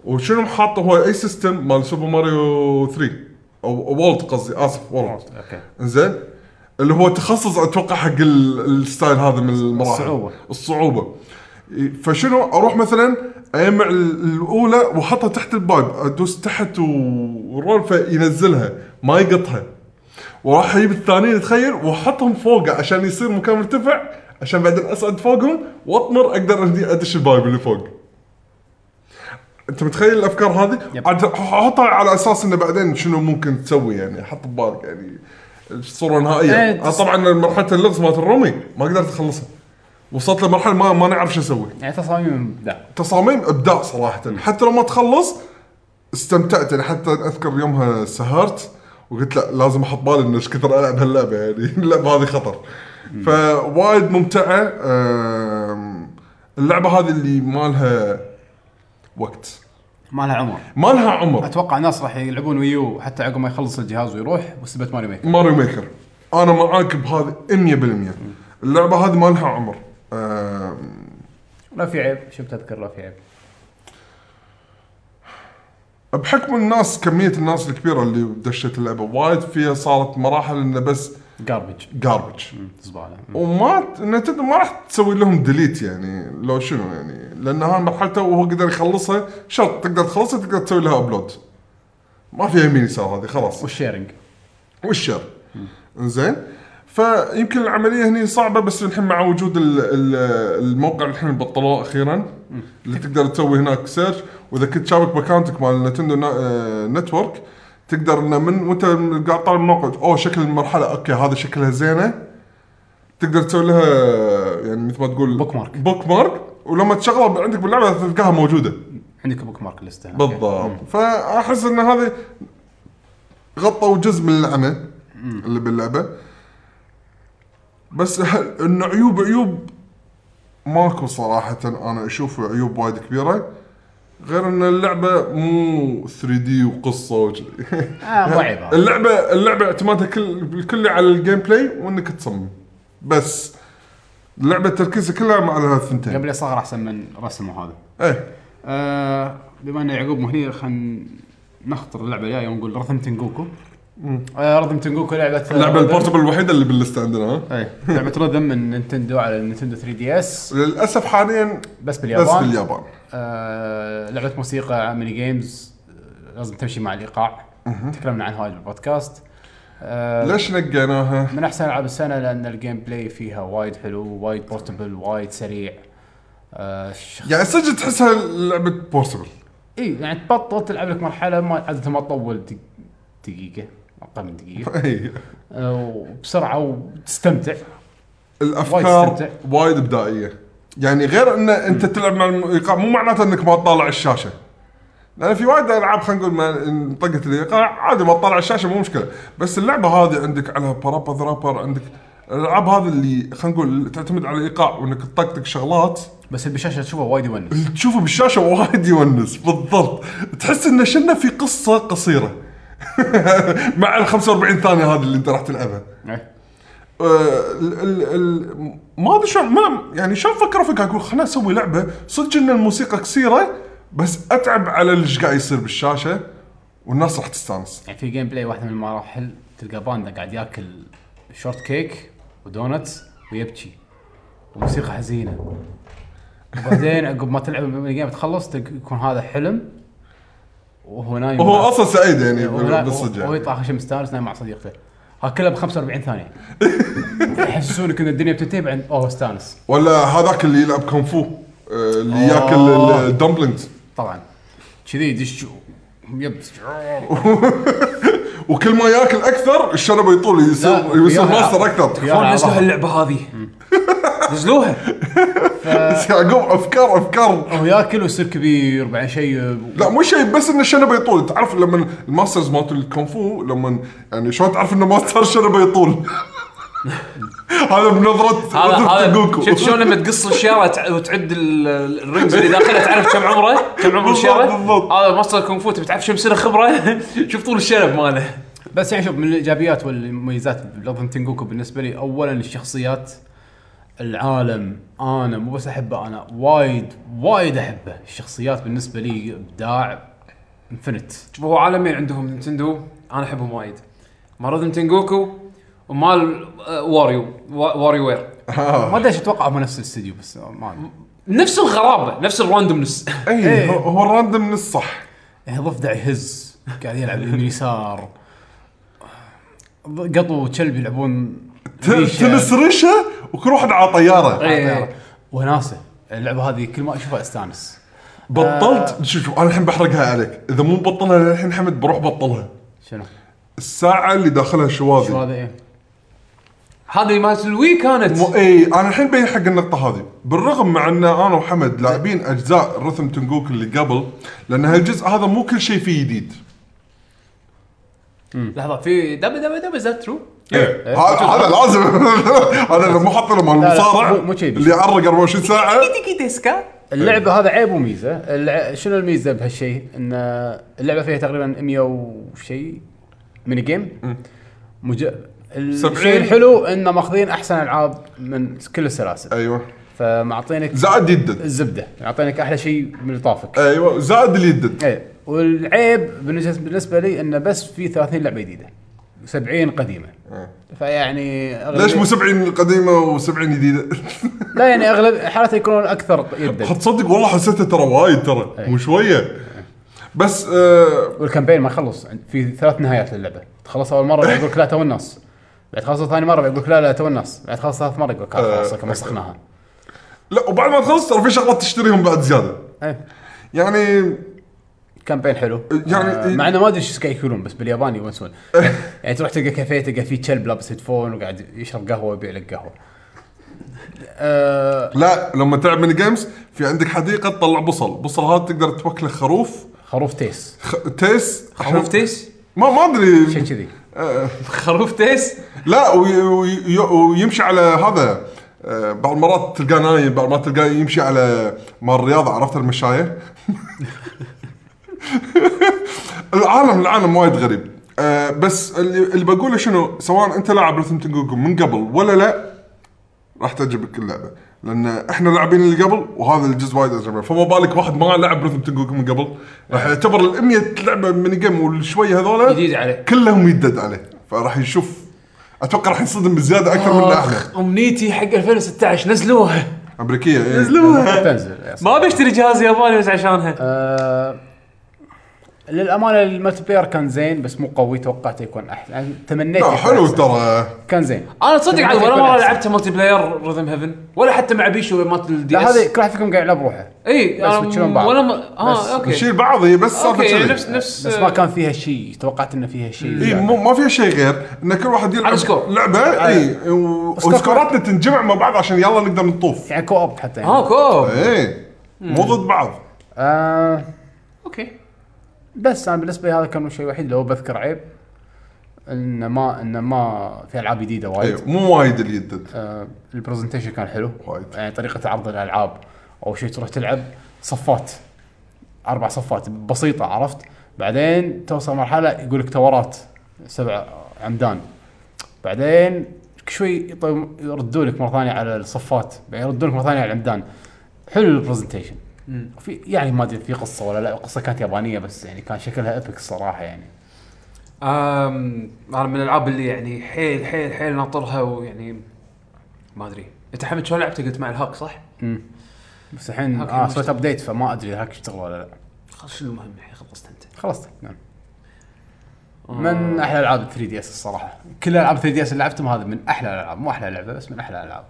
وشنو حاطه هو أي system مال Super Mario 3 أو World قصدي آسف World okay. زين اللي هو تخصص أتوقع حق ال- ال style هذا من المراحل. الصعوبة. الصعوبة. فشنو؟ أروح مثلا أجمع ال- الأولى وأحطها تحت ال pipe أدوس تحت ورول فينزلها ما يقطها. وراح أجيب الثانيين تخيل وأحطهم فوقه عشان يصير مكان مرتفع عشان بعدين اصعد فوقهم وأطمر أقدر أدش البايب اللي فوق. أنت متخيل الأفكار هذه؟ أحطها على أساس إنه بعدين شنو ممكن تسوي يعني حط ببالك يعني. الصورة النهائية. إيه، أنا طبعا مرحله اللغز مالت الرومي ما قدرت أخلصها. وصلت لمرحلة ما ما نعرف شو أسوي. يعني تصاميم لا تصاميم إبداع صراحة. حتى لو ما تخلص استمتعت. يعني حتى أذكر يومها سهرت وقلت لا لازم أحط بالي إنه إيش كثر ألعب هاللعبة. يعني اللعبه هذه خطر. فوايد ممتعة. اللعبة هذه اللي ما لها وقت. ما لها عمر. ما لها عمر. أتوقع الناس راح يلعبون Wii U حتى عقب ما يخلص الجهاز ويروح وسبت Mario Maker. Mario Maker. أنا معاك بهذه 100% اللعبة هذه ما لها عمر. لا في عيب. شفت أذكر لا في عيب. بحكم الناس كمية الناس الكبيرة اللي دشت اللعبة وايد فيها صارت مراحل إنه بس garbage garbage زبالة. وما Nintendo ما راح تسوي لهم delete يعني لو شنو يعني؟ لأن هاي مرحلته وهو قدر يخلصها شرط تقدر تخلصها تقدر تسوي لها upload ما فيها يمين يسار هذه خلاص. وال sharing والشر إنزين. فيمكن العملية هني صعبة بس الحين مع وجود ال- ال- الموقع الحين بطلوه أخيرا اللي تقدر تسوي هناك search وإذا كنت شابك باكونتك مال Nintendo نا- آه، Network تقدر إنه من وأنت قاعد طالع الموقع أوه شكل المرحلة. okay هذا شكلها زينة. تقدر تسوي لها يعني مثل ما تقول bookmark. bookmark ولما تشغلها عندك باللعبة تلقاها موجودة. عندك bookmark لسته بالضبط. فأحس إن هذه غطوا جزء من العمى اللي باللعبة. بس انه عيوب عيوب ماكو صراحة. أنا أشوف عيوب وايد كبيرة. غير أن اللعبة مو 3D وقصة وكذي. آه. اللعبه اللعبة اعتمادها كل بالكل على ال gameplay وإنك تصمم. بس اللعبه تركيزها كلها مع هالثنتين قبل صغر أحسن من رسم وهذا إيه. آه بما أن يعقوب مو هني خلينا نخطر اللعبة الجاية ونقول Rhythm Tengoku آه Rhythm Tengoku لعبه اللعبة ال portable الوحيدة اللي باللستة عندنا ها؟ اي لعبة rhythm من Nintendo على ال Nintendo 3DS للأسف حاليا بس بس باليابان باليابان. آه لعبة موسيقى mini games آه، لازم تمشي مع الإيقاع. تكلمنا عن هاي بالبودكاست آه ليش نقيناها؟ من أحسن ألعاب السنة لأن ال gameplay فيها وايد حلو وايد portable وايد سريع. آه. يعني صدق تحسها لعبة portable إي يعني تبطل تلعب لك مرحلة ما عادة ما تطول دق- دقيقة أقل من دقيقة. إي. آه وبسرعة وتستمتع. الأفكار. وايد إبداعية. يعني غير إن أنت تلعب مع الايقاع مو معناته إنك ما تطالع الشاشة. لأن في وايد ألعاب خلينا نقول طقت الإيقاع عادي ما تطالع الشاشة مو مشكلة. بس اللعبة هذه عندك على بارابا ذرابر عندك الألعاب هذه اللي خلينا نقول تعتمد على الإيقاع وإنك تطقطق شغلات. بس بالشاشة تشوفه وايد يونس. اللي تشوفه بالشاشة وايد يونس بالضبط. تحس انه شنة في قصة قصيرة. مع ال 45 ثانية هذه اللي أنت راح تلعبها. إيه. ال ال ال ما أدري شلون ما يعني شلون فكروا فيك أقول خلينا نسوي لعبة صدق إن الموسيقى قصيره بس أتعب على اللي إيش قاعد يصير بالشاشة والناس راح تستانس. يعني في gameplay واحدة من المراحل تلقى باندا قاعد ياكل shortcake و donuts ويبكي. وموسيقى حزينة. وبعدين عقب ما تلعب الجيم تخلص يكون هذا حلم وهو نايم وهو أصلا سعيد يعني وهو- بالصدق وهو يعني. يطلع خشم مستانس نايم مع صديقته. ها كلها ب 45 ثانية. يحسسونك إن الدنيا بتنتهي بعدين اوه استانس ولا هذاك اللي يلعب كونفو آه، اللي آه. ياكل ال dumplings. طبعا. كذي يدش يب. وكل ما ياكل أكثر الشنب يطول يصير يصير ماستر أكثر. نزلوا ظهر. هاللعبه هذه. نزلوها. بس يعقوب أفكار أفكار. هو ياكل ويصير كبير بعدين شيء. لا مو شيء بس ان الشنبه يطول تعرف لما ال masters مالت الكونفو لما يعني شلون تعرف إن ماستر شنبه يطول هذا بنظرة هذا جوكو. شفت شلون لما تقص الشجرة تع- وتعد ال- ال- ال rings اللي داخلها تعرف كم عمره؟ كم عمر الشجرة بالضبط. هذا ماستر كونغ فو تبي تعرف كم سنه خبره شوف طول الشنب ماله. بس يعني شوف من الإيجابيات والمميزات ب Rhythm Tengoku بالنسبة لي اولا الشخصيات. العالم. أنا مو بس أحبه أنا وايد وايد أحبه. الشخصيات بالنسبة لي إبداع infinite شوف هو عالمين عندهم Nintendo أنا أحبهم وايد. مال Rhythm Tengoku ومال آه، Wario وا- WarioWare ما أدري إيش أتوقع هم نفس الاستديو بس ما أدري. نفس الغرابة نفس ال randomness اي إيه. هو- هو ال random من الصح يعني ضفدع يهز قاعد يلعب يمين يسار. قطو وكلب يلعبون ت- ريشة. تنس ريشة؟ وكل واحد على طيارة. إيه. وناسة. اللعبة هذه كل ما أشوفها أستانس. بطلت؟ شوف شوف أنا الحين بحرقها عليك. إذا مو مبطلها للحين حمد بروح بطلها. شنو؟ الساعة اللي داخلها شو شواذي هذا إيه؟ هذه مالت ال Wii كانت؟ مو اي أنا الحين بين حق النقطة هذه. بالرغم مع إن أنا وحمد لاعبين أجزاء Rhythm Tengoku اللي قبل لأن هالجزء هذا مو كل شيء فيه جديد. لحظة في دب دب دب is that true إيه. هذا هذا لازم. هذا اللي مو حاط له مال المصارع. اللي يعرق 24 ساعة. تيكي ديسكا اللعبة هذا عيب وميزة. الع... شنو الميزة بهالشيء؟ إن اللعبة فيها تقريبا 100 وشيء mini game مج... الشيء 70. الحلو إنه ماخذين أحسن ألعاب من كل السلاسل. أيوه. فمعطينك زائد يدد. الزبدة. معطينك أحلى شيء من اللي طافك. أيوه. زائد اليدد إيه. والعيب بالنسبة بالنسبة لي إنه بس في 30 لعبة جديدة. 70 قديمة. فيعني أغلب- ليش مو 70 القديمه و70 جديدة؟ لا يعني أغلب حالته يكونون أكثر يدا تصدق والله حسيته ترى وايد ترى مو شوية. بس آه وال campaign ما يخلص في ثلاث نهايات للعبة. تخلص أول مرة يقول لك لا تو الناس. بعد خلص ثاني مرة يقول لك لا لا تو الناس. بعد خلص ثالث مرة يقول لك آه، خلاص كم مسخناها لا وبعد ما تخلص ترى في شغلات تشتريهم بعد زيادة. إيه. يعني campaign حلو. يعني- آه مع إنه ما أدري إيش قاعد ياكلون بس بالياباني يونسون يعني تروح تلقى كافيه تلقى فيه كلب لابس headphone وقاعد يشرب قهوة ويبيع لك قهوة. آه لا لما تلعب mini games في عندك حديقة تطلع بصل. بصل هذا تقدر توكله خروف. خروف تيس. خ... تيس؟ خروف تيس؟ ما ما شيء ادري كذي. خروف تيس؟ لا وي... وي... ويمشي على هذا. آه، بعض المرات تلقاه نايم بعض المرات تلقاه يمشي على مال الرياضة عرفت المشاية؟ العالم العالم وايد غريب. آه بس اللي, اللي بقوله شنو؟ سواء انت لاعب Rhythm Tengoku من قبل ولا لا راح تعجبك اللعبة. لأن إحنا لاعبين اللي قبل وهذا الجزء وايد عجبنا فما بالك واحد ما لعب Rhythm Tengoku من قبل. راح يعتبر ال 100 لعبة mini game والشوية هذول جديد عليه. كلهم يدد عليه. فراح يشوف. أتوقع راح ينصدم بزيادة أكثر من إحنا اخ أمنيتي حق 2016 نزلوها. أمريكية إيه. تنزل يا ما بشتري جهاز ياباني بس عشانها. آه للأمانة ال multiplayer كان زين بس مو قوي توقعته يكون أحلى يعني تمنيت لا يكون حلو أحسن. ترى كان زين أنا تصدق عاد ولا مرة. لعبت multiplayer Rhythm Heaven ولا حتى مع بيشو مالت ال DS هذه كل واحد فيكم قاعد يلعب بروحه إي بس بتشيلون بعض. ولا ما... بس آه okay نشيل بعض هي بس okay يعني. نفس نفس بس ما كان فيها شيء توقعت إنه فيها شيء إي. مو ما فيها شيء غير إن كل واحد يلعب على score. لعبة إي. وسكوراتنا تنجمع مع بعض عشان يلا نقدر نطوف يعني co-op حتى يعني. آه co-op إي مو ضد بعض آه okay بس أنا بالنسبة لي هذا كان الشيء الوحيد لو بذكر عيب إنه ما إنه ما في ألعاب جديدة وايد. اي مو وايد اللي يدد. آه ال presentation كان حلو. وايد. يعني طريقة عرض الألعاب أو شيء تروح تلعب صفات أربع صفات بسيطة عرفت؟ بعدين توصل مرحلة يقول لك تورات سبع عمدان. بعدين شوي يردوا لك مرة ثانية على الصفات بعدين يردوا لك مرة ثانية على العمدان. حلو ال presentation في يعني ما أدري في قصة ولا لا القصة كانت يابانية بس يعني كان شكلها epic الصراحه يعني. أم... أنا من الألعاب اللي يعني حيل حيل حيل ناطرها ويعني ما أدري. أنت حمد شلون لعبته قلت مع ال hack صح؟ بس الحين آه سويت ابديت فما أدري hack يشتغل ولا لا. خلاص شنو المهم الحين؟ خلصت أنت. خلصت نعم. من أحلى ألعاب 3 DS الصراحة. كل ألعاب 3 DS اللي لعبتهم هذا من أحلى الألعاب مو أحلى لعبة بس من أحلى الألعاب.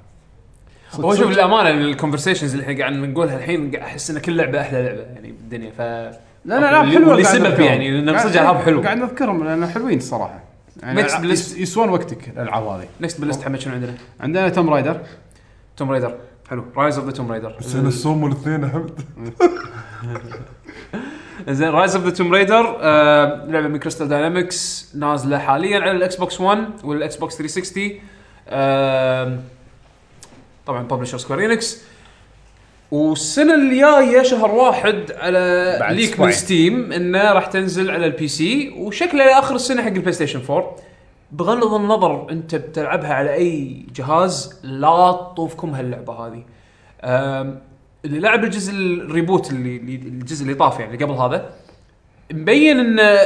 هو شوف للأمانة ال conversations اللي إحنا قاعد نقولها الحين قاعد أحس إن كل لعبة أحلى لعبة يعني بالدنيا ف لا لا العاب حلوة واللي قاعد سبب نذكرهم. يعني لأن صدق ألعاب حلوة. قاعد نذكرهم لأن حلوين الصراحه يعني. يس- يسوون وقتك الألعاب هذه. next بال list حمد شنو عندنا؟ عندنا Tomb Raider Tomb Raider حلو. Rise of the Tomb Raider زين السوم والاثنين يا حمد زين Rise of the Tomb Raider لعبة من Crystal Dynamics نازلة حاليا على ال Xbox 1 وال Xbox 360 آم، طبعا publisher Square Enix والسنة الجاية شهر واحد على بعد ليك من. Steam إنه راح تنزل على ال PC وشكله لاخر السنة حق ال PlayStation 4 بغض النظر أنت بتلعبها على أي جهاز لا تطوفكم هاللعبة هذه. اللي لعب الجزء الريبوت اللي الجزء اللي طاف يعني قبل هذا مبين إن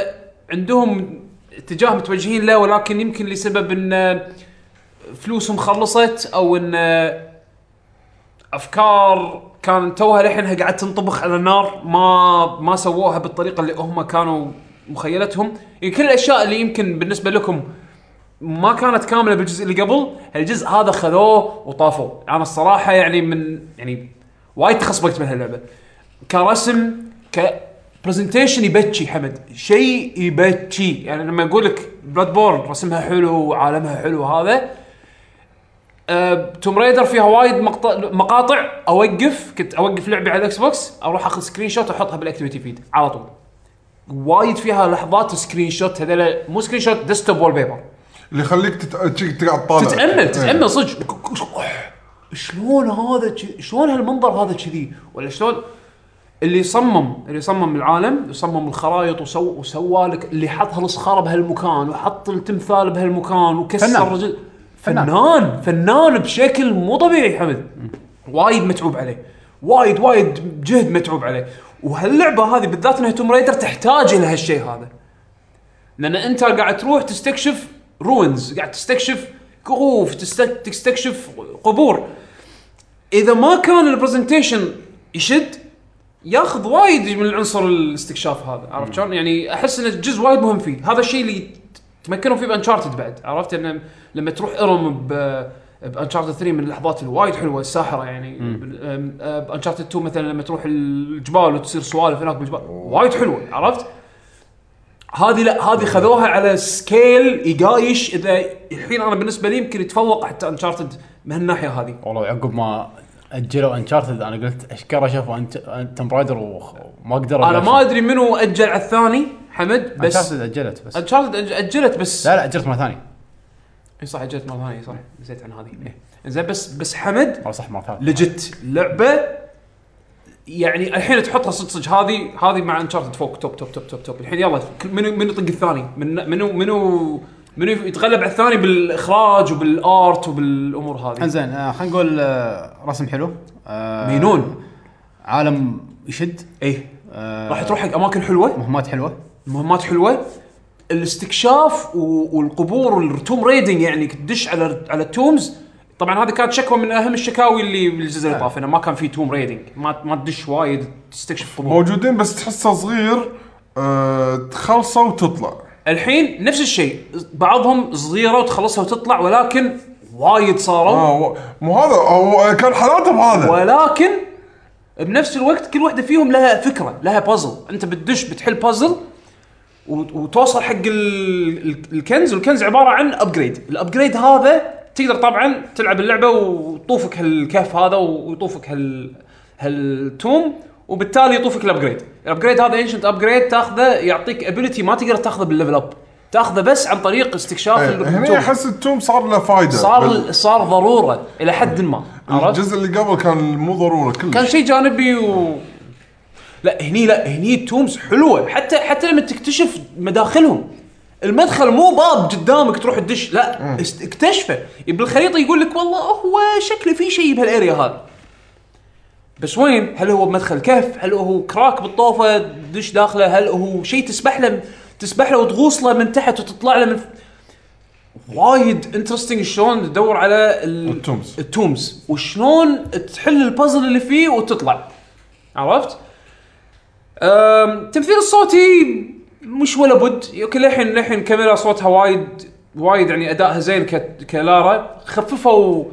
عندهم اتجاه متوجهين له ولكن يمكن لسبب إن فلوسهم خلصت أو إن أفكار كان توها للحينها قاعد تنطبخ على النار ما ما سووها بالطريقة اللي هم كانوا مخيلتهم. يعني كل الأشياء اللي يمكن بالنسبة لكم ما كانت كاملة بالجزء اللي قبل الجزء هذا خذوه وطافوا. أنا الصراحة يعني من يعني وايد تخصبقت من هاللعبة. كرسم ك presentation يبكي حمد. شيء يبكي. يعني لما أقول لك Bloodborne رسمها حلو وعالمها حلو هذا أه Tomb Raider فيها وايد مقطع مقاطع. أوقف كنت أوقف لعبي على ال Xbox أروح أخذ screenshot وأحطها بال activity feed على طول. وايد فيها لحظات screenshot هذول مو screenshot desktop wallpaper اللي يخليك تت- تقعد طالع. تتأمل إيه. تتأمل صدق. شلون هذا شلون هالمنظر هذا كذي؟ ولا شلون؟ اللي صمم اللي صمم العالم يصمم الخرائط وسو وسوى لك اللي حط هالصخاره بهالمكان وحط التمثال بهالمكان وكسر فنان. رجل فنان. فنان بشكل مو طبيعي حمد. وايد متعوب عليه. وايد وايد جهد متعوب عليه. وهاللعبة هذه بالذات انها توم رايدر تحتاج إلى هالشيء هذا. لأن أنت قاعد تروح تستكشف ruins قاعد تستكشف كهوف تست- تستكشف قبور. إذا ما كان ال presentation يشد ياخذ وايد من العنصر الاستكشاف هذا. عرفت شلون؟ يعني أحس ان الجزء وايد مهم فيه. هذا الشيء اللي تمكنوا فيه ب Uncharted بعد عرفت؟ ان لما تروح ارم ب ب Uncharted 3 من اللحظات الوايد حلوة الساحرة يعني. ب Uncharted 2 مثلا لما تروح الجبال وتصير سوالف هناك بالجبال وايد حلوة عرفت؟ هذه لا هذه خذوها على scale يقايش إذا الحين أنا بالنسبة لي يمكن يتفوق حتى Uncharted من الناحيه هذه. والله عقب ما أجلوا Uncharted أنا قلت أشكره شافوا Tomb Raider وما قدروا أنا ما أدري منو أجل على الثاني. حمد بس انشارتد أجلت بس. Uncharted أجلت بس. لا لا أجلت مرة ثانية. إي صح أجلت مرة ثانية صح. نسيت عن هذه. إيه. زين بس بس حمد والله صح ما ثالث لجت لعبة. يعني الحين تحطها صدق صدق هذه هذه مع Uncharted فوق top top top top. top الحين يلا منو منو يطق الثاني؟ من منو منو منو يتغلب على الثاني بالإخراج وبال art وبالأمور هذه؟ إنزين آه خلينا نقول آه رسم حلو. آه مينون. عالم يشد. إيه راح تروح حق أماكن حلوة؟ مهمات حلوة. مهمات حلوة الاستكشاف والقبور وال tomb raiding يعني تدش على على ال tombs. طبعا هذه كانت شكوى من أهم الشكاوي اللي بالجزء اللي طاف انه ما كان في tomb raiding ما ما تدش وايد تستكشف قبور. موجودين بس تحسه صغير آه تخلصه وتطلع. الحين نفس الشيء. بعضهم صغيرة وتخلصها وتطلع ولكن وايد صاروا. آه و- مو هذا هو كان حالاتهم هذا. ولكن بنفس الوقت كل واحدة فيهم لها فكرة لها بازل أنت بتدش بتحل بازل وتوصل حق ال- ال- الكنز والكنز عبارة عن upgrade ال upgrade هذا تقدر طبعا تلعب اللعبة ويطوفك هالكهف هذا ويطوفك هال هال tomb وبالتالي يطوفك ال upgrade ال upgrade هذا ancient upgrade تاخذه يعطيك ability ما تقدر تاخذه بال level up تاخذه بس عن طريق استكشاف إيه، ال tomb. أحس ال tomb صار له فايدة. صار صار ضرورة إلى حد ما؟ الجزء اللي قبل كان مو ضرورة كلش. كان شيء جانبي و لا هني لا هني ال tombs حلوة حتى حتى لما تكتشف مداخلهم المدخل مو باب قدامك تروح تدش لا است- اكتشفه بالخريطه يقول لك والله هو شكله في شيء بهال area هذا بس وين؟ هل هو بمدخل كهف؟ هل هو crack بالطوفة تدش داخله؟ هل هو شيء تسبح له تسبح له وتغوص له من تحت وتطلع له من وايد interesting شلون تدور على ال... ال tombs. التومز وشلون تحل البازل اللي فيه وتطلع عرفت؟ أم... تمثيل الصوتي مش ولا بد. okay للحين للحين كاميلا صوتها وايد وايد يعني أدائها زين ك... كلارا. خففوا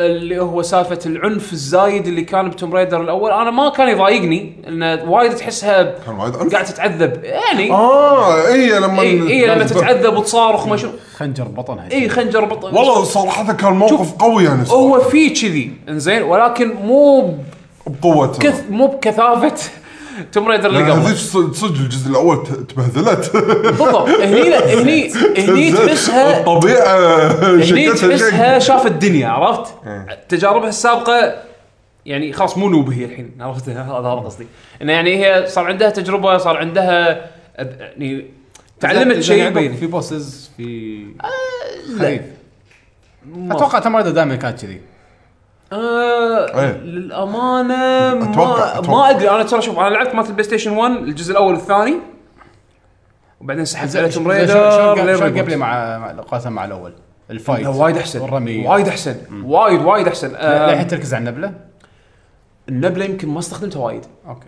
اللي هو سالفة العنف الزايد اللي كان ب Tomb Raider الأول. أنا ما كان يضايقني انه وايد تحسها كان وايد عنف. قاعد تتعذب. يعني آه اي لما اي اي لما تتعذب وتصارخ وما شنو. خنجر بطنها اي خنجر بطن والله صراحة كان موقف قوي يعني صراحة. هو في كذي إنزين ولكن مو بقوته. مو بكثافة. توم رايدر اللي قبل هذيك صدق الجزء الأول تبهذلت. بالضبط. هني هني هني تحسها الطبيعة هني تحسها شافت الدنيا عرفت؟ تجاربها السابقة يعني خلاص مو نوب هي الحين عرفت؟ هذا هذا قصدي. إنه يعني هي صار عندها تجربة صار عندها يعني تعلمت شيء. بين في بوسز في لا. خريف. أتوقع Tomb Raider دائما كانت كذي. آه إيه. للأمانة ما أتوقع- أتوقع. ما أدري. أنا ترى شوف أنا لعبت مالت ال PlayStation 1 الجزء الأول والثاني وبعدين سحبت على Tomb Raider شلون لين شلون reboot. قبل مع مع- قاسم مع الأول؟ ال fight وايد أحسن. والرمي وايد أحسن. وايد وايد أحسن. لا الحين تركز على النبلة؟ النبلة يمكن ما استخدمتها وايد. أوكي.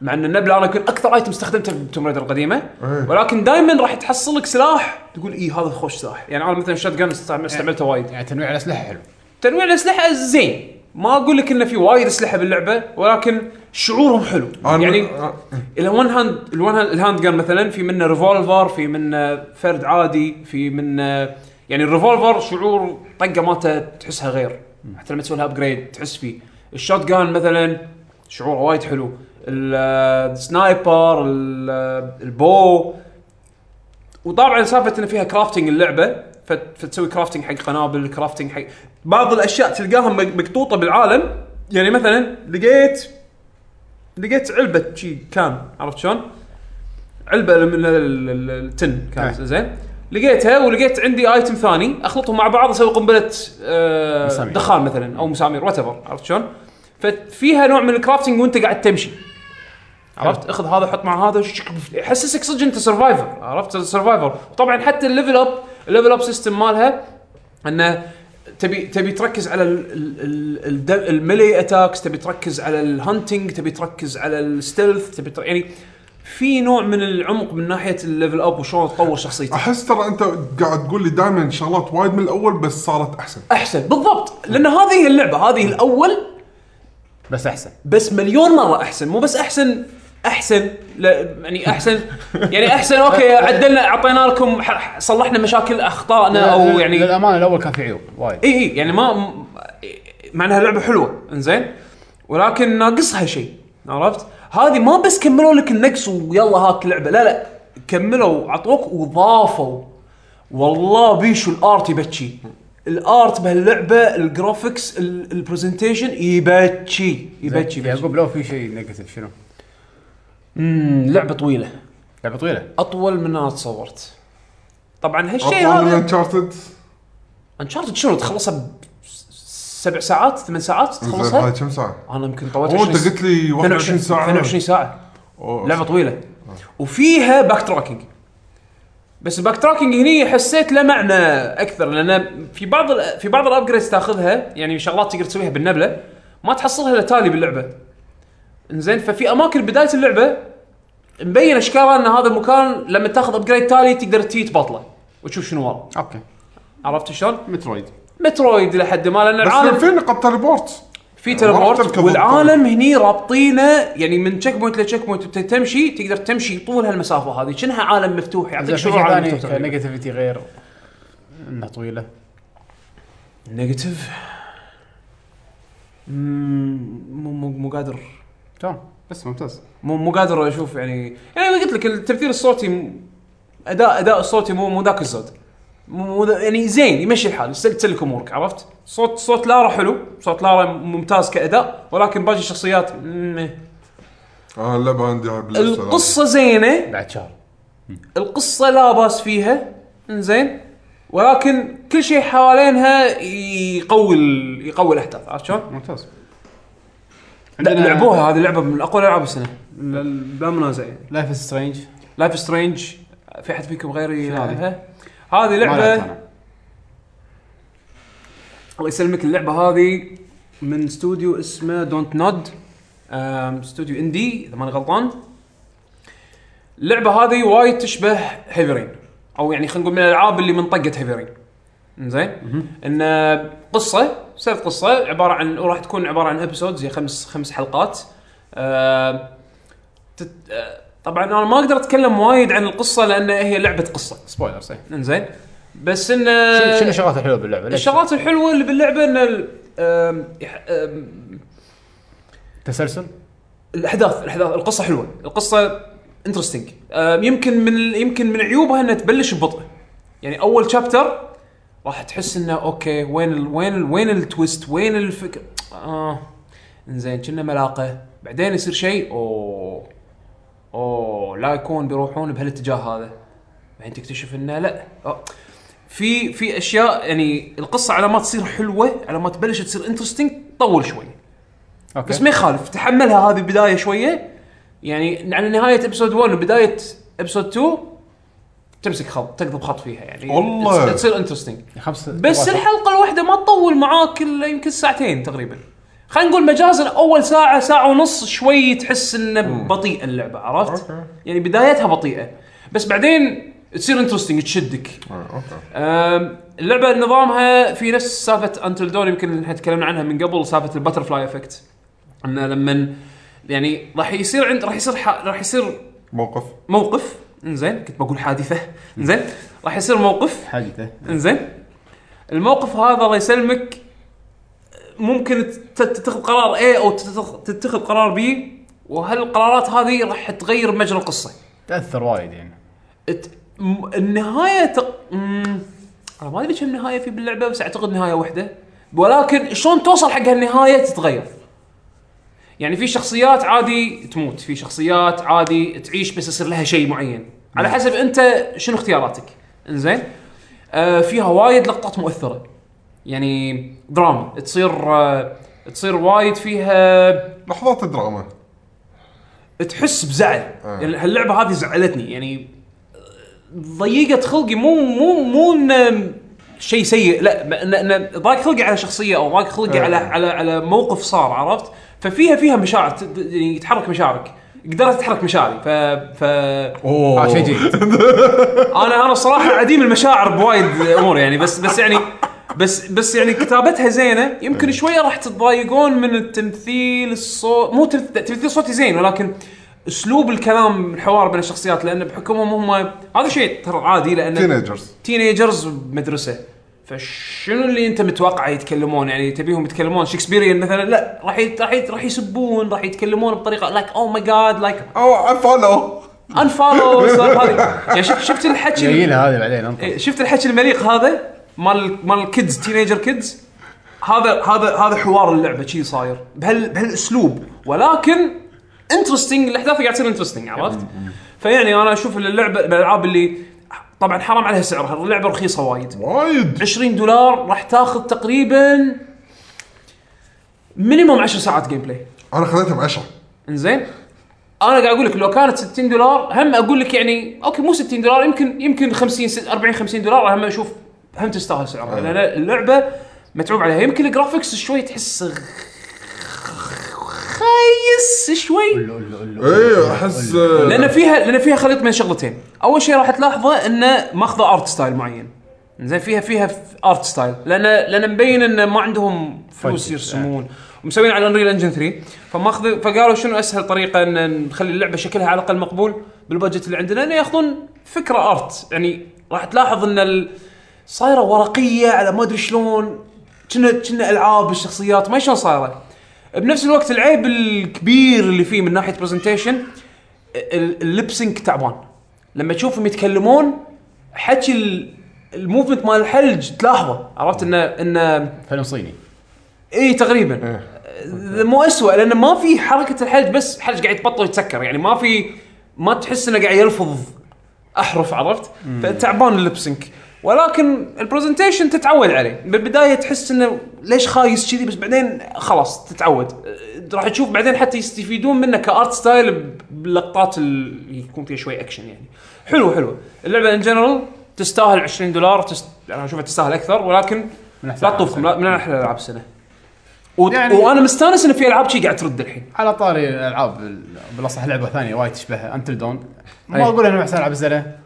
مع إن النبلة أنا يمكن أكثر item استخدمته ب Tomb Raider القديمة. إيه. ولكن دائما راح تحصل لك سلاح تقول إي هذا خوش سلاح. يعني أنا مثلا ال shotgun استعملته وايد. يعني تنويع الأسلحة حلو. تنويع الأسلحة زين. ما أقول لك إنه في وايد أسلحة باللعبة ولكن شعورهم حلو. يعني. ال one hand ال one hand ال handgun مثلا في منه revolver في منه فرد عادي في منه يعني ال revolver شعور طقة مالته تحسها غير. حتى لما تسوي لها upgrade تحس فيه. ال shotgun مثلا شعوره وايد حلو. ال- ال sniper ال- ال bow. وطبعا سالفة إن فيها crafting اللعبة فتسوي crafting حق قنابل crafting حق بعض الأشياء تلقاها مق- مقطوطة بالعالم يعني مثلا لقيت لقيت علبة شي كان عرفت شلون؟ علبة من ال- ال- ال- ال tin كانت آه. زين لقيتها ولقيت عندي item ثاني أخلطهم مع بعض أسوي قنبلة آه. دخان مثلا أو مسامير وات عرفت شلون؟ ففيها نوع من ال crafting وأنت قاعد تمشي عرفت اخذ هذا حط مع هذا يحسسك صدق أنت survivor عرفت survivor وطبعا حتى ال level up ال level up system مالها إنه تبي تبي تركز على ال- ال- ال- الد- ال melee attacks تبي تركز على ال hunting تبي تركز على ال stealth تبي تر... يعني في نوع من العمق من ناحية ال level up وشلون تطور شخصيتك. أحس ترى أنت قاعد تقول لي دائما شغلات وايد من الأول بس صارت أحسن. أحسن بالضبط. لأن هذه هي اللعبة هذه الأول بس أحسن. بس مليون مرة أحسن مو بس أحسن أحسن لا يعني أحسن يعني أحسن أوكي عدلنا أعطينا لكم صلحنا مشاكل أخطائنا أو يعني للامانه الأول كان في عيوب وايد. اي اي يعني ما مع انها لعبه حلوة إنزين؟ ولكن ناقصها شيء عرفت؟ هذه ما بس كملوا لك النقص ويلا هاك لعبة لا لا كملوا عطوك وضافوا. والله بيشو ال art يبكي. ال art بهاللعبة ال graphics ال- ال presentation يبكي يبكي يعقوب لو في شيء negative شنو؟ أمم، لعبة طويلة. لعبة طويلة؟ أطول من أنا تصورت طبعا هالشيء أطول من هذا Uncharted Uncharted شنو؟ تخلصها ب سبع ساعات؟ ثمان ساعات هاي تخلصها؟ كم ساعة؟ أنا يمكن طولت هو أنت 20 قلت لي 21 ساعة. 22 ساعة. أوه. لعبة طويلة. وفيها backtracking بس ال backtracking هني حسيت له معنى أكثر لأن في بعض ال- في بعض ال upgrades تاخذها يعني شغلات تقدر تسويها بالنبلة ما تحصلها إلا تالي باللعبة. انزين ففي أماكن بداية اللعبة مبين اشكالها إن هذا المكان لما تاخذ upgrade تالي تقدر تجي تبطله وتشوف شنو ورا أوكي. عرفت شلون؟ Metroid. Metroid لحد ما لأن بس العالم في نقاط teleport؟ في teleport والعالم هني رابطينه يعني من checkpoint ل checkpoint تمشي تقدر تمشي طول هالمسافة هذه. شنها عالم مفتوح يعطيك شعور عالم مفتوح. negativity غير إنها طويلة. negative مو مو قادر. تمام. بس ممتاز. مو مو قادر أشوف يعني يعني أنا قلت لك التمثيل الصوتي م- اداء أداء الصوتي مو مو ذاك الزود. مو مو ذا- يعني زين يمشي الحال تسلك أمورك عرفت؟ صوت صوت لارا حلو صوت لارا ممتاز كأداء ولكن باقي الشخصيات مم. آه اللعبه عندي القصة زينة. بعد شهر. القصة لا بأس فيها. انزين ولكن كل شيء حوالينها يقوي يقوي الأحداث عرفت شلون؟ ممتاز. لا. لعبوها هذه لعبة من أقوى العاب السنة. لا- بلا منازع يعني. Life is Strange Life is Strange في أحد فيكم غيري هذه؟ يلعبها؟ هذه لعبة الله يسلمك. اللعبة هذه من استوديو اسمه Dontnod استوديو indie إذا ماني غلطان. اللعبة هذه وايد تشبه Heavy Rain أو يعني خلينا نقول من الألعاب اللي من طقه Heavy Rain زين إن قصة سرد قصة عبارة عن وراح تكون عبارة عن episodes يعني خمس خمس حلقات. آه تت... آه طبعا أنا ما أقدر أتكلم وايد عن القصة لأن هي لعبة قصة. spoiler صحيح. إنزين. بس ان شنو الشغلات الحلوة باللعبة؟ الشغلات الحلوة اللي باللعبة إن ال- آم، يح- آم، تسلسل؟ الاحداث الاحداث القصة حلوة. القصة interesting يمكن من يمكن من عيوبها إنها تبلش ببطء. يعني أول chapter راح تحس إنه أوكي وين ال وين ال وين ال twist وين الفكر آه. إنزين كنا ملاقة. بعدين يصير شيء أوه. أوه لا يكون بيروحون بهالاتجاه هذا. بعدين تكتشف إنه لا. أوه. في في أشياء يعني القصة على ما تصير حلوة على ما تبلش تصير interesting تطول شوي. أوكي. بس ما يخالف تحملها هذه بداية شوية. يعني على نهاية episode 1 وبداية episode 2 تمسك خط تقضب خط فيها يعني. والله. تص- تصير interesting بس. الحلقة الواحدة ما تطول معاك إلا يمكن ساعتين تقريبا. خلينا نقول مجازا اول ساعة ساعة ونص شوي تحس إنه بطيئه اللعبة عرفت؟ okay. يعني بدايتها بطيئة. بس بعدين تصير interesting تشدك. آه، أوكي. أم، اللعبة نظامها في نفس سالفة Until Dawn يمكن إحنا تكلمنا عنها من قبل سالفة ال butterfly effect إنه لما يعني راح يصير عند راح يصير ح... راح يصير موقف. موقف. إنزين كنت بقول حادثة. إنزين راح يصير موقف. حادثة. إنزين الموقف هذا الله يسلمك. ممكن تتخذ قرار A أو تتخ- تتخذ قرار B. وهالقرارات هذه راح تغير مجرى القصة. تأثر وايد يعني. إت- م- النهاية تق... مم، أنا ما أدري كم نهاية في باللعبة بس أعتقد نهاية واحدة ولكن شلون توصل حق هالنهاية تتغير. يعني في شخصيات عادي تموت في شخصيات عادي تعيش بس يصير لها شيء معين. على حسب أنت شنو اختياراتك. إنزين؟ آه فيها وايد لقطات مؤثرة. يعني دراما. تصير آه تصير وايد فيها لحظات دراما تحس بزعل. آه. يعني هاللعبة هذه زعلتني. يعني ضيقت خلقي. مو مو مو إنه شيء سيء. لا ضاق خلقي على شخصية أو ضاق خلقي آه. على على على موقف صار عرفت؟ ففيها فيها مشاعر يعني يتحرك مشاعرك. قدرت تتحرك مشاعري. ف ف أوه. شيء جيد أنا أنا صراحة عديم المشاعر بوايد أمور يعني. بس بس يعني بس بس يعني كتابتها زينة. يمكن شوية راح تتضايقون من التمثيل الصوت مو تمث- تمثيل صوتي زين ولكن أسلوب الكلام الحوار بين الشخصيات لأن بحكمهم هم هذا شيء ترى عادي لأن teenagers teenagers بمدرسه فشنو اللي أنت متوقع يتكلمون؟ يعني تبيهم يتكلمون Shakespearean مثلا؟ لا راح راح راح يسبون راح يتكلمون بطريقة like oh my god like oh follow unfollow هذه يعني شفت شفت الحكي جايينها هذه بعدين إيه، شفت الحكي المليق هذا مال مال ال kids teenager kids هذا هذا هذا حوار اللعبة شي صاير. بهال بهالأسلوب. ولكن interesting الأحداث قاعد تصير interesting عرفت؟ فيعني أنا أشوف اللعبة الألعاب اللي طبعا حرام عليها سعرها اللعبة رخيصة وايد. وايد. 20 دولار راح تاخذ تقريبا minimum 10 ساعات gameplay أنا خذيتها ب 10 إنزين؟ أنا قاعد أقول لك لو كانت 60 دولار هم أقول لك يعني okay مو 60 دولار يمكن يمكن 50 ست- 40 50 دولار هم أشوف هم تستاهل سعرها. لأن اللعبة متعوب عليها. يمكن ال graphics شوي تحس خايس شوي. إيه أحس آه، لأن فيها لأن فيها خليط من شغلتين أول شيء راح تلاحظه إنه ماخذه art style معين. زين فيها فيها art style لأن لأن مبين إنه ما عندهم فلوس يرسمون. ومسوين على Unreal Engine 3 فماخذ فقالوا شنو أسهل طريقة إن نخلي اللعبة شكلها على الأقل مقبول بال budget اللي عندنا؟ إنه ياخذون فكرة art يعني راح تلاحظ إن ال- صايرة ورقية على ما أدري شلون. كنا كنا ألعاب الشخصيات ما شلون صايرة. بنفس الوقت العيب الكبير اللي فيه من ناحية presentation ال lip sync تعبان لما تشوفهم يتكلمون حكي ال- ال movement مال الحلج تلاحظه. عرفت انه إنه فيلم صيني. إي تقريبا. مو اسوء لأنه ما في حركة الحلج بس حلج قاعد يتبطل ويتسكر. يعني ما في ما تحس إنه قاعد يلفظ أحرف عرفت؟ فتعبان ال lip sync ولكن ال presentation تتعود عليه. بالبداية تحس إنه ليش خايس كذي بس بعدين خلاص تتعود. أه، راح تشوف بعدين حتى يستفيدون منه ك art style باللقطات اللي يكون فيها شوي اكشن يعني. حلو حلو. اللعبة in general تستاهل 20 دولار تست... أنا أشوفها تستاهل أكثر ولكن من لا تطوفكم من أحلى ألعاب السنة. و... يعني- وأنا مستانس إن في ألعاب شي قاعد ترد الحين. على طاري الألعاب بالأصح لعبة ثانية وايد تشبهها. Until Dawn. ما أقول إنها أحسن ألعاب السنة.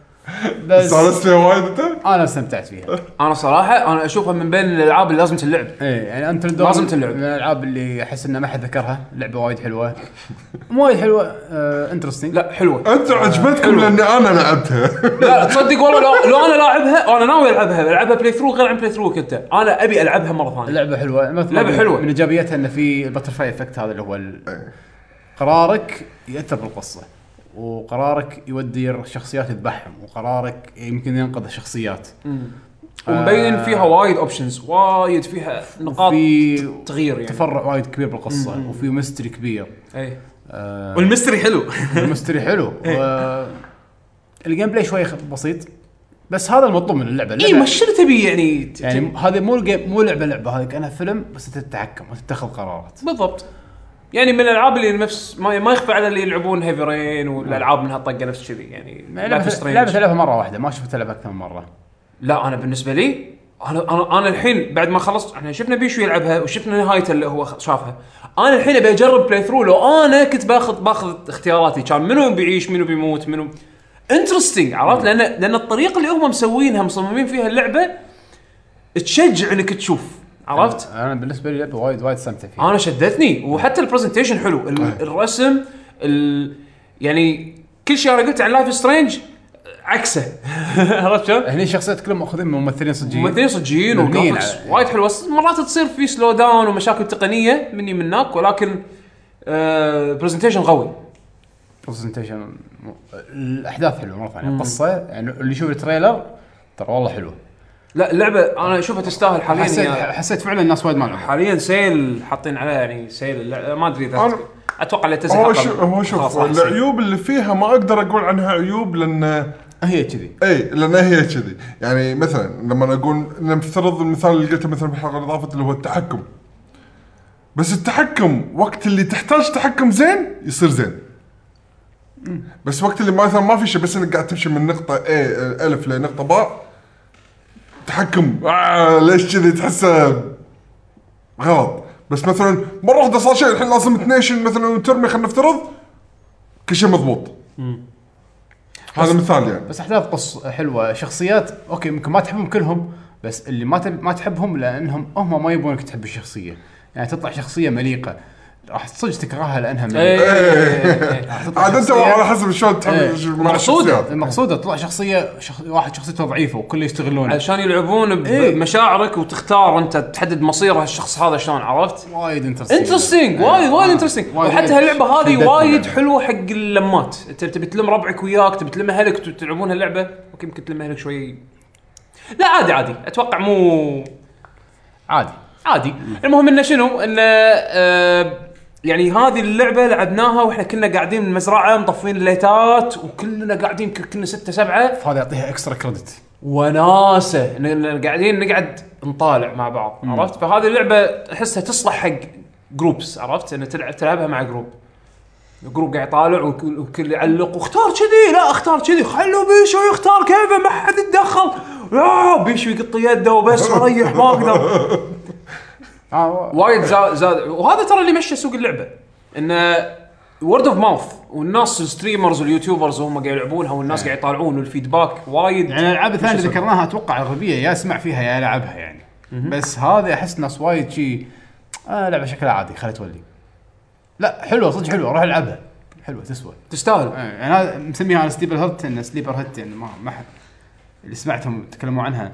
بس استانست فيها وايد أنت؟ أنا استمتعت فيها. أنا صراحة أنا أشوفها من بين الألعاب اللي لازم تلعب. إيه يعني Dawn لازم تلعب. من الألعاب اللي أحس إنه ما حد ذكرها. لعبة وايد حلوة. مو وايد حلوة. آه interesting لا حلوة. أنتم عجبتكم لأني أنا لعبتها. لا تصدق والله لو, لو أنا لاعبها أنا ناوي ألعبها. ألعبها playthrough غير عن playthrough كنت. أنا أبي ألعبها مرة ثانية. اللعبه حلوة. ما حلوة. من ايجابياتها انه في ال butterfly effect هذا اللي هو ال- قرارك يأثر بالقصة. وقرارك يودي الشخصيات يذبحهم وقرارك يمكن ينقذ الشخصيات. ومبين فيها وايد options وايد فيها نقاط في تغيير يعني. تفرع وايد كبير بالقصة وفي mystery كبير. اي آه وال mystery حلو. ال mystery حلو. و- ال gameplay شوي بسيط. بس هذا المطلوب من اللعبة. اي اللعبة- ما شنو تبي يعني؟ يعني هذه مو ال game مو لعبة لعبة. هذه كأنها فيلم بس تتحكم وتتخذ قرارات. بالضبط. يعني من الألعاب اللي نفس ما, ما يخفى على اللي يلعبون Heavy Rain والالعاب من هالطقه نفس كذي يعني is لعبه. لعبه تلعبها مرة واحدة ما شفت العبها أكثر من مرة. لا أنا بالنسبة لي أنا أنا أنا الحين بعد ما خلصت إحنا شفنا بيشو يلعبها وشفنا نهايته اللي هو شافها. أنا الحين أبي أجرب playthrough لو أنا كنت باخذ باخذ اختياراتي كان منو بيعيش منو بيموت منو interesting عرفت؟ لأن لأن الطريقة اللي هم مسوينها مصممين فيها اللعبة تشجع إنك تشوف. عرفت؟ أنا بالنسبة لي لعبة وايد وايد استمتع فيها. أنا شدتني وحتى ال presentation حلو. ال- الرسم ال يعني كل شيء أنا قلته عن Life Strange عكسه. عرفت شلون؟ هني الشخصيات كلهم مأخذين من ممثلين صجيين. ممثلين صجيين مبنيين و graphics على- وايد حلوة. بس مرات تصير في slow down ومشاكل تقنية مني مناك ولكن آه presentation قوي. presentation الأحداث حلوة مرة ثانية. القصة يعني اللي يشوف ال trailer ترى والله حلو لا اللعبة أنا اشوفها تستاهل حاليا حسيت هي- حسيت فعلا الناس وايد ما لعبوا حاليا sale حاطين عليها يعني sale اللعبة. ما أدري إذا أتوقع اللي تنزل هو شوف هو شوف. العيوب اللي فيها ما أقدر أقول عنها عيوب لأن هي كذي. إي لأن هي كذي. يعني مثلا لما أقول نفترض المثال اللي قلته مثلا بالحلقة اللي طافت اللي هو التحكم. بس التحكم وقت اللي تحتاج تحكم زين يصير زين. بس وقت اللي مثلا ما في شيء بس إنك قاعد تمشي من نقطة A ألف لنقطة باء تحكم. آه ليش كذي تحسه غلط. بس مثلا مرة واحدة صار شيء الحين لازم تنيشن مثلا وترمي خلينا نفترض كل شيء مضبوط. هذا مثال يعني. بس أحداث قص حلوة. شخصيات okay يمكن ما تحبهم كلهم بس اللي ما تب... ما تحبهم لأنهم هم ما يبونك تحب الشخصية. يعني تطلع شخصية مليقة. راح صدق تكرهها لأنها مليقه إيه، عاد أنت على حسب شلون تحب إيه. المقصوده تطلع شخصية شخ... واحد شخصيته ضعيفة وكله يستغلونه. عشان يلعبون إيه. بمشاعرك وتختار أنت تحدد مصير هالشخص هذا شلون عرفت؟ وايد interesting interesting وايد وايد interesting وحتى هاللعبة هذه وايد. حلوة حق اللمات. أنت تبي تلم ربعك وياك تبي تلم اهلك تلعبون هاللعبة okay يمكن تلم اهلك شوي. لا عادي عادي. أتوقع مو عادي. عادي. المهم إنه شنو؟ إنه آه يعني هذه اللعبة لعبناها وإحنا كنا قاعدين بالمزرعه مطفين الليتات وكلنا قاعدين كنا ستة سبعة. فهذا يعطيها extra credit وناسة. ن- ن- قاعدين نقعد نطالع مع بعض عرفت؟ فهذه اللعبة أحسها تصلح حق groups عرفت؟ انه تلعب تلعبها مع group group قاعد يطالع وكل وكل يعلق واختار كذي. لا اختار كذي. خلوا بيشو يختار كيفه ما حد يتدخل. لا بيشو يقط يده وبس ريح ما أقدر. آه وايد زاد زاد وهذا ترى اللي مشى سوق اللعبة. انه word of mouth والناس ال streamers وال YouTubers وهم قاعد يلعبونها والناس قاعد يطالعون وال feedback وايد. يعني الالعاب الثانية اللي؟ ذكرناها أتوقع اغلبيه يا اسمع فيها يا ألعبها يعني. بس هذه أحس ناس وايد شي آه لعبة شكلها عادي خليها تولي. لا حلوة صدق حلوة روح ألعبها. حلوة تسوى. تستاهل. آه، يعني هذا مسميها أنا sleeper hit إن sleeper hit يعني ما ما حد اللي سمعتهم تكلموا عنها.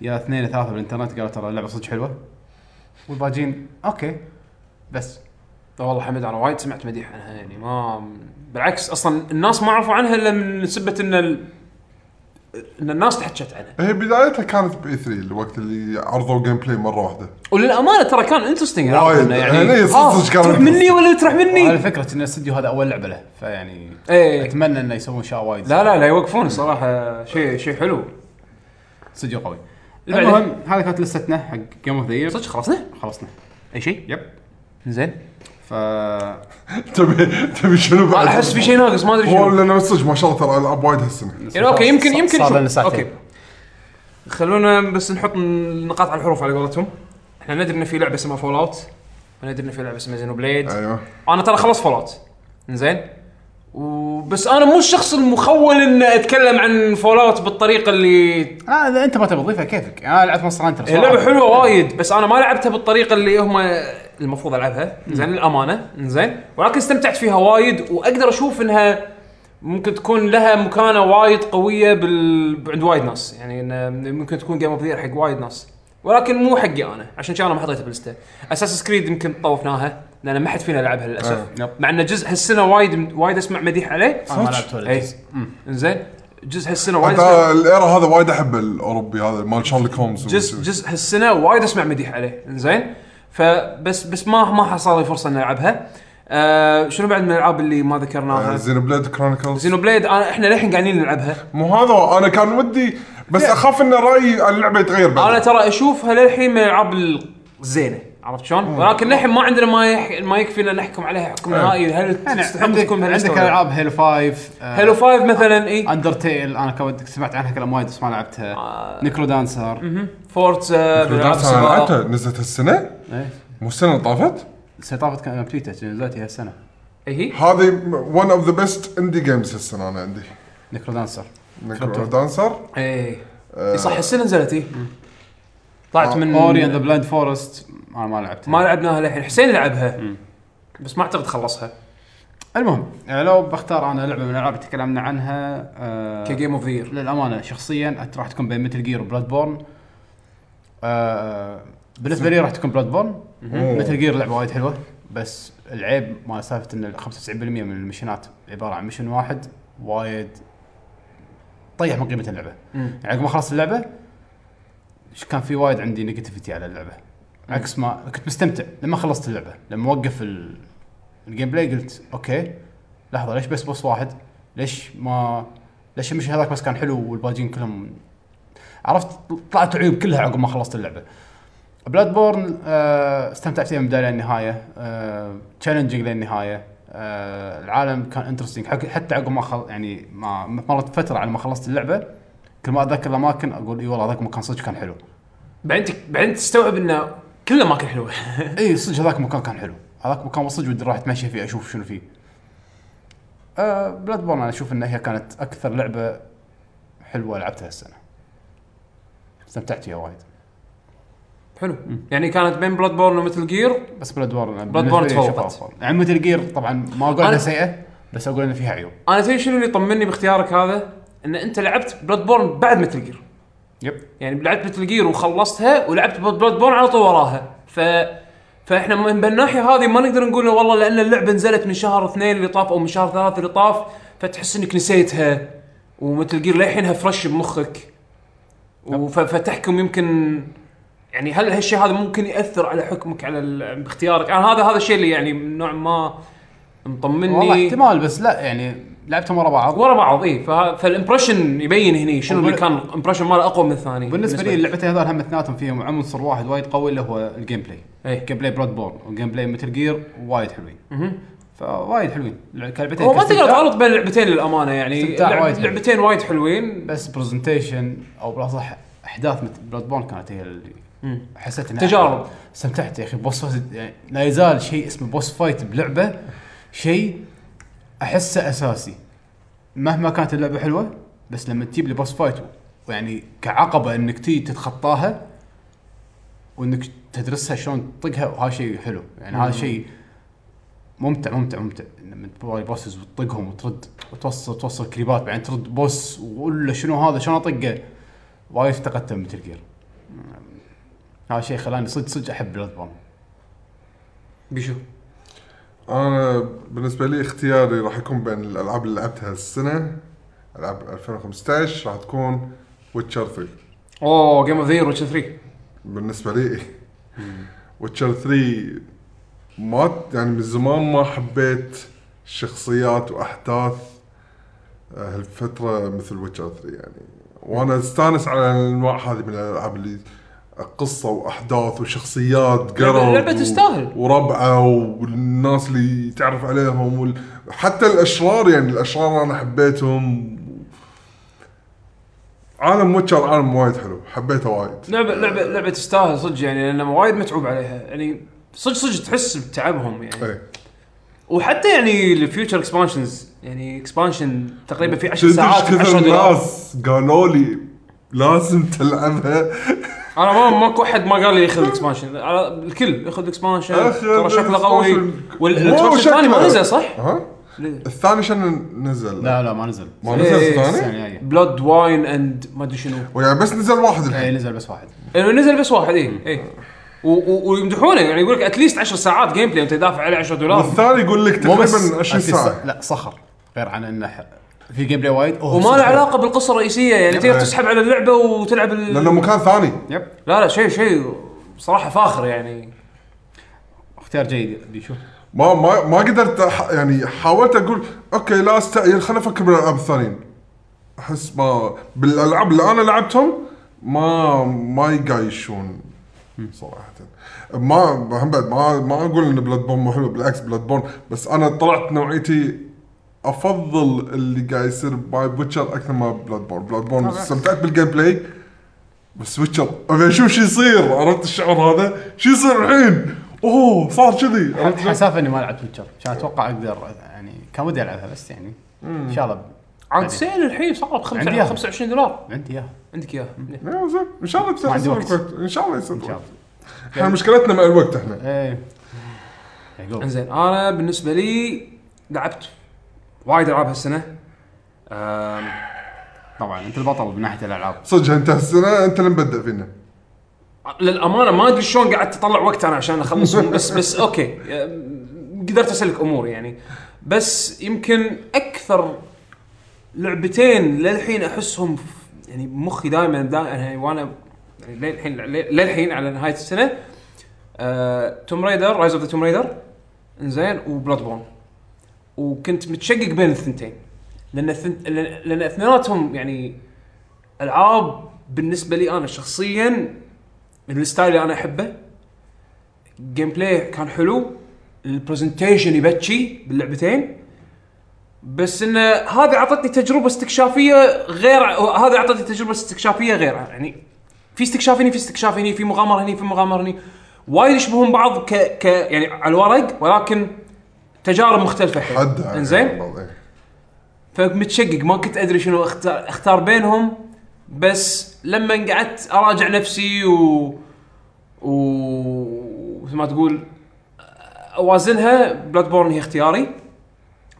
يا اثنين ثلاثة بالإنترنت قالوا ترى اللعبة صدق حلوة. والباجين okay بس لا والله حمد أنا وايد سمعت مديح عنها يعني ما بالعكس أصلا الناس ما عرفوا عنها إلا من سبة إن ال... إن الناس تحكت عنها. هي بدايتها كانت ب E3 الوقت اللي عرضوا gameplay مرة واحدة. وللأمانة ترى كان interesting وايد. يعني صدق آه، كان تروح. مني ولا تروح على مني فكرة إن الاستديو هذا أول لعبة له فيعني إيه. أتمنى إنه يسوون اشياء وايد. لا لا لا يوقفون الصراحه شيء شيء حلو. استديو قوي. المهم هذه كانت لستنا حق game of the year صدق خلصنا؟ خلصنا. أي شيء؟ yep. زين. ف تبي تبي شنو بعد؟ أحس في شيء ناقص ما أدري شنو. لأنه صدق ما شاء الله ترى العاب وايد هالسنة. يعني okay يمكن يمكن صار. لنا ساعتين. okay. خلونا بس نحط النقاط على الحروف على قولتهم. إحنا ندري إن في لعبة اسمها Fallout وندري إن في لعبة اسمها Xenoblade أيوه. أنا ترى خلص Fallout زين وبس أنا مو الشخص المخول ان أتكلم عن Fallout بالطريقة اللي آه اذا أنت ما تبي تضيفها كيفك؟ أنا لعبت Monster Hunter هي لعبه حلوة وايد بس أنا ما لعبتها بالطريقة اللي هم المفروض ألعبها. زين للأمانة. زين. ولكن استمتعت فيها وايد وأقدر أشوف إنها ممكن تكون لها مكانة وايد قوية بال... عند وايد ناس. يعني ممكن تكون game of حق وايد ناس. ولكن مو حقي أنا عشان كذا أنا ما حطيتها باللسته Assassin's Creed يمكن طوفناها. لأن ما حد فينا لعبها للأسف. آه. مع إن جزء هالسنة وايد وايد أسمع مديح عليه. أنا ما لعبت ولا اي جزء. زين جزء هالسنة وايد حتى اسمع ال era هذا وايد أحب الأوروبي هذا مال Sherlock Holmes جزء. جزء هالسنة وايد أسمع مديح عليه. زين فبس بس ما ما حصل لي فرصة إني ألعبها. آه شنو بعد من الألعاب اللي ما ذكرناها؟ Xeno blade Chronicles Xenoblade انا إحنا للحين قاعدين نلعبها. مو هذا أنا كان ودي بس أخاف إن رايي عن اللعبة يتغير بعد. أنا ترى أشوفها للحين من الألعاب الزينة. عرفت شلون؟ ولكن للحين ما عندنا ما يح... ما يكفينا نحكم عليها. حكم نهائي. هل يعني تستحق عندك تكون عندك؟ ألعاب Halo 5 Halo 5 مثلا إي. Undertale أنا سمعت عنها كلام وايد بس ما لعبتها. آه. NecroDancer Forza بالألعاب دراسة أنا. لعبتها نزلت هالسنة؟ إيه. مو السنة اللي طافت؟ السنة طافت كان بتويتر نزلت هي السنة إي هي. هذه one of the best indie games هالسنة أنا عندي. NecroDancer NecroDancer إي آه، صح السنة نزلت إي. طلعت من Ori and the Blind Forest أنا ما لعبتها. ما لعبناها للحين. حسين لعبها بس ما أعتقد خلصها. المهم يعني لو بختار أنا لعبة من الألعاب اللي تكلمنا عنها آه ك game of the year للأمانة شخصيا راح تكون بين Metal Gear و Bloodborne آه بالنسبة لي راح تكون Bloodborne Metal Gear لعبة وايد حلوة بس العيب ما سالفة إن 95% من ال missions ات عبارة عن mission واحد وايد طيح من قيمة اللعبة. مم. يعني عقب ما خلصت اللعبة كان في وايد عندي negativity على اللعبة. عكس ما كنت مستمتع. لما خلصت اللعبة لما وقف ال... ال gameplay قلت okay لحظة ليش بس boss واحد؟ ليش ما ليش ال mission هذاك بس كان حلو والباجين كلهم عرفت طلعت عيوب كلها عقب ما خلصت اللعبة. Bloodborne آه استمتعت فيها من البدايه للنهايه آه challenging للنهايه آه العالم كان interesting حتى عقب ما خل يعني ما مرت فترة على ما خلصت اللعبة كل ما اتذكر الأماكن أقول إي والله هذاك المكان صدق كان حلو. بعدين تك- بعدين تستوعب إنه كل الأماكن حلوة. إي صدق هذاك المكان كان حلو. هذاك المكان صدق ودي أروح أتمشى فيه أشوف شنو فيه. آه Bloodborne أنا أشوف ان هي كانت أكثر لعبة حلوة لعبتها السنة استمتعت فيها وايد. حلو. يعني كانت بين Bloodborne و Metal Gear بس Bloodborne Bloodborne تفوقت. افضل يعني Metal Gear طبعا ما أقول انها أنا- سيئة بس أقول ان فيها عيوب. أنا تدري شنو اللي يطمني باختيارك هذا؟ إن أنت لعبت Bloodborne بعد Metal Gear yep يعني لعبت Metal Gear وخلصتها ولعبت Bloodborne على طول وراها ف فإحنا من بالناحية هذه ما نقدر نقول والله لأن اللعبة نزلت من شهر اثنين اللي طاف أو من شهر ثلاثة اللي طاف فتحس إنك نسيتها. و Metal Gear للحينها fresh بمخك. فتحكم يمكن يعني هل هالشيء هذا ممكن يأثر على حكمك على باختيارك؟ أنا هذا هذا الشيء اللي يعني نوع ما مطمني. والله احتمال بس لا يعني لعبتهم ورا بعض. ورا بعض اي فال impression يبين هني شنو اللي كان ال impression ماله أقوى من الثاني بالنسبة لي اللعبتين هذول هم اثنيناتهم فيهم عنصر واحد وايد قوي اللي هو ال gameplay إيه. gameplay Bloodborne و gameplay Metal Gear وايد حلوين. فوايد حلوين. كلعبتين هو ما تقدر تغلط بين اللعبتين للأمانة يعني. لعب- وايد. لعبتين وايد حلوين. بس presentation أو بالاصح أحداث مثل Bloodborne كانت هي اللي. حسيت إنها تجارب. استمتعت يا أخي. boss fight يعني لا يزال شيء اسمه boss fight بلعبة. شيء احسه أساسي. مهما كانت اللعبة حلوة بس لما تجيب لي boss fight ويعني كعقبة إنك تيجي تتخطاها وإنك تدرسها شلون تطقها وهذا شيء حلو. يعني هذا شيء ممتع ممتع ممتع. لما تواجه bosses وتطقهم وترد وتوصل توصل creep ات بعدين ترد boss له شنو هذا شلون أطقه؟ وايد افتقدته من Metal Gear هذا شيء خلاني صدق صدق أحب Bloodborne بيشو. أنا بالنسبة لي اختياري راح يكون بين الألعاب اللي لعبتها السنة ألعاب 2015 راح تكون Witcher 3 أوه game of the Witcher 3 بالنسبة لي. Witcher 3 ما يعني من زمان ما حبيت شخصيات وأحداث آه، هالفترة مثل Witcher 3 يعني. وأنا أستانس على الأنواع هذه من الألعاب اللي قصة وأحداث وشخصيات قرب لعبة تستاهل. وربعة والناس اللي تعرف عليهم وال... حتى الأشرار يعني الأشرار أنا حبيتهم. عالم Witcher عالم وايد حلو حبيته وايد. لعبه لعبه لعبة تستاهل صدق يعني لأن وايد متعوب عليها. يعني صدق صدق تحس بتعبهم يعني. إيه. وحتى يعني ال future expansions يعني expansion تقريبا في 10 تدري ساعات إيش 10 كثر دولار الناس قالوا لي لازم تلعبها؟ أنا ما ماكو أحد ما قال لي ياخذ ال expansion على- الكل ياخذ ال expansion ترى شكله قوي. وال expansion الثاني ما. نزل صح؟ ها الثاني شنو نزل؟ لا لا ما نزل. ما إيه، نزل إيه، الثاني؟ Blood Wine and ما أدري شنو. ويعني بس نزل واحد اي الحين نزل بس واحد. إنه نزل بس واحد اي اي ويمدحونه يعني يقول لك at least 10 ساعات gameplay وأنت دافع عليه 10 دولار. والثاني يقول لك تقريبا 20 أكيد ساعة. لا صخر غير عن إنه في gameplay وايد وما. له علاقة بالقصة الرئيسية يعني تقدر إيه. تسحب على اللعبه وتلعب ال... لأنه مكان ثاني. يب. لا لا شيء شيء صراحة فاخر يعني. اختيار جيد بيشوف ما ما ما قدرت أح- يعني حاولت أقول أوكي لا استعجل خليني أفكر بالألعاب الثانيين. أحس ما بالألعاب اللي أنا لعبتهم ما ما يقايشون صراحة. ما هم بعد ما ما أقول إن بلاد بورن مو حلو بالعكس بلاد بورن بس أنا طلعت نوعيتي أفضل اللي قاعد يصير باي بوتشر أكثر ما بلاد بورن بلاد بورن استمتعت بالجيم بلاي بس Witcher ابي أشوف شو يصير. عرفت الشعور هذا؟ شو يصير الحين؟ أوه صار كذي؟ حسافة إني ما لعبت Witcher عشان أتوقع أقدر يعني كان ودي ألعبها بس يعني إن شاء الله عاد. sale الحين صار ب عندي إياها. 25 دولار. عندي إياها. عندك إياها. إيه، زين. إن شاء الله يصير إن شاء الله يصير إن شاء وقت. الله. إحنا مشكلتنا مع الوقت إحنا. إيه. يعقوب إنزين أنا بالنسبة لي لعبت وايد ألعاب هالسنة. آم، طبعا أنت البطل من ناحية الألعاب. صدق أنت هالسنة أنت اللي مبدع فينا. للأمانة ما أدري شلون قعدت أطلع وقت أنا عشان أخلصهم بس بس okay. قدرت أسلك أموري يعني. بس يمكن أكثر لعبتين للحين أحسهم ف- يعني مخي دائما دائما يعني وأنا يعني للحين للحين على نهاية السنة. Tomb Raider Rise of the Tomb Raider إنزين و Bloodborne وكنت متشقق بين الثنتين. لأن الثنت لأن اثنيناتهم يعني ألعاب بالنسبة لي أنا شخصيا من ال style اللي أنا أحبه. gameplay كان حلو. ال presentation يبكي باللعبتين. بس انه هذه أعطتني تجربة استكشافية غير هذه أعطتني تجربة استكشافية غير يعني في استكشاف هني في استكشاف هني في مغامره هني في مغامره هني وايد يشبهون بعض ك ك يعني على الورق ولكن تجارب مختلفة. حد إنزين. فمتشقق ما كنت أدري شنو اختار أختار بينهم بس لما قعدت أراجع نفسي و و مثل ما تقول أوازنها Bloodborne هي اختياري.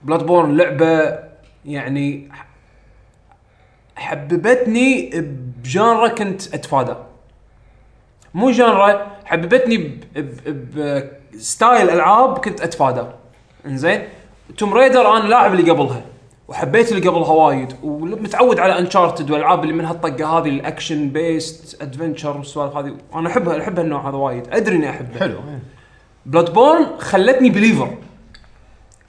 Bloodborne لعبة يعني حببتني ب genre كنت أتفادى. مو genre حببتني ب style ألعاب كنت أتفادى. إنزين؟ Tomb Raider أنا لاعب اللي قبلها وحبيت اللي قبلها وايد ومتعود على Uncharted والألعاب اللي منها الطقه هذه ال action based adventure والسوالف هذه. أنا أحبها أحب النوع هذا وايد أدري إني أحبه. حلو إيه. Bloodborne خلتني believer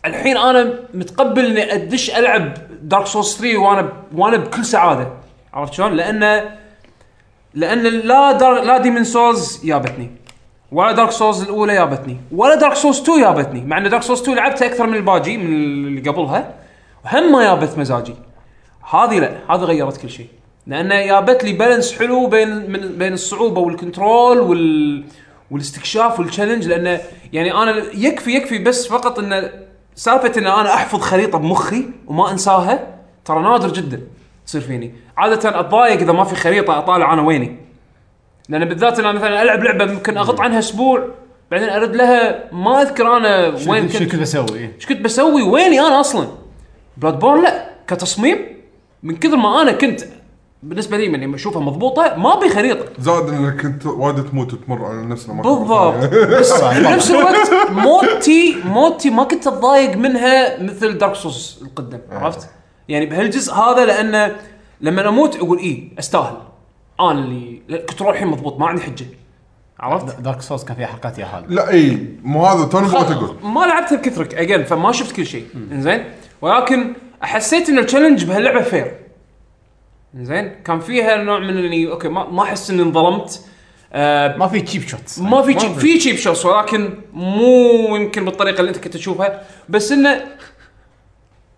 الحين أنا متقبل إني أدش ألعب Dark Souls 3 وأنا وأنا بكل سعادة. عرفت شلون؟ لأن لأن لا دار لا Demon's Souls يابتني. ولا Dark Souls الأولى يابتني ولا Dark Souls 2 يابتني مع إن Dark Souls 2 لعبتها أكثر من الباجي من اللي قبلها وهم ما يابت مزاجي. هذه لا هذه غيرت كل شيء. لأن جابت لي balance حلو بين من بين الصعوبة وال control وال والاستكشاف وال challenge لأنه يعني أنا يكفي يكفي بس فقط انه سالفة إن أنا أحفظ خريطة بمخي وما أنساها ترى نادر جدا تصير فيني. عادة أتضايق إذا ما في خريطة أطالع أنا ويني. لأن بالذات أنا مثلا ألعب لعبة ممكن أغط عنها أسبوع بعدين أرد لها ما أذكر أنا وين شو كنت كنت بسوي؟ إيه. إيش كنت بسوي؟ ويني أنا أصلا؟ Bloodborne لا كتصميم من كثر ما أنا كنت بالنسبة لي من لما أشوفها مضبوطة ما أبي خريطة. زائد إنك كنت وايد تموت وتمر على نفس الاماكن بالضبط. بس بنفس الوقت موتي موتي ما كنت أتضايق منها مثل Dark Souls القدم عرفت؟ يعني بهالجزء هذا لأنه لما أموت أقول إيه أستاهل. أنا اللي كنت روحي مضبوط ما عندي حجة. عرفت؟ Dark Souls كان فيها حركات يا حال لا إي مو هذا توني بغيت أقول ما لعبتها بكثرك again فما شفت كل شيء. زين ولكن حسيت ان ال challenge بهاللعبة fair زين كان فيها نوع من اني okay ما ما أحس إني انظلمت. آه ما في cheap shots ما في cheap في. في cheap shots ولكن مو يمكن بالطريقة اللي أنت كنت تشوفها. بس إنه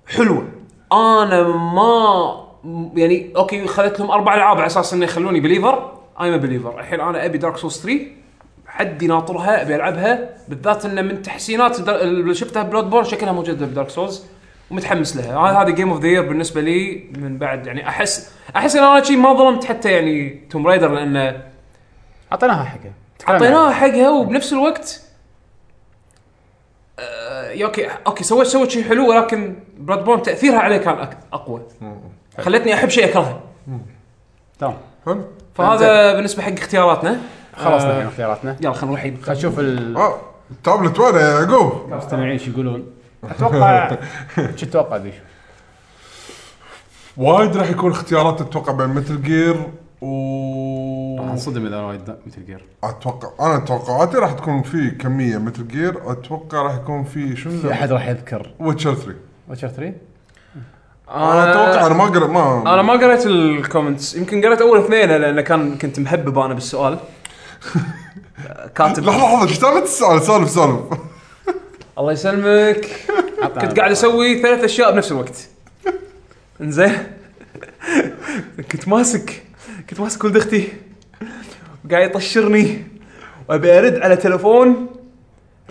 حلوة. أنا ما يعني okay خذت لهم أربع ألعاب على أساس إنه يخلوني believer. I'm believer الحين أنا أبي Dark Souls 3 حدي ناطرها أبي ألعبها. بالذات إنه من تحسينات اللي شفتها Bloodborne شكلها موجوده ب Dark Souls ومتحمس لها. هذا game of the year بالنسبة لي من بعد. يعني احس أحس إن أنا شيء ما ظلمت حتى يعني Tomb Raider لأنه أعطيناها حقها. أعطيناها حقها وبنفس الوقت آه okay okay سويت سويت شيء حلو ولكن Bloodborne تأثيرها عليه كان أقوى. خلتني أحب شيء أكرهه. تمام. حلو فهذا بالنسبة حق اختياراتنا. خلصنا آه. الحين اختياراتنا. يلا خلينا نروح خلينا نشوف آه التابلت وين يا يعقوب؟ المستمعين شو يقولون؟ أتوقع شو تتوقع بيشو؟ وايد راح يكون اختيارات أتوقع بين Metal Gear و راح انصدم إذا وايد Metal Gear أتوقع أنا توقعاتي راح تكون في كمية Metal Gear أتوقع راح يكون في شنو؟ في أحد راح يذكر. Witcher 3 Witcher 3 أنا أتوقع أنا ما قرأت ما أنا ما قريت ال comments يمكن قريت أول اثنين لأن كان كنت محبب أنا بالسؤال. كاتب لحظة لحظة سالفة السؤال؟ سولف سولف الله يسلمك. كنت قاعد أسوي ثلاث أشياء بنفس الوقت. إنزين. كنت ماسك كنت ماسك ولد أختي. وقاعد يطشرني. وأبي أرد على تلفون.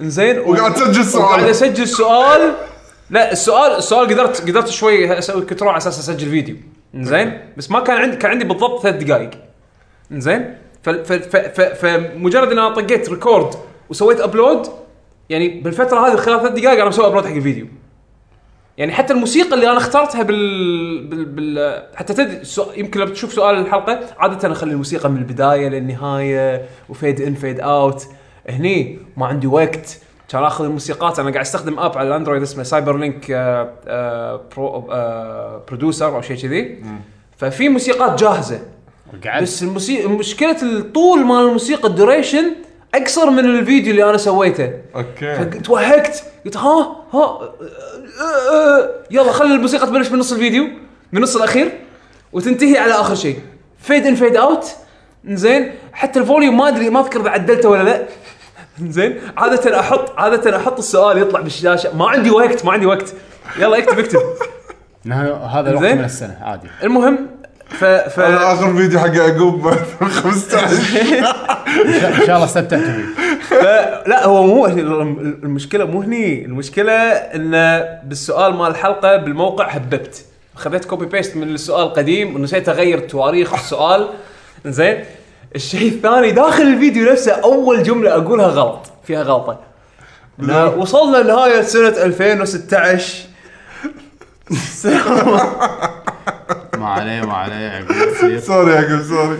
إنزين وقاعد تسجل سؤال. وقاعد أسجل سؤال. لا السؤال السؤال قدرت قدرت شوي أسوي control على أساس أسجل فيديو. إنزين؟ بس ما كان عندي كان عندي بالضبط ثلاث دقائق ف- فمجرد إن أنا طقيت record وسويت upload يعني بالفترة هذه خلال ثلاث دقائق أنا مسوي upload حق الفيديو. يعني حتى الموسيقى اللي أنا اخترتها بال, بال... بال... حتى تدري السو... يمكن لو تشوف سؤال الحلقة عادة أخلي الموسيقى من البداية للنهاية و fade in fade out هني ما عندي وقت. كان آخذ الموسيقات. أنا قاعد أستخدم app على ال Android اسمه CyberLink آه، Pro Producer أو شيء كذي. ففي موسيقات جاهزة. قعدت بس الموسيقى مشكلة الطول مال الموسيقى ال duration أقصر من الفيديو اللي أنا سويته. okay. توهقت. قلت ها ها آه، آه، يلا خلي الموسيقى تبلش من نص الفيديو من النص الأخير وتنتهي على آخر شيء. fade in fade out زين حتى ال volume ما أدري ما أذكر إذا عدلته ولا لا. زين؟ عادة أحط عادة أحط السؤال يطلع بالشاشة. ما عندي وقت ما عندي وقت. يلا اكتب اكتب. هذا الوقت. من السنة عادي. المهم ف ف هذا آخر فيديو حق يعقوب 15 إن شاء الله استمتعتوا فيه. ف- لا هو مو المشكلة مو هني. المشكلة انه بالسؤال مال الحلقة بالموقع هببت. خذيت copy paste من السؤال القديم ونسيت أغير تواريخ السؤال. زين؟ الشيء الثاني داخل الفيديو نفسه أول جملة أقولها غلط فيها غلطة. إنه وصلنا لنهاية سنة 2016 ما عليه ما عليه عقب sorry يعقوب sorry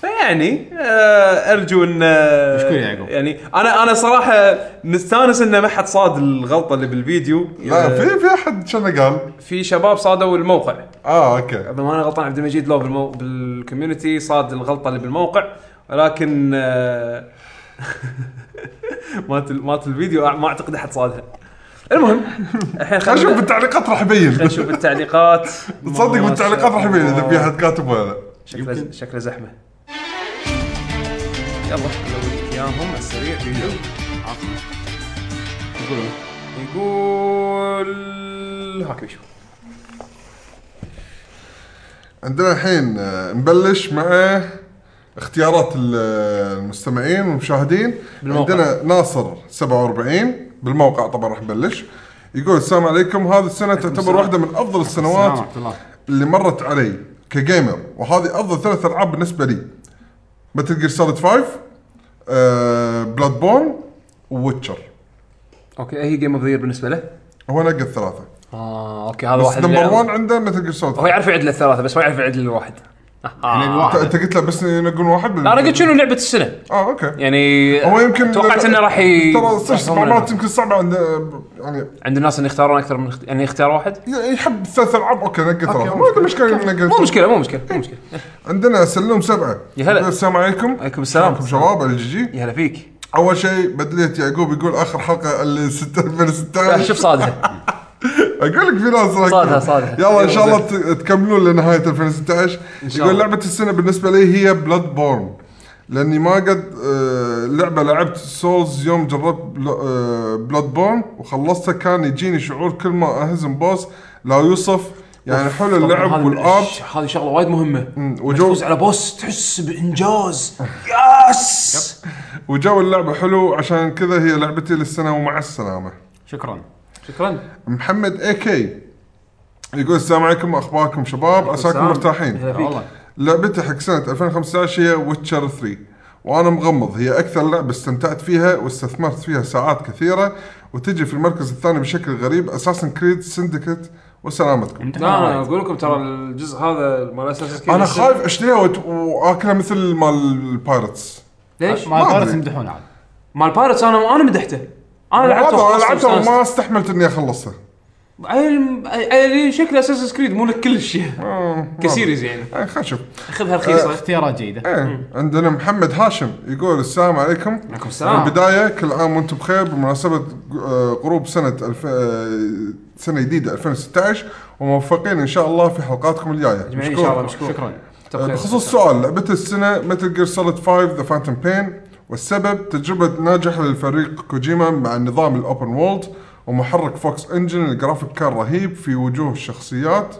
فيعني آه أرجو إن آه، مشكور يعقوب. يعني أنا أنا صراحة مستانس إنه ما حد صاد الغلطة اللي بالفيديو. لا آه، في في أحد شنو قال؟ في شباب صادوا الموقع. آه okay. اذا ما أنا غلطان عبد المجيد لو بالمو... بال community صاد الغلطة اللي بالموقع ولكن آه، مالت ال- مالت الفيديو ما أعتقد أحد صادها. المهم الحين خلينا نشوف بالتعليقات راح يبين. خلينا نشوف التعليقات. تصدق بالتعليقات راح يبين إذا. في أحد كاتب ولا لا. شكله شكله زحمة. يلا. نلوي اياهم على السريع فيديو يقول هاك بيشوف عندنا الحين آه، نبلش مع اختيارات ال- المستمعين والمشاهدين. بالموقع. عندنا ناصر 47 بالموقع طبعا راح نبلش. يقول السلام عليكم. هذه السنة تعتبر. واحدة من أفضل السنوات اللي مرت علي ك gamer وهذه أفضل ثلاث ألعاب بالنسبة لي. Metal Gear Solid 5 Bloodborne و Witcher okay هي game of the بالنسبة له؟ هو نقى الثلاثه آه okay هذا بس واحد number اللي- 1 عنده Metal Gear Solid هو يعرف يعدل الثلاثة بس ما يعرف يعدل الواحد. أنت قلت له بس ينقون واحد لا أنا قلت شنو لعبة السنة؟ آه okay. يعني هو يمكن توقعت إنه راح ي... ترى صدق يحصلون مرات. يمكن صعبة عند يعني عند الناس إن يختارون أكثر من. يعني يختار واحد؟ يحب ثلاث ألعاب okay نقي ثلاثة مو ما مشكلة. نقي مو مشكلة مو مشكلة مو مشكلة. عندنا سلوم سبعة. يا هلا. يقول السلام عليكم. عليكم السلام. عليكم شباب ال GG؟ يا هلا فيك. أول شيء بدليه يعقوب يقول آخر حلقة اللي 6 لا، 2016 شوف صادها أقول لك في ناس صادها- صادها. يلا إن شاء الله تكملون لنهاية 2016 إن شاء يقول الله. لعبة السنة بالنسبة لي هي Bloodborne لأني ما قد آه، لعبة لعبت Souls يوم جربت Bloodborne وخلصتها كان يجيني شعور كل ما أهزم boss. لا يوصف. يعني حلو اللعب هذا- وال art. هذه شغلة وايد مهمة. وجو- تفوز على boss تحس بإنجاز. yes! وجو اللعبة حلو عشان كذا هي لعبتي للسنة ومع السلامة. شكرا. شكرا. محمد AK يقول السلام عليكم أخباركم شباب؟ عساكم. مرتاحين. والله. لعبتي حق سنة 2015 هي Witcher 3 وأنا مغمض. هي أكثر لعبة استمتعت فيها واستثمرت فيها ساعات كثيرة وتجي في المركز الثاني بشكل غريب Assassin's Creed Syndicate وسلامتكم. لا أنا أقول لكم ترى الجزء هذا مال أساس أنا خايف اشتريها وت- واكلها مثل مال ال pirates ليش؟ ما ما بارس أدري. يمدحون عاد. مال pirates أنا أنا مدحته. أنا لعبته هذا وخلصته لعبتها. وما استحملت إني أخلصها. شكل Assassin's Creed مو لك كل شيء آه، ما ك series يعني. آه، خلينا نشوف. خذها رخيصه اختيارات جيدة. إيه عندنا محمد هاشم يقول السلام عليكم. عليكم السلام. البداية كل عام وأنتم بخير بمناسبة آه، قروب سنة ألف... آه، سنة جديدة 2016 وموفقين إن شاء الله في حلقاتكم الجاية. اجمعين إن شاء الله مشكور. شكرا. آه،. بخصوص السؤال لعبة السنة Metal Gear Solid 5 The Phantom Pain والسبب تجربة ناجحة للفريق كوجيما مع النظام ال open world ومحرك Fox Engine الجرافيك كان رهيب في وجوه الشخصيات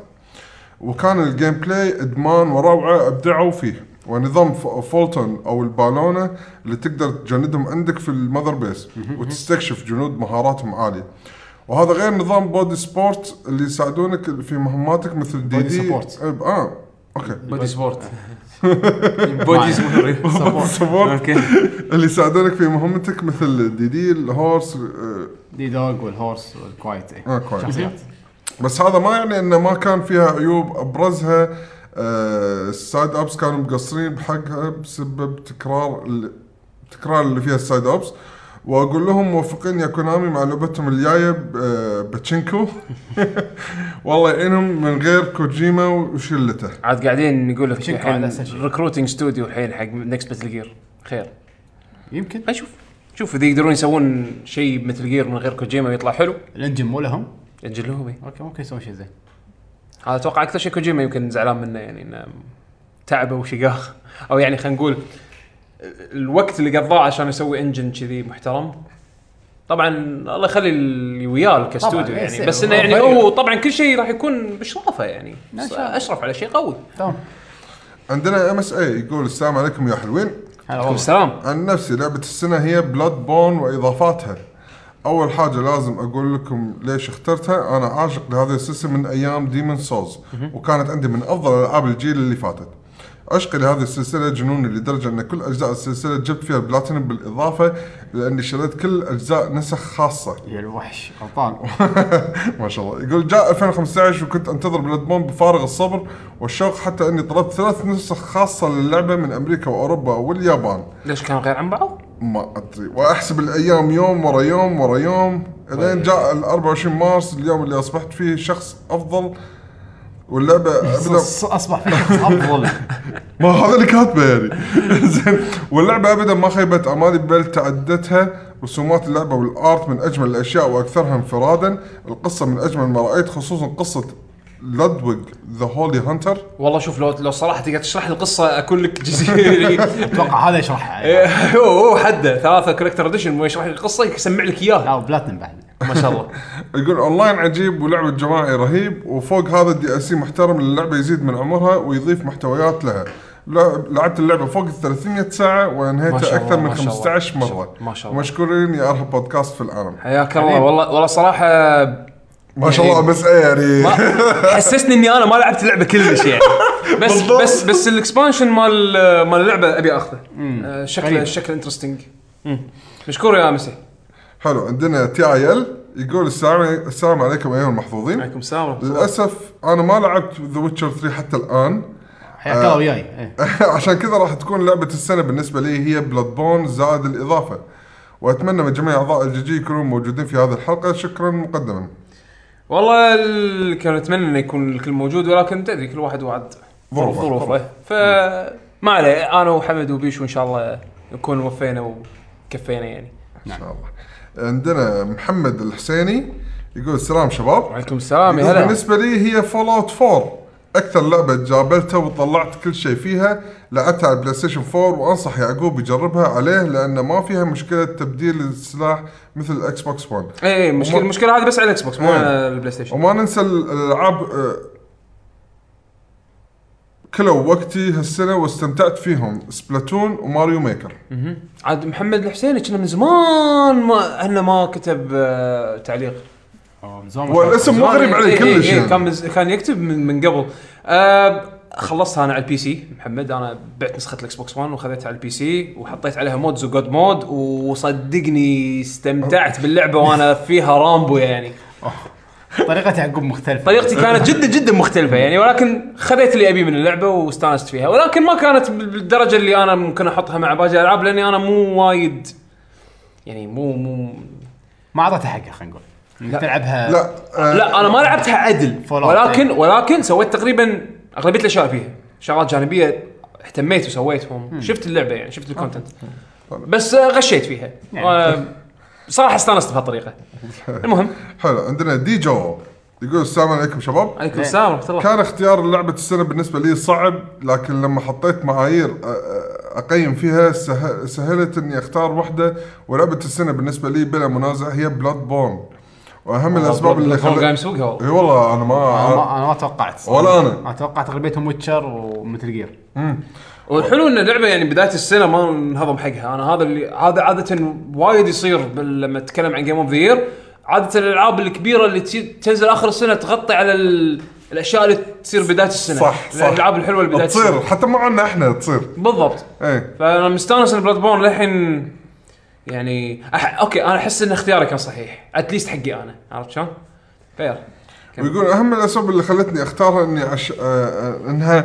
وكان ال gameplay إدمان وروعة أبدعوا فيه. ونظام Fulton أو البالونة اللي تقدر تجندهم عندك في ال Mother Base وتستكشف جنود مهاراتهم عالية. وهذا غير نظام buddy support اللي يساعدونك في مهماتك مثل DD support. آه. okay buddy support buddy support support okay اللي يساعدونك في مهمتك مثل DD ال horse آه، D-Dog وال horse وال Quiet. كويس. شخصيات. بس هذا ما يعني إنه ما كان فيها عيوب أبرزها آه، ال side ops كانوا مقصرين بحقها بسبب تكرار ال- تكرار اللي فيها ال side ops واقول لهم موفقين يا كونامي مع لعبتهم الجاية باتشينكو. والله يعينهم من غير كوجيما وشلته. عاد قاعدين نقول لك الحين؟ recruiting studio الحين حق next Metal Gear خير. يمكن. أشوف شوف إذا يقدرون يسوون شيء Metal Gear من غير كوجيما ويطلع حلو. ال engine مو لهم؟ أجل لهم. okay ممكن يسوون شيء زين. هذا أتوقع أكثر شيء كوجيما يمكن زعلان منه يعني إنه تعبه وشقاه أو يعني خلينا نقول الوقت اللي قضاه عشان يسوي engine كذي محترم. طبعا الله يخلي اللي وياه كاستوديو طبعاً، إيه، يعني. بس إنه يعني. هو طبعا كل شيء راح يكون بإشرافه يعني. أشرف على شيء قوي. تمام. عندنا MSI يقول السلام عليكم يا حلوين. هلا عليكم والله السلام. عن نفسي لعبة السنة هي Bloodborne وإضافاتها. أول حاجة لازم أقول لكم ليش اخترتها. أنا عاشق لهذا السلسلة من أيام Demon's Souls وكانت عندي من أفضل ألعاب الجيل اللي فاتت. عشقي لهذه السلسلة جنوني لدرجة أن كل أجزاء السلسلة جبت فيها البلاتينم بالإضافة لأني شريت كل أجزاء نسخ خاصة. يا الوحش غلطان. ما شاء الله. يقول جاء 2015 وكنت أنتظر Bloodborne بفارغ الصبر والشوق حتى أني طلبت ثلاث نسخ خاصة للعبة من أمريكا وأوروبا واليابان. ليش كانوا غير عن بعض؟ ما أدري. وأحسب الأيام يوم ورا يوم ورا يوم. إلين جاء ال 24 مارس اليوم اللي أصبحت فيه شخص أفضل واللعبة ابدا أصبح في شخص افضل ما هذا اللي كاتبه يعني. زين. واللعبة ابدا ما خيبت امالي بل تعدتها رسومات اللعبة والآرت من أجمل الأشياء وأكثرها انفرادا. القصة من أجمل ما رأيت خصوصا قصة Ludwig the Holy Hunter. والله شوف لو لو صراحة تقدر تشرح لي القصة أكون لك جزيري. أتوقع هذا يشرحها. هو هو حده ثلاثة collector edition مو يشرح لي القصة يسمع لك إياها. لا بلاتنم بعد. ما شاء الله. يقول أونلاين عجيب ولعبه جماعي رهيب وفوق هذا ال DLC محترم للعبة يزيد من عمرها ويضيف محتويات لها. لع- لعبت اللعبة فوق ال 300 ساعة وانهيتها أكثر من ما شاء الله. 15 مرة. ما شاء الله. مشكورين يا أرهب بودكاست في العالم. حياك الله. والله والله صراحة ما شاء الله يعني- بس إيه يعني؟ حسسني إني أنا ما لعبت اللعبة كلش يعني. بس بالضبط. بس بس ال expansion مال مال اللعبة أبي أخذه. آه، شكله. شكله interesting مشكور يا MSI حلو عندنا TIL يقول السلام السلام عليكم أيها المحظوظين عليكم السلام ورحمة الله. للأسف أنا ما لعبت The Witcher 3 حتى الآن. حياك الله وياي. إيه. عشان كذا راح تكون لعبة السنة بالنسبة لي هي Bloodborne زائد الإضافة. وأتمنى من جميع أعضاء ال GG يكونوا موجودين في هذه الحلقة. شكرا مقدما. والله ال- كان أتمنى إنه يكون الكل موجود ولكن تدري كل واحد وعد. ظروف ظروفه. ظروفه. فما عليه. أنا وحمد وبيشو ان شاء الله نكون وفينا وكفينا يعني. إن شاء الله. عندنا محمد الحسيني يقول السلام شباب. وعليكم السلام يا يقول هلا. بالنسبة لي هي Fallout 4 أكثر لعبة جابلتها وطلعت كل شيء فيها لعبتها على ال PlayStation 4 وأنصح يعقوب يجربها عليه لأن ما فيها مشكلة تبديل السلاح مثل ال Xbox 1 اي اي مشكلة المشكلة هذه بس على ال Xbox مو إيه. على ال PlayStation وما ننسى الألعاب آه، كلوا وقتي هالسنة واستمتعت فيهم Splatoon و Mario Maker. عاد محمد الحسيني كنا من زمان ما إحنا ما كتب آه، تعليق. أوه، من زمان هو الاسم مو غريب عليه إيه، إيه، كلش إيه، يعني. كان مز... كان يكتب من, من قبل. آه خلصتها أنا على ال PC محمد. أنا بعت نسخة ال Xbox 1 وخذيتها على ال PC وحطيت عليها mods و God mode وصدقني استمتعت باللعبة وأنا فيها رامبو يعني. طريقة يعقوب مختلفة. طريقتي كانت جدا جدا مختلفة يعني ولكن خذيت اللي ابيه من اللعبة واستانست فيها. ولكن ما كانت بال- بالدرجة اللي أنا ممكن أحطها مع باقي الالعاب لأني أنا مو وايد يعني مو مو ما أعطيتها حقها خلينا نقول. إنك تلعبها لا آه، لا أنا ما لعبتها عدل. ولكن. ولكن سويت تقريبا أغلبية الأشياء فيها. شغلات جانبية اهتميت وسويتهم. شفت اللعبة يعني شفت ال content بس آه، غشيت فيها. يعني. آه، صراحة استانست بهالطريقة. المهم. حلو عندنا دي جو. يقول السلام عليكم شباب. عليكم السلام ورحمة الله. كان اختيار لعبة السنة بالنسبة لي صعب لكن لما حطيت معايير أقيم فيها سه- سهلت إني أختار واحدة ولعبة السنة بالنسبة لي بلا منازع هي Bloodborne وأهم الأسباب اللي خلت قايم والله إي والله أنا أنا ما أنا ما توقعت. ولا أنا. أنا توقعت أغلبيتهم Witcher و Metal Gear. والحلو إن اللعبه يعني بداية السنة ما انهضم حقها. أنا هذا اللي هذا عادة وايد يصير بال- لما أتكلم عن game of the year عادة الألعاب الكبيرة اللي تنزل آخر السنة تغطي على ال... الأشياء اللي تصير بداية السنة. صح صح. الألعاب الحلوة اللي بداية تصير. حتى مو عنا إحنا تصير. بالضبط. إيه. فأنا مستانس إن Bloodborne للحين يعني أح... أوكي أنا أحس إن اختياري كان صحيح. at least حقي أنا. عرفت شلون؟ fair ويقول أهم الأسباب اللي خلتني اختارها إني عش... آه آه إنها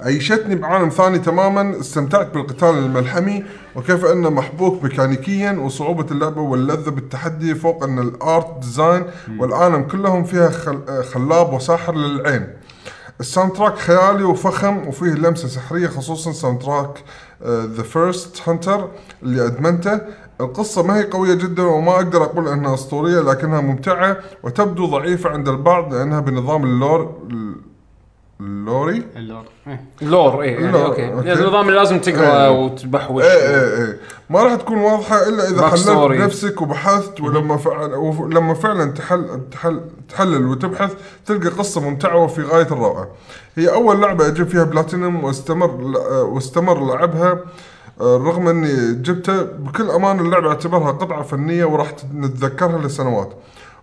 عيشتني بعالم ثاني تماما استمتعت بالقتال الملحمي وكيف أنه محبوك ميكانيكيا وصعوبة اللعبة واللذة بالتحدي فوق أن ال art design والعالم كلهم فيها. آه، خلاب وساحر للعين ال soundtrack خيالي وفخم وفيه لمسة سحرية خصوصا soundtrack The First Hunter اللي أدمنته القصة ما هي قوية جدا وما أقدر أقول أنها أسطورية لكنها ممتعة وتبدو ضعيفة عند البعض لأنها بنظام اللور اللوري اللور إيه. lore اي يعني lore، أوكي أوكي. يعني النظام اللي لازم تقرا إيه. وتبحوش إيه إيه إيه ما راح تكون واضحة إلا إذا Back حللت. بنفسك وبحثت ولما فعل ولما فعلا تحل تحل تحلل وتبحث تلقى قصة ممتعة وفي غاية الروعة. هي أول لعبة أجيب فيها بلاتينوم واستمر واستمر لعبها آه، رغم إني جبته بكل أمان اللعبة اعتبرها قطعة فنية وراح نتذكرها لسنوات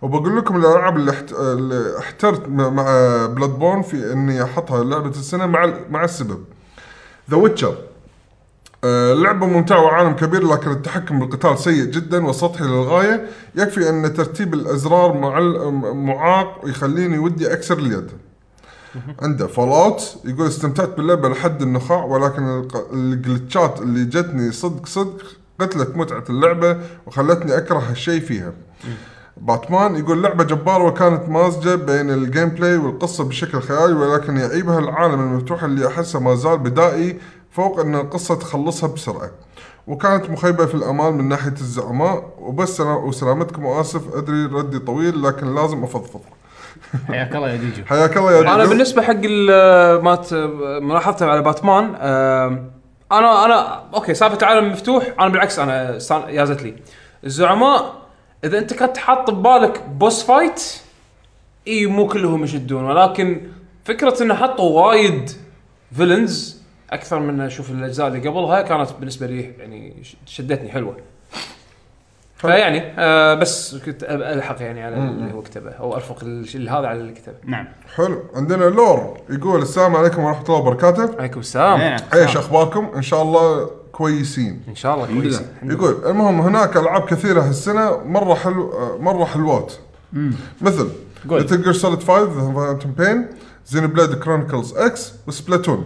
وبقول لكم الألعاب اللي, احت... اللي احترت مع Bloodborne في إني أحطها لعبة السنة مع مع السبب. The Witcher آه، لعبة ممتعة وعالم كبير لكن التحكم بالقتال سيء جدا وسطحي للغاية. يكفي أن ترتيب الأزرار معل... معاق ويخليني ودي أكسر اليد. عنده Fallout يقول استمتعت باللعبة لحد النخاع ولكن الجلتشات اللي جتني صدق صدق قتلت متعة اللعبة وخلتني أكره هالشيء فيها. باتمان يقول لعبة جبارة وكانت مازجة بين ال gameplay والقصة بشكل خيالي ولكن يعيبها العالم المفتوح اللي أحسه ما زال بدائي فوق أن القصة تخلصها بسرعة. وكانت مخيبة في الأمال من ناحية الزعماء. وبس سلام وسلامتكم وآسف أدري ردي طويل لكن لازم أفضفض. حياك الله يا ديجو حياك الله يا أنا ديجو. بالنسبة حق ال- مات ملاحظتي على باتمان أنا أنا أوكي سالفة العالم المفتوح أنا بالعكس أنا يازت لي. الزعماء إذا أنت كنت حاط ببالك boss fight إي مو كلهم يشدون. ولكن فكرة إنه حطوا وايد فيلنز أكثر من أشوف الأجزاء اللي قبلها كانت بالنسبة لي يعني شدتني حلوة. فيعني آه بس كنت ألحق يعني على اللي هو كتبه أو أرفق الشيء هذا على اللي كتبه. نعم. حلو. عندنا لور يقول السلام عليكم ورحمة الله وبركاته. عليكم السلام. نعم. إيش أخباركم؟ إن شاء الله كويسين. إن شاء الله كويس يقول المهم هناك ألعاب كثيرة هالسنة مرة حلو آه، مرة حلوات. مثل قول. Metal Gear Solid 5 The Phantom Pain Xenoblade Chronicles X و Splatoon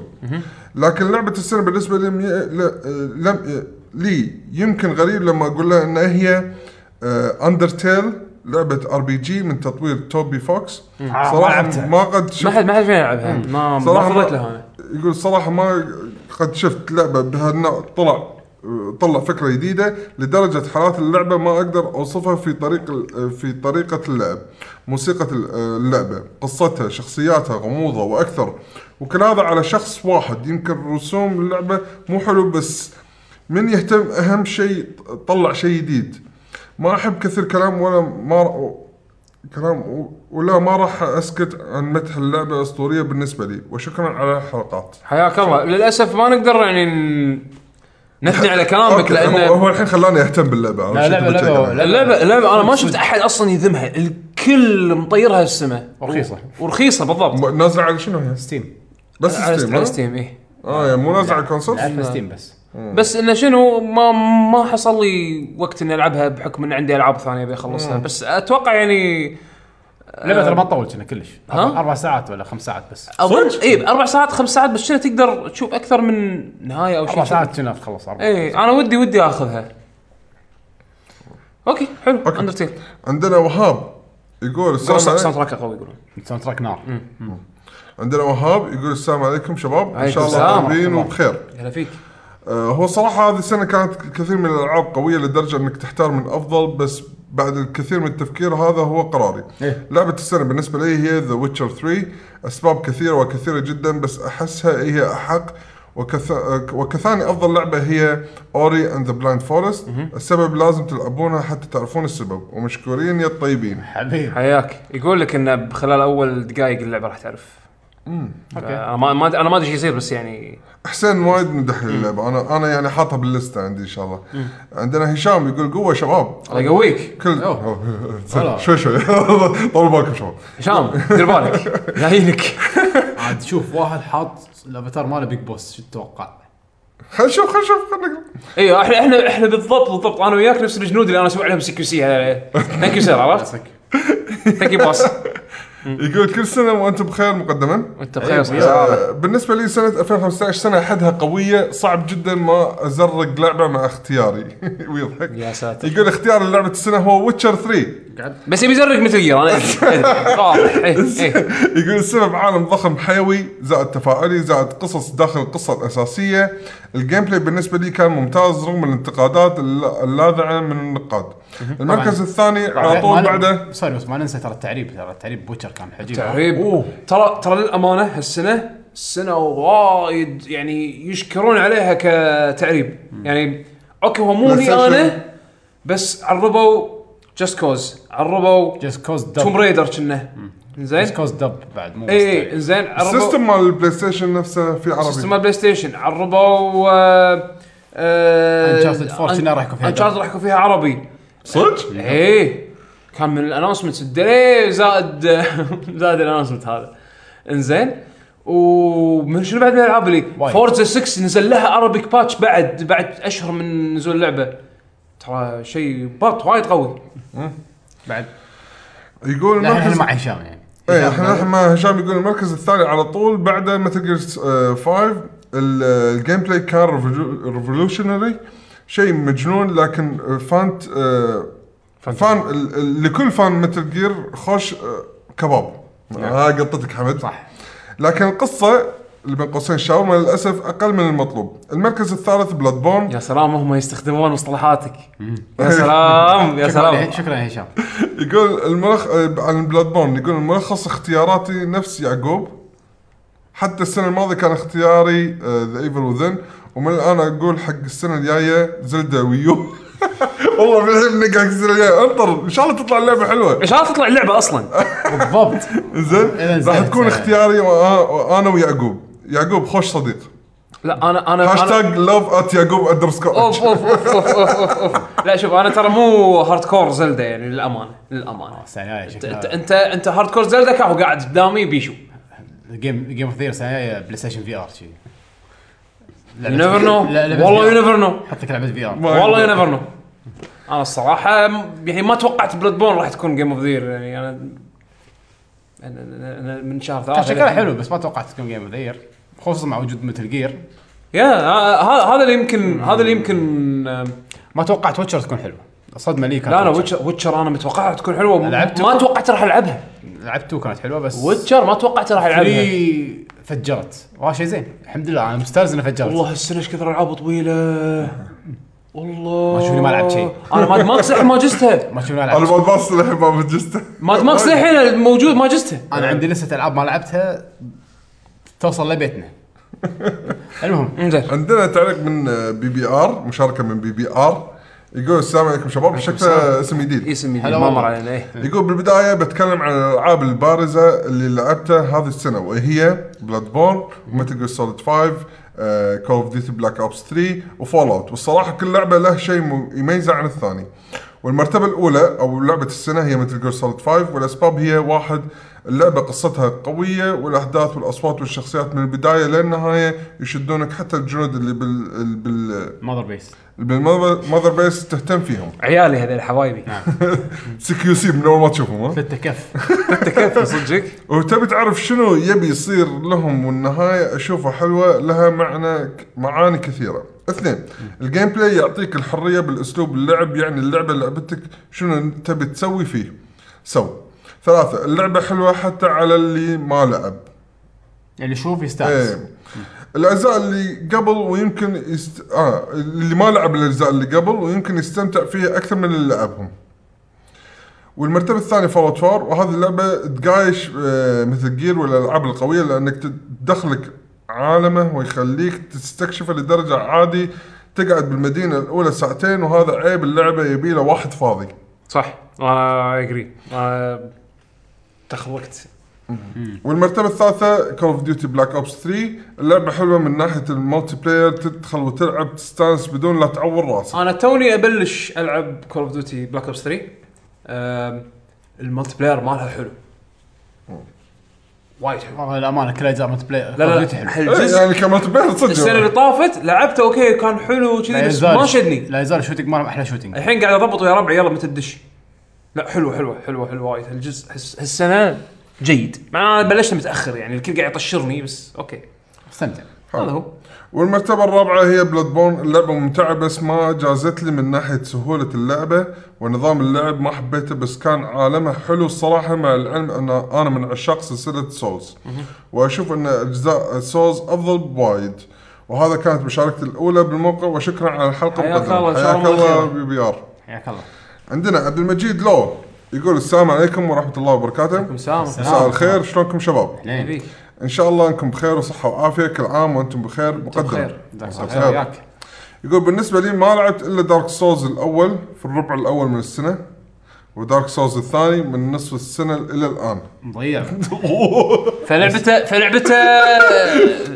لكن لعبة السنة بالنسبة لي مي- ل- لم لي يمكن غريب لما أقول لها ان هي Undertale لعبة RPG من تطوير Toby Fox ما صراحة لعبتها. ما قد ما شفت حد ما حد فينا يلعبها ما ما صراحة فضيت ما- لها. أنا يقول صراحة ما قد شفت لعبة بهالنوع طلع طلع فكرة جديدة لدرجة حالات اللعبة ما أقدر أوصفها في طريق في طريقة اللعب موسيقى اللعبة قصتها شخصياتها غموضة وأكثر. وكل هذا على شخص واحد يمكن رسوم اللعبة مو حلو بس من يهتم أهم شيء طلع شيء جديد. ما أحب كثير كلام ولا ما كلام و- ولا ما راح أسكت عن مدح اللعبة اسطوريه بالنسبة لي. وشكرا على الحلقات. حياك الله. للأسف ما نقدر يعني نثني على كلامك لأن هو الحين خلاني أهتم باللعبة. لا لعبه لعبه اللعبه أنا ما شفت أحد أصلا يذمها. الكل مطيرها السماء. ورخيصة. ورخيصة بالضبط. نازلة على شنو هي؟ Steam بس على Steam على؟ Steam إيه. آه يعني مو نازلة على ال console؟ لعبتها Steam بس. بس إنه شنو ما ما حصل لي وقت إني ألعبها بحكم إن عندي ألعاب ثانية أبي أخلصها. بس أتوقع يعني اللعبه ترى ما تطول كنا كلش. ها؟ أربع أربع ساعات ولا خمس ساعات بس. اظن اي أربع ساعات خمس ساعات بس شنو تقدر تشوف أكثر من نهاية أو شيء أربع ساعات كنا تخلص أربع. اي أنا ودي ودي آخذها. أوكي حلو أوكي. Undertale. عندنا وهاب يقول السلام sound عليكم. track قوي يقولون. soundtrack نار عندنا وهاب يقول السلام عليكم شباب. إن شاء الله طيبين. وبخير. هلا فيك آه، هو صراحة هذه السنة كانت كثير من الألعاب قوية لدرجة أنك تحتار من أفضل بس بعد الكثير من التفكير هذا هو قراري. إيه. لعبة السنة بالنسبة لي هي The Witcher 3 أسباب كثيرة وكثيرة جدا بس أحسها هي أحق. وكث... وكثاني أفضل لعبة هي Ori and the Blind Forest السبب لازم تلعبونها حتى تعرفون السبب ومشكورين يا الطيبين. حبيبي. حياك. يقول لك انه بخلال أول دقائق اللعبة راح تعرف. أوكي. أنا ما ما أنا ما أدري إيش يصير بس يعني حسين وايد مدح لي اللعبة. أنا أنا يعني حاطها باللستة عندي إن شاء الله. عندنا هشام يقول قوة شباب. الله يقويك. كل أوه. شوي شوي. طول بالكم شباب. هشام دير بالك. جايينك. عاد شوف واحد حاط الأفاتار ماله Big Boss شو تتوقع؟ خل نشوف خل نشوف أيوه إحنا إحنا إحنا بالضبط بالضبط. أنا وياك نفس الجنود اللي أنا أسوي عليهم CQC thank you sir عرفت؟ thank you boss يقول كل سنة وأنتم بخير مقدما. وأنت بخير أيوة. آه، بالنسبة لي سنة 2015 سنة حدها قوية صعب جدا ما أزرق لعبة مع اختياري. ويضحك. يا ساتر. يقول اختيار لعبة السنة هو Witcher 3 قاعد. بس يبي يزرق Metal Gear أنا. واضح إيه، إيه. يقول السبب عالم ضخم حيوي زائد تفاعلي زائد قصص داخل القصة الاساسيه ال gameplay بالنسبة لي كان ممتاز رغم الانتقادات الل- اللاذعة من النقاد. المركز الثاني على طول بعده. sorry بس ما ننسى ترى التعريب ترى التعريب ب Witcher كان عجيب. تعريب ترى ترى للأمانة هالسنة السنة وايد يعني يشكرون عليها كتعريب. يعني أوكي هو مو. أنا بس عربوا جاست كوز عربوا جست كوز توم دب ريدر كنا. زين جست كوز دب بعد مو اي اي بس زين عربوا. السيستم مال البلاي ستيشن نفسه في عربي. سيستم مال بلاي ستيشن عربوا Uncharted 4 كنا راح يكون فيها انشارتد راح يكون فيها عربي. صدق؟ إيه. كان من الانونسمنت الدري زائد زائد الانونسمنت هذا. إنزين. ومن شنو بعد من الألعاب اللي. Forza 6 نزل لها Arabic patch بعد بعد أشهر من نزول اللعبة. ترى شيء بط وايد قوي. بعد. يقول لا إحنا مع هشام يعني. هشام إحنا مع هشام يقول المركز الثاني على طول بعده Metal Gear 5 ال- ال gameplay كان revolutionary شيء مجنون لكن فانت آه، fan ال- ال- لكل fan Metal Gear خوش آه، كباب. هاي قطتك حمد. صح. لكن القصة اللي بين قوسين شاورما للأسف أقل من المطلوب. المركز الثالث Bloodborne يا سلام هم يستخدمون مصطلحاتك. يا سلام يا سلام. شكرا يا هشام يقول الملخ عن Bloodborne يقول الملخص اختياراتي نفس يعقوب. حتى السنة الماضية كان اختياري The Evil Within ومن الآن أقول حق السنة الجاية Zelda Wii U. والله بالحين نقع السنة الجاية. انطر إن شاء الله تطلع اللعبة حلوة. إن شاء الله تطلع اللعبة أصلا. بالضبط. زين راح تكون. اختياري وأ- وأنا ويعقوب. يعقوب خوش صديق. لا أنا أنا هاشتاج أنا- love at يعقوب underscore أوف أوف أوف أوف أوف أوف لا شوف أنا ترى مو hardcore Zelda يعني للأمانة للأمانة. الجايه انت انت أنت hardcore Zelda كاهو قاعد قدامي بيشو. game game of the year السنة الجايه PlayStation VR شي. you never know والله you VR. never know لك لعبه VR والله you never know أنا الصراحة يعني ما توقعت Bloodborne راح تكون game of the year يعني أنا أنا- أنا أنا من شهر ثلاثة شكلها حلو بس ما توقعت تكون game of the year خصوصا مع وجود Metal Gear. يا هذا اللي يمكن هذا اللي يمكن ما توقعت Witcher تكون حلوة. الصدمه لي كانت لا أنا. Witcher. Witcher أنا متوقعها تكون حلوة. لعبت ما توقعت راح ألعبها. لعبت 2 كانت حلوة بس Witcher ما توقعت راح ألعبها. 3 فجرت. وهذا شيء زين. الحمد لله أنا مستانس إنها فجرت. والله هالسنه إيش كثر العاب طويلة. والله ما تشوفني ما لعبت شيء. أنا ماد ماكس الحين ما جزتها. ما تشوفني أنا العب ما باص للحين ما بجسته ماد ماكس الحين موجود ما جزتها. أنا عندي لسه ألعاب ما لعبتها. توصل لبيتنا. المهم انزين. عندنا تعليق من بي بي آر مشاركة من بي بي آر. يقول السلام عليكم شباب. شكله اسم جديد. اسم جديد هلا ما. مر علينا. إيه. يقول بالبداية بتكلم عن الألعاب البارزة اللي لعبتها هذه السنة وهي بلاد بورن و Metal Gear Solid 5 Call of Duty Black Ops 3 و Fallout والصراحة كل لعبة له شيء يميزها عن الثاني. والمرتبة الأولى أو لعبة السنة هي Metal Gear Solid 5 والأسباب هي واحد اللعبة قصتها قوية والأحداث والأصوات والشخصيات من البداية للنهايه يشدونك حتى الجنود اللي بال بال mother base بال mother base تهتم فيهم عيالي هذول حبايبي CQC من أول ما تشوفهم ها فتة كف انت كيف صدقك وتبي تعرف شنو يبي يصير لهم والنهاية أشوفها حلوة لها معنى معاني كثيرة. اثنين ال gameplay يعطيك الحرية بالأسلوب اللعب يعني اللعبة لعبتك شنو تبي تسوي فيه. so. ثلاثة اللعبة حلوة حتى على اللي ما لعب. اللي يشوف يستانس إيه الأجزاء اللي قبل ويمكن يست... آه اللي ما لعب الأجزاء اللي قبل ويمكن يستمتع فيها أكثر من اللي لعبهم. والمرتبة الثانية Fallout 4 وهذه اللعبة تقايش آه، Metal Gear والالعاب القوية لأنك تدخلك عالمه ويخليك تستكشفه لدرجة عادي تقعد بالمدينة الأولى ساعتين وهذا عيب اللعبة يبي له واحد فاضي. صح أنا agree تخلقت والمرتبة الثالثة Call of Duty Black Ops 3 اللعبة حلوة من ناحية ال multiplayer تدخل وتلعب تستانس بدون لا تعور راسك. أنا توني أبلش ألعب Call of Duty Black Ops 3 آم، ال multiplayer مالها حلو. وايد حلو. والله الأمانة كل أجزاء multiplayer لا لا حلو. إيه، يعني ك multiplayer صدق السنة اللي طافت لعبته okay كان حلو كذي بس ما شدني. لا يزال shooting مالهم أحلى shooting الحين قاعد اضبط ويا ربعي يلا متى تدش. لا حلو حلو حلو حلو وايد. هالجزء هالس- هالسنة جيد. مع أنا بلشت متأخر يعني الكل قاعد يطشرني بس okay. استمتع هذا هو. والمرتبة الرابعة هي Bloodborne اللعبة ممتعة بس ما جازت لي من ناحية سهولة اللعبة ونظام اللعب ما حبيته بس كان عالمها حلو الصراحة مع العلم أن أنا من عشاق سلسلة Souls وأشوف أن أجزاء Souls أفضل بوايد. وهذا كانت مشاركتي الأولى بالموقع وشكرا على الحلقة حياك. الله، إن شاء حياك الله الله. بي بي آر. حياك الله. عندنا عبد المجيد لو يقول السلام عليكم ورحمة الله وبركاته. عليكم السلام. مساء الخير شلونكم شباب. إن شاء الله أنكم بخير وصحة وعافية كل عام وأنتم بخير مقدما بخير. جزاك مساء الله الخير. خير. وياك. يقول بالنسبة لي ما لعبت إلا Dark Souls الأول في الربع الأول من السنة و Dark Souls الثاني من نصف السنة إلى الآن. مضيع. فلعبته فلعبته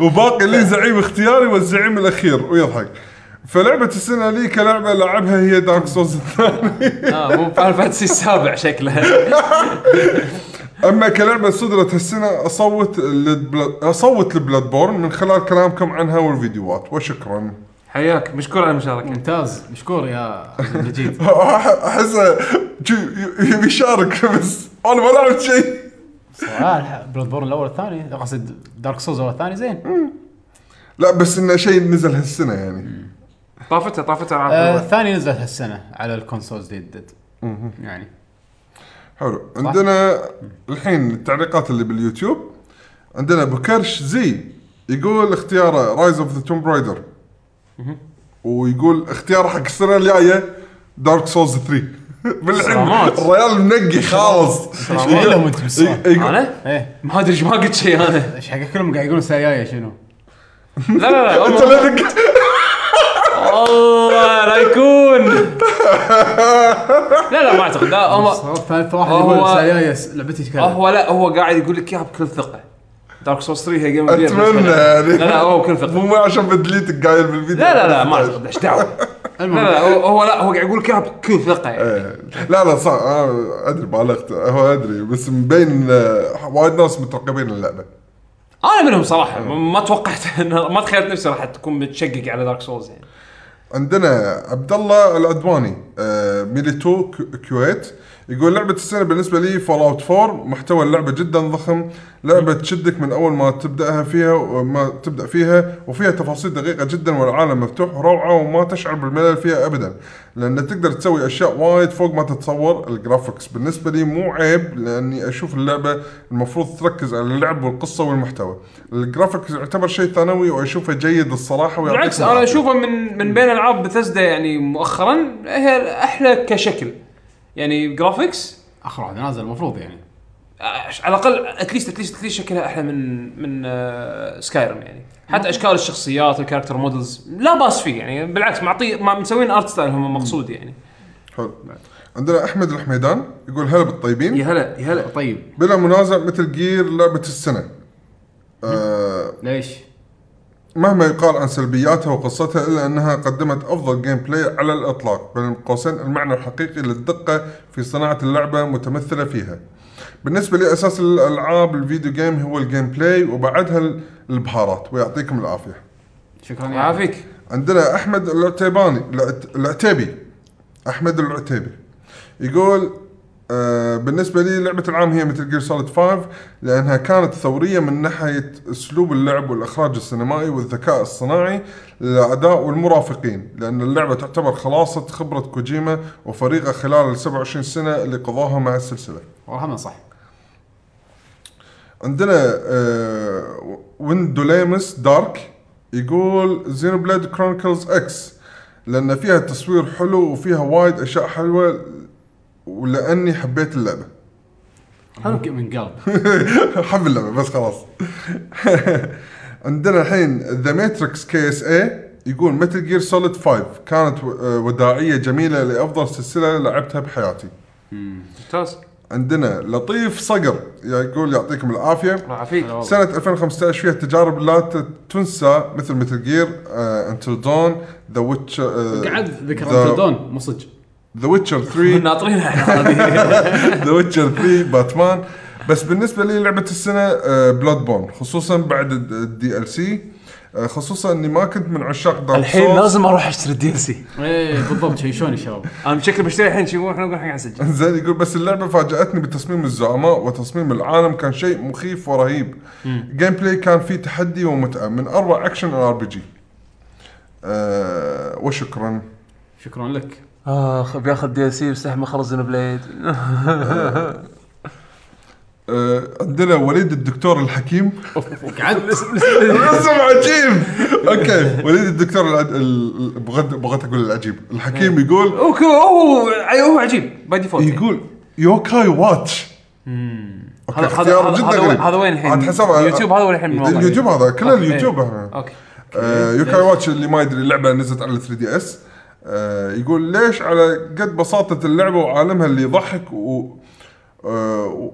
وباقي لي زعيم اختياري والزعيم الأخير ويضحك. فلعبة السنة لي كلعبة لعبها هي Dark Souls الثاني آه مو Final Fantasy السابع شكله أما كلعبة صدرت هالسنه أصوت ل Blood أصوت ل Bloodborne من خلال كلامكم عنها والفيديوهات. وشكرا. حياك. مشكور على المشاركه ممتاز. مشكور يا عبد المجيد أح- احسه يبي يشارك بس أنا ما لعبت شيء. سؤال Bloodborne الأول الثاني قصد Dark Souls الأول الثاني زين. لا بس إنه شيء نزل هالسنة يعني. طافتها طافتها آه، العاب الثاني نزل هالسنة على ال consoles ديد يعني. حلو. عندنا الحين التعليقات اللي باليوتيوب. عندنا بكرش زي يقول اختياره Rise of the Tomb Raider ويقول اختياره حق السنة الجاية Dark Souls 3 بالحين. الريال منقي خالص. إيش لهم انت بالسؤال؟ يقول- أنا؟ إيه. ما أدري إيش ما قلت شيء أنا. إيش حق كلهم قاعد يقولون السنة الجايه شنو؟ لا لا لا أنت الله لا يكون لا لا ما أعتقد. لا هو ثالث واحد هو- لعبتي تكلم هو لا هو قاعد يقول لك اياها بكل ثقة. Dark Souls 3 هي game أتمنى لا يعني. لا هو بكل ثقة. مو عشان بدليتك قايل بالفيديو لا لا لا ما أعتقد. إيش دعوة؟ لا لا هو لا هو قاعد يقول لك اياها بكل ثقة يعني. إيه. لا لا صح. أنا أدري بالغت. هو أدري بس مبين آه، وايد ناس مترقبين اللعبة. أنا منهم صراحة. ما ما توقعت إن- ما تخيلت نفسي راح تكون متشقق على Dark Souls يعني. عندنا عبد الله العدواني آه، ميليتو كو- كويت. يقول لعبة السنة بالنسبة لي Fallout 4 محتوى اللعبة جدا ضخم. لعبة تشدك من أول ما تبدأها فيها وما تبدأ فيها وفيها تفاصيل دقيقة جدا والعالم مفتوح وروعة وما تشعر بالملل فيها أبدا. لأن تقدر تسوي أشياء وايد فوق ما تتصور ال graphics بالنسبة لي مو عيب لأني أشوف اللعبة المفروض تركز على اللعب والقصة والمحتوى. ال graphics يعتبر شيء ثانوي وأشوفه جيد الصراحة ويعطيك بالعكس أنا. أشوفه من من بين ألعاب بثزدا يعني مؤخرا هي أحلى كشكل. يعني graphics آخر واحد نازل المفروض يعني. على الأقل at least at least at least شكلها أحلى من من آه Skyrim يعني. حتى أشكال الشخصيات ال character models لا بأس فيه يعني. بالعكس معطي ما مسوين art style هم مقصود يعني. حلو عندنا أحمد الحميدان يقول هلا بالطيبين. يا هلا يا هلا. طيب. بلا منازع Metal Gear لعبه السنة. آه ليش؟ مهما يقال عن سلبياتها وقصتها إلا أنها قدمت أفضل gameplay على الإطلاق بين قوسين المعنى الحقيقي للدقة في صناعة اللعبة متمثلة فيها. بالنسبة لي أساس الألعاب ال video game هو ال gameplay وبعدها ال- البهارات ويعطيكم العافية. شكرا. يعافيك عندنا أحمد العتيباني العت- العتيبي. أحمد العتيبي. يقول آه بالنسبة لي لعبة العام هي Metal Gear Solid 5 لأنها كانت ثورية من ناحية أسلوب اللعب والإخراج السينمائي والذكاء الصناعي للاعداء والمرافقين لأن اللعبة تعتبر خلاصة خبرة كوجيما وفريقه خلال ال 27 سنة اللي قضاها مع السلسلة. والله صح عندنا آه ويندوليمس دارك يقول Xenoblade Chronicles X لأن فيها تصوير حلو وفيها وايد أشياء حلوة ولأني حبيت اللعبة. من من قلب. حب اللعبة بس خلاص. عندنا الحين The Matrix KSA يقول Metal Gear Solid 5 كانت آه، وداعية جميلة لأفضل سلسلة لعبتها بحياتي. ممتاز. عندنا لطيف صقر يقول يعطيكم العافية. الله يعافيك. سنة 2015 فيها تجارب لا تنسى مثل Metal Gear Until Dawn The Witcher قعد ذكر Until Dawn مو صدق. The Witcher 3 ناطرينها هذه The Witcher 3 باتمان بس بالنسبة لي لعبة السنة Bloodborne خصوصا بعد ال DLC خصوصا إني ما كنت من عشاق دارك الحين لازم أروح أشتري ال DLC إيه بالضبط شيشوني يا شباب؟ أنا بشكل بشتري الحين شي إحنا نقول قاعد نسجل زين يقول بس اللعبة فاجأتني بتصميم الزعماء وتصميم العالم كان شيء مخيف ورهيب. gameplay كان فيه تحدي ومتعة من أروع action RPG وشكرا. شكرا لك. اخ بياخذ DLC يستحي ما خلص Blood. آه، عندنا وليد الدكتور الحكيم. اسم عجيب. أوكي وليد الدكتور الع- ال- ال- بغيت بغيت أقول العجيب. الحكيم يقول هو كو- هو هو عجيب. by default يقول Yo-kai Watch. okay هذا جدا هذا وين غريب هذا وين الحين؟ اليوتيوب هذا وين الحين؟ اليوتيوب هذا كله. اليوتيوب. okay. آه، Yo-kai Watch اللي ما يدري اللعبه نزلت على 3 DS يقول ليش على قد بساطة اللعبة وعالمها اللي يضحك و آه،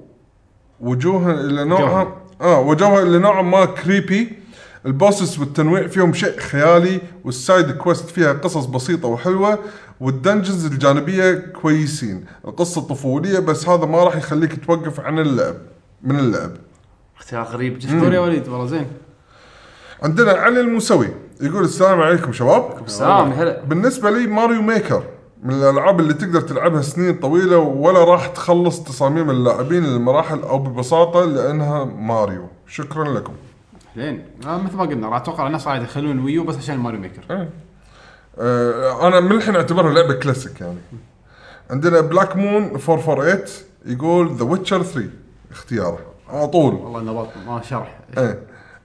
وجوها اللي نوعها آه وجوها اللي نوعا ما creepy ال bosses والتنويع فيهم شيء خيالي وال side quest فيها قصص بسيطة وحلوة وال dungeons الجانبية كويسين. القصة طفولية بس هذا ما راح يخليك توقف عن اللعب من اللعب. اختيار غريب. جدا يا وليد؟ والله زين. عندنا علي الموسوي. يقول السلام عليكم شباب. سلام هلا. بالنسبة لي Mario Maker من الألعاب اللي تقدر تلعبها سنين طويلة ولا راح تخلص تصاميم اللاعبين للمراحل أو ببساطة لأنها ماريو. شكرا لكم. زين. آه مثل ما قلنا راح أتوقع الناس راح يدخلون ال Wii U بس عشان Mario Maker. آه أنا من الحين أعتبرها لعبة كلاسيك يعني. عندنا Black Moon 448 يقول The Witcher 3 اختياره. على طول. والله إنه ما شرح. إيه.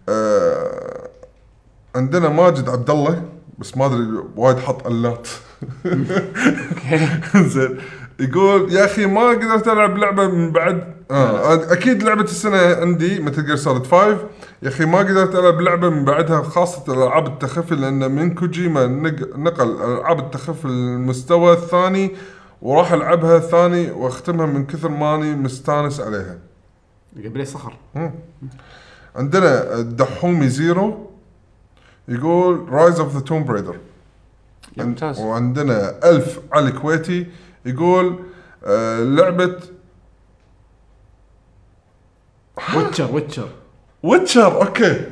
آه عندنا ماجد عبد الله بس ما أدري وايد حط ألات. زين. يقول يا أخي ما قدرت ألعب لعبة من بعد. آه أكيد لعبة السنة عندي Metal Gear Solid 5 يا أخي ما قدرت ألعب لعبة من بعدها خاصة الألعاب التخفي لأن من كوجيما نق- نقل ألعاب التخفي للمستوى الثاني وراح ألعبها ثاني وأختمها من كثر ماني مستانس عليها. قبل صخر. عندنا الدحومي Zero. يقول Rise of the Tomb Raider ممتاز. وعندنا ألف علي كويتي يقول آه لعبة Witcher Witcher. Witcher okay.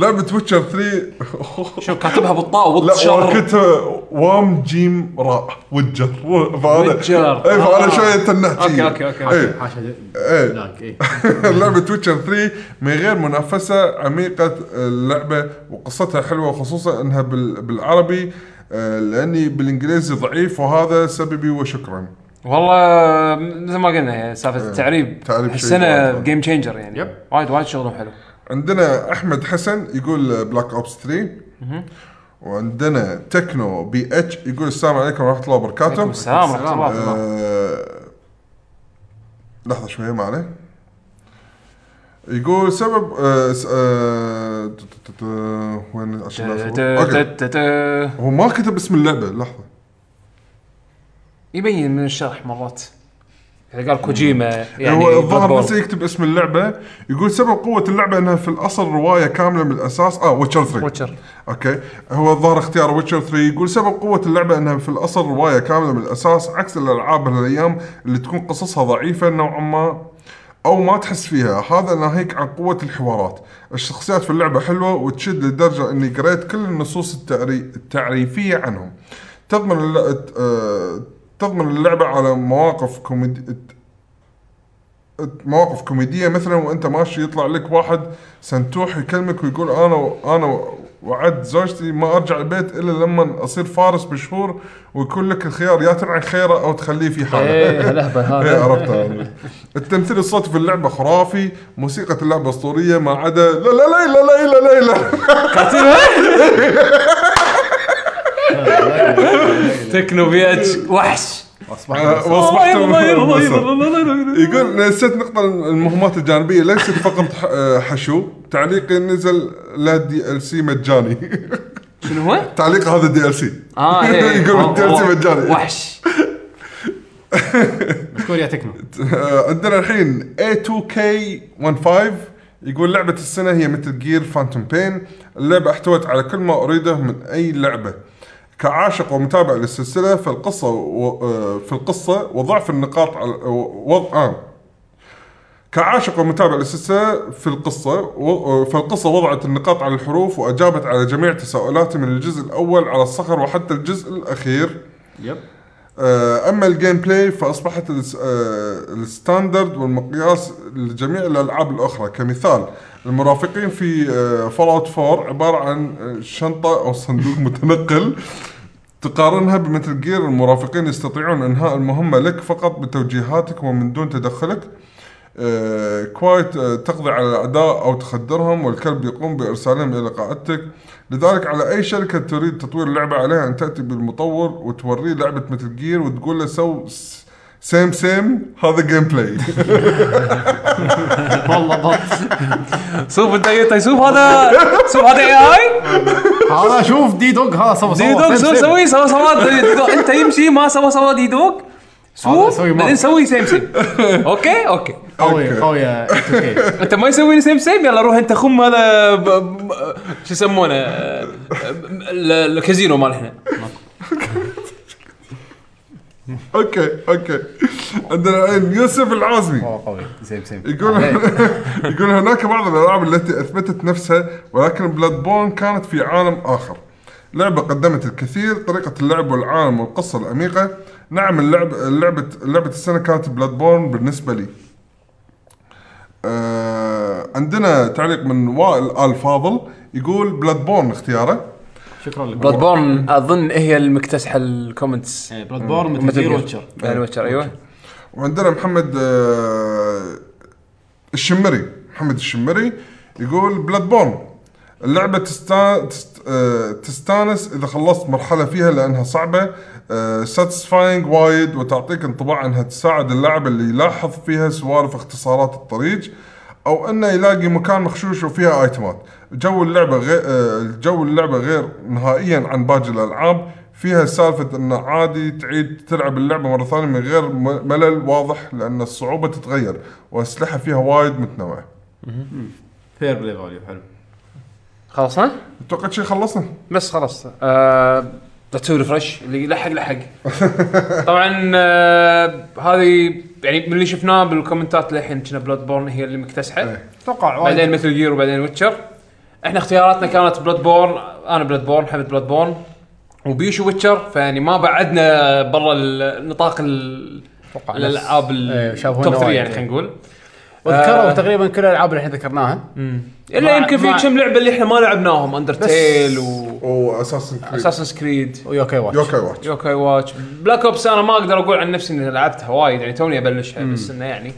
لعبة Witcher 3 شوف كاتبها بالطاء لا كتب وام جيم راء وجر فهذا Witcher. اي فانا آه. شوية تنحت okay okay okay إيه. حاشا لاك إيه. لعبة Witcher 3 من غير منافسة عميقة اللعبة وقصتها حلوة خصوصا إنها بال- بالعربي آه، لأني بالإنجليزي ضعيف وهذا سببي وشكرا. والله مثل ما قلنا سالفة التعريب تعريب. شيء السنة وايد. game changer يعني. Yep. وايد وايد شغلهم حلو. عندنا أحمد حسن يقول Black Ops 3 وعندنا Techno BH يقول السلام عليكم ورحمة الله وبركاته. عليكم السلام ورحمة الله. آه، لحظة شوية ما عليه. يقول سبب آه آه وين عشان هو ما كتب اسم اللعبة لحظة. يبين من الشرح مرات. إذا قال كوجيما يعني هو الظاهر. نسي يكتب اسم اللعبة يقول سبب قوة اللعبة إنها في الأصل رواية كاملة من الأساس آه Witcher 3 Witcher okay. هو الظاهر اختيار Witcher 3 يقول سبب قوة اللعبة إنها في الأصل رواية كاملة من الأساس عكس الألعاب هالايام اللي تكون قصصها ضعيفة نوعا ما أو ما تحس فيها. هذا ناهيك عن قوة الحوارات. الشخصيات في اللعبة حلوة وتشد لدرجة إني قريت كل النصوص التعري... التعريفية عنهم. تضمن. آه... تضمن اللعبة على مواقف كوميدي مواقف كوميدية مثلا وأنت ماشي يطلع لك واحد سنتوح يكلمك ويقول أنا أنا وعدت زوجتي ما أرجع البيت إلا لما أصير فارس بشهور ويكون لك الخيار يا تنعي خيره أو تخليه في حاله. إيه لعبه هذا. عرفتها التمثيل الصوتي في اللعبة خرافي، موسيقى اللعبة أسطورية ما عدا لا لا لا لا لا لا لا Techno BH. وحش. اصبح وأصبحت يقول نسيت نقطة المهمات الجانبية. ليست فقط ح- حشو؟ تعليقي نزل له DLC مجاني. شنو هو؟ تعليق هذا DLC آه إيه يقول هو- ال DLC مجاني. وحش. مشكور يا تكنو. آه، عندنا الحين A2K15 يقول لعبة السنة هي مثل جير فانتوم بين اللعبة احتوت على كل ما أريده من أي لعبة. كعاشق ومتابع للسلسلة فالقصة و... آه، في القصة وضعف النقاط على وضع آه. كعاشق ومتابع للسلسلة في القصة و... فالقصة وضعت النقاط على الحروف وأجابت على جميع تساؤلاتي من الجزء الأول على الصخر وحتى الجزء الأخير Yep آه، أما ال gameplay فاصبحت آه، ال standard والمقياس لجميع الألعاب الأخرى. كمثال المرافقين في Fallout 4 عبارة عن آه، شنطة أو صندوق متنقل تقارنها ب Metal Gear المرافقين يستطيعون إنهاء المهمة لك فقط بتوجيهاتك ومن دون تدخلك. آه، Quiet آه، تقضي على الاعداء أو تخدرهم والكلب يقوم بإرسالهم إلى قاعدتك. لذلك على أي شركة تريد تطوير اللعبة عليها أن تأتي بالمطور وتوريه لعبة Metal Gear وتقول له سو same same هذا gameplay والله بط شوف أنت شوف هذا شوف هذا اي اي هذا شوف D-Dog هذا سوى D-Dog سوي سوي D-Dog. أنت يمشي ما سوا سوا D-Dog سوي؟ بعدين. سوي same same okay؟ okay. قوية okay. أنت ما يسوي لي same same يلا روح أنت خم هذا ب- ب- شو يسمونه؟ ال- الكازينو مال إحنا okay okay. عندنا الحين يوسف العازمي. قوي. same same يقول يقول هناك بعض الألعاب التي أثبتت نفسها ولكن Bloodborne كانت في عالم آخر. لعبة قدمت الكثير طريقة اللعب والعالم والقصة العميقة نعم اللعب لعبة لعبة السنة كانت Bloodborne بالنسبة لي. آه عندنا تعليق من وائل آل فاضل يقول Bloodborne اختياره. شكرا لك. Bloodborne أظن هي المكتسحه ال comments. Bloodborne مثل Witcher Witcher أيوه. وعندنا محمد آه، الشمري محمد الشمري يقول Bloodborne اللعبة. آه، تستانس إذا خلصت مرحلة فيها لأنها صعبة. satisfying وايد وتعطيك انطباع أنها تساعد اللاعب اللي يلاحظ فيها سوالف اختصارات الطريق أو أنه يلاقي مكان مخشوش وفيها item ات جو اللعبة غير جو اللعبة غير نهائيا عن باقي الألعاب فيها سالفة أنه عادي تعيد تلعب اللعبة مرة ثانية من غير ملل واضح لأن الصعوبة تتغير وأسلحة فيها وايد متنوعة. ف replay value حلو. خلصنا؟ أتوقع شيء خلصنا. بس آه لا تسوي refresh اللي لحق لحق. طبعا آه هذه يعني من اللي شفناه بال comment ات للحين كنا Bloodborne هي اللي مكتسحة. إيه. أتوقع بعدين Metal Gear وبعدين Witcher إحنا اختياراتنا كانت Bloodborne أنا Bloodborne حمد Bloodborne وبيشو Witcher فيعني ما بعدنا برا النطاق ال- أتوقع الألعاب إيه، ال top 3 وايد. يعني خلينا نقول. وذكروا آه. تقريبا كل الألعاب اللي إحنا ذكرناها. إلا يمكن في كم لعبة اللي إحنا ما لعبناهم Undertale و Assassin's Creed و Assassin's Creed و Yo-kai Watch Yo-kai Watch Yo-kai Watch Black Ops أنا ما أقدر أقول عن نفسي إني لعبتها وايد يعني توني أبلشها بس إنه يعني.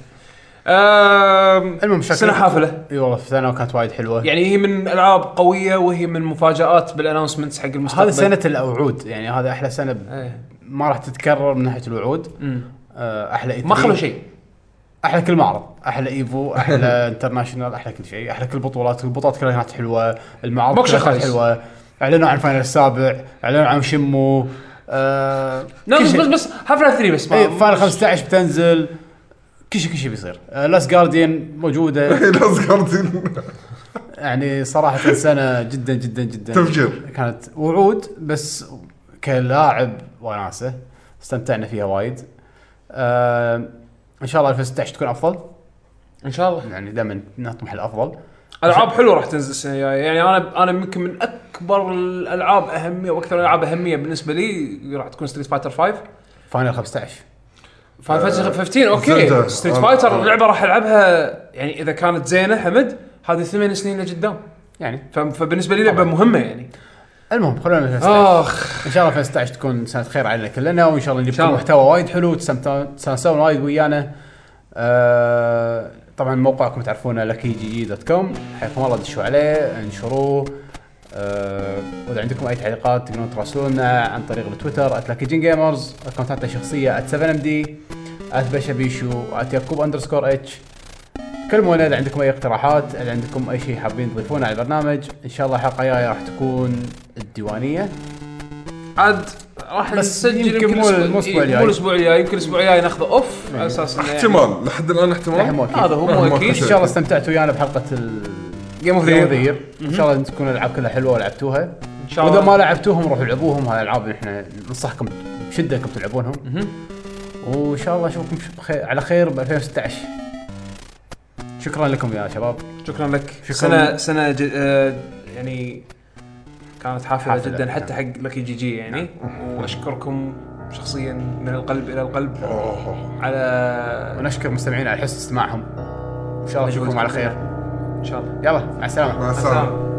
المهم سنة حافلة. إي والله سنه كانت وايد حلوة. يعني هي من ألعاب قوية وهي من مفاجآت بال announcements حق المستقبل. هذه سنة الوعود يعني هذا أحلى سنة ب- إيه. ما راح تتكرر من ناحية الوعود. آه، أحلى اي ما خلوا شيء. أحلى كل معرض. أحلى EVO أحلى International أحلى كل شيء. أحلى كل بطولات. البطولات كلها كانت حلوة المعارض كلها كانت. حلوة. إعلنوا عن Final السابع إعلنوا عن Shenmue آه لا بس. بس بس Half-Life 3 بس ما اي Final 15 بتنزل كل شيء كل شيء بيصير. آه Last Guardian موجودة. Last Guardian يعني صراحة سنه جدا جدا جدا تفجير. كانت وعود بس كلاعب وناسة استمتعنا فيها وايد. آه إن شاء الله 2016 تكون أفضل. إن شاء الله. يعني دائما نطمح الأفضل. العاب حلوة راح تنزل السنة الجاية. يعني أنا أنا يمكن من أكبر الألعاب أهمية وأكثر الألعاب أهمية بالنسبة لي راح تكون Street Fighter 5 Final 15 Final Fantasy 15 okay. Street Fighter آه. لعبة راح ألعبها يعني إذا كانت زينة حمد هذه ثمان سنين لقدام. يعني. فبالنسبة لي لعبة مهمة يعني. المهم خلونا 2016 آخ. إن شاء الله 2016 تكون سنة خير علينا كلنا وإن شاء الله نجيب. محتوى وايد حلو تستانسون وايد ويانا. آه طبعا موقعكم تعرفونه لكي جي جي دوت كوم. حياكم الله دشوا عليه انشروه. آه واذا عندكم أي تعليقات تقدرون تراسلونا عن طريق التويتر @لكيجين جيمرز اكونتاتنا الشخصية @7md @بشبيشو @يعقوب اندرسكور اتش كلمونا إذا عندكم أي اقتراحات إذا عندكم أي شيء حابين تضيفونه على البرنامج إن شاء الله الحلقة الجاية راح تكون الديوانية. عاد راح نسجل يمكن مو- إيه، الجاي. مو الأسبوع الجاي. يمكن الأسبوع الجاي ناخذه أوف على أساس إنه يعني احتمال لحد الآن احتمال. هذا هو مو أكيد. إن شاء الله استمتعتوا ويانا بحلقة ال game of the year. إن شاء الله تكون الألعاب كلها حلوة ولعبتوها. إن شاء وإذا الله ما لعبتوهم روحوا العبوهم هاي الألعاب إحنا ننصحكم بشدة إنكم تلعبونهم. وإن شاء الله أشوفكم بخير على خير ب 2016 شكرا لكم يا شباب. شكرا لك. شكراً. سنه سنة ج... آه يعني كانت حافلة, حافلة، جدا حتى نعم. حق لكي جي جي يعني. وأشكركم شخصيا من القلب إلى القلب. على ونشكر مستمعينا على حسن استماعهم. إن شاء الله أشوفكم على خير. إن شاء الله. يلا مع السلامة. مع السلامة.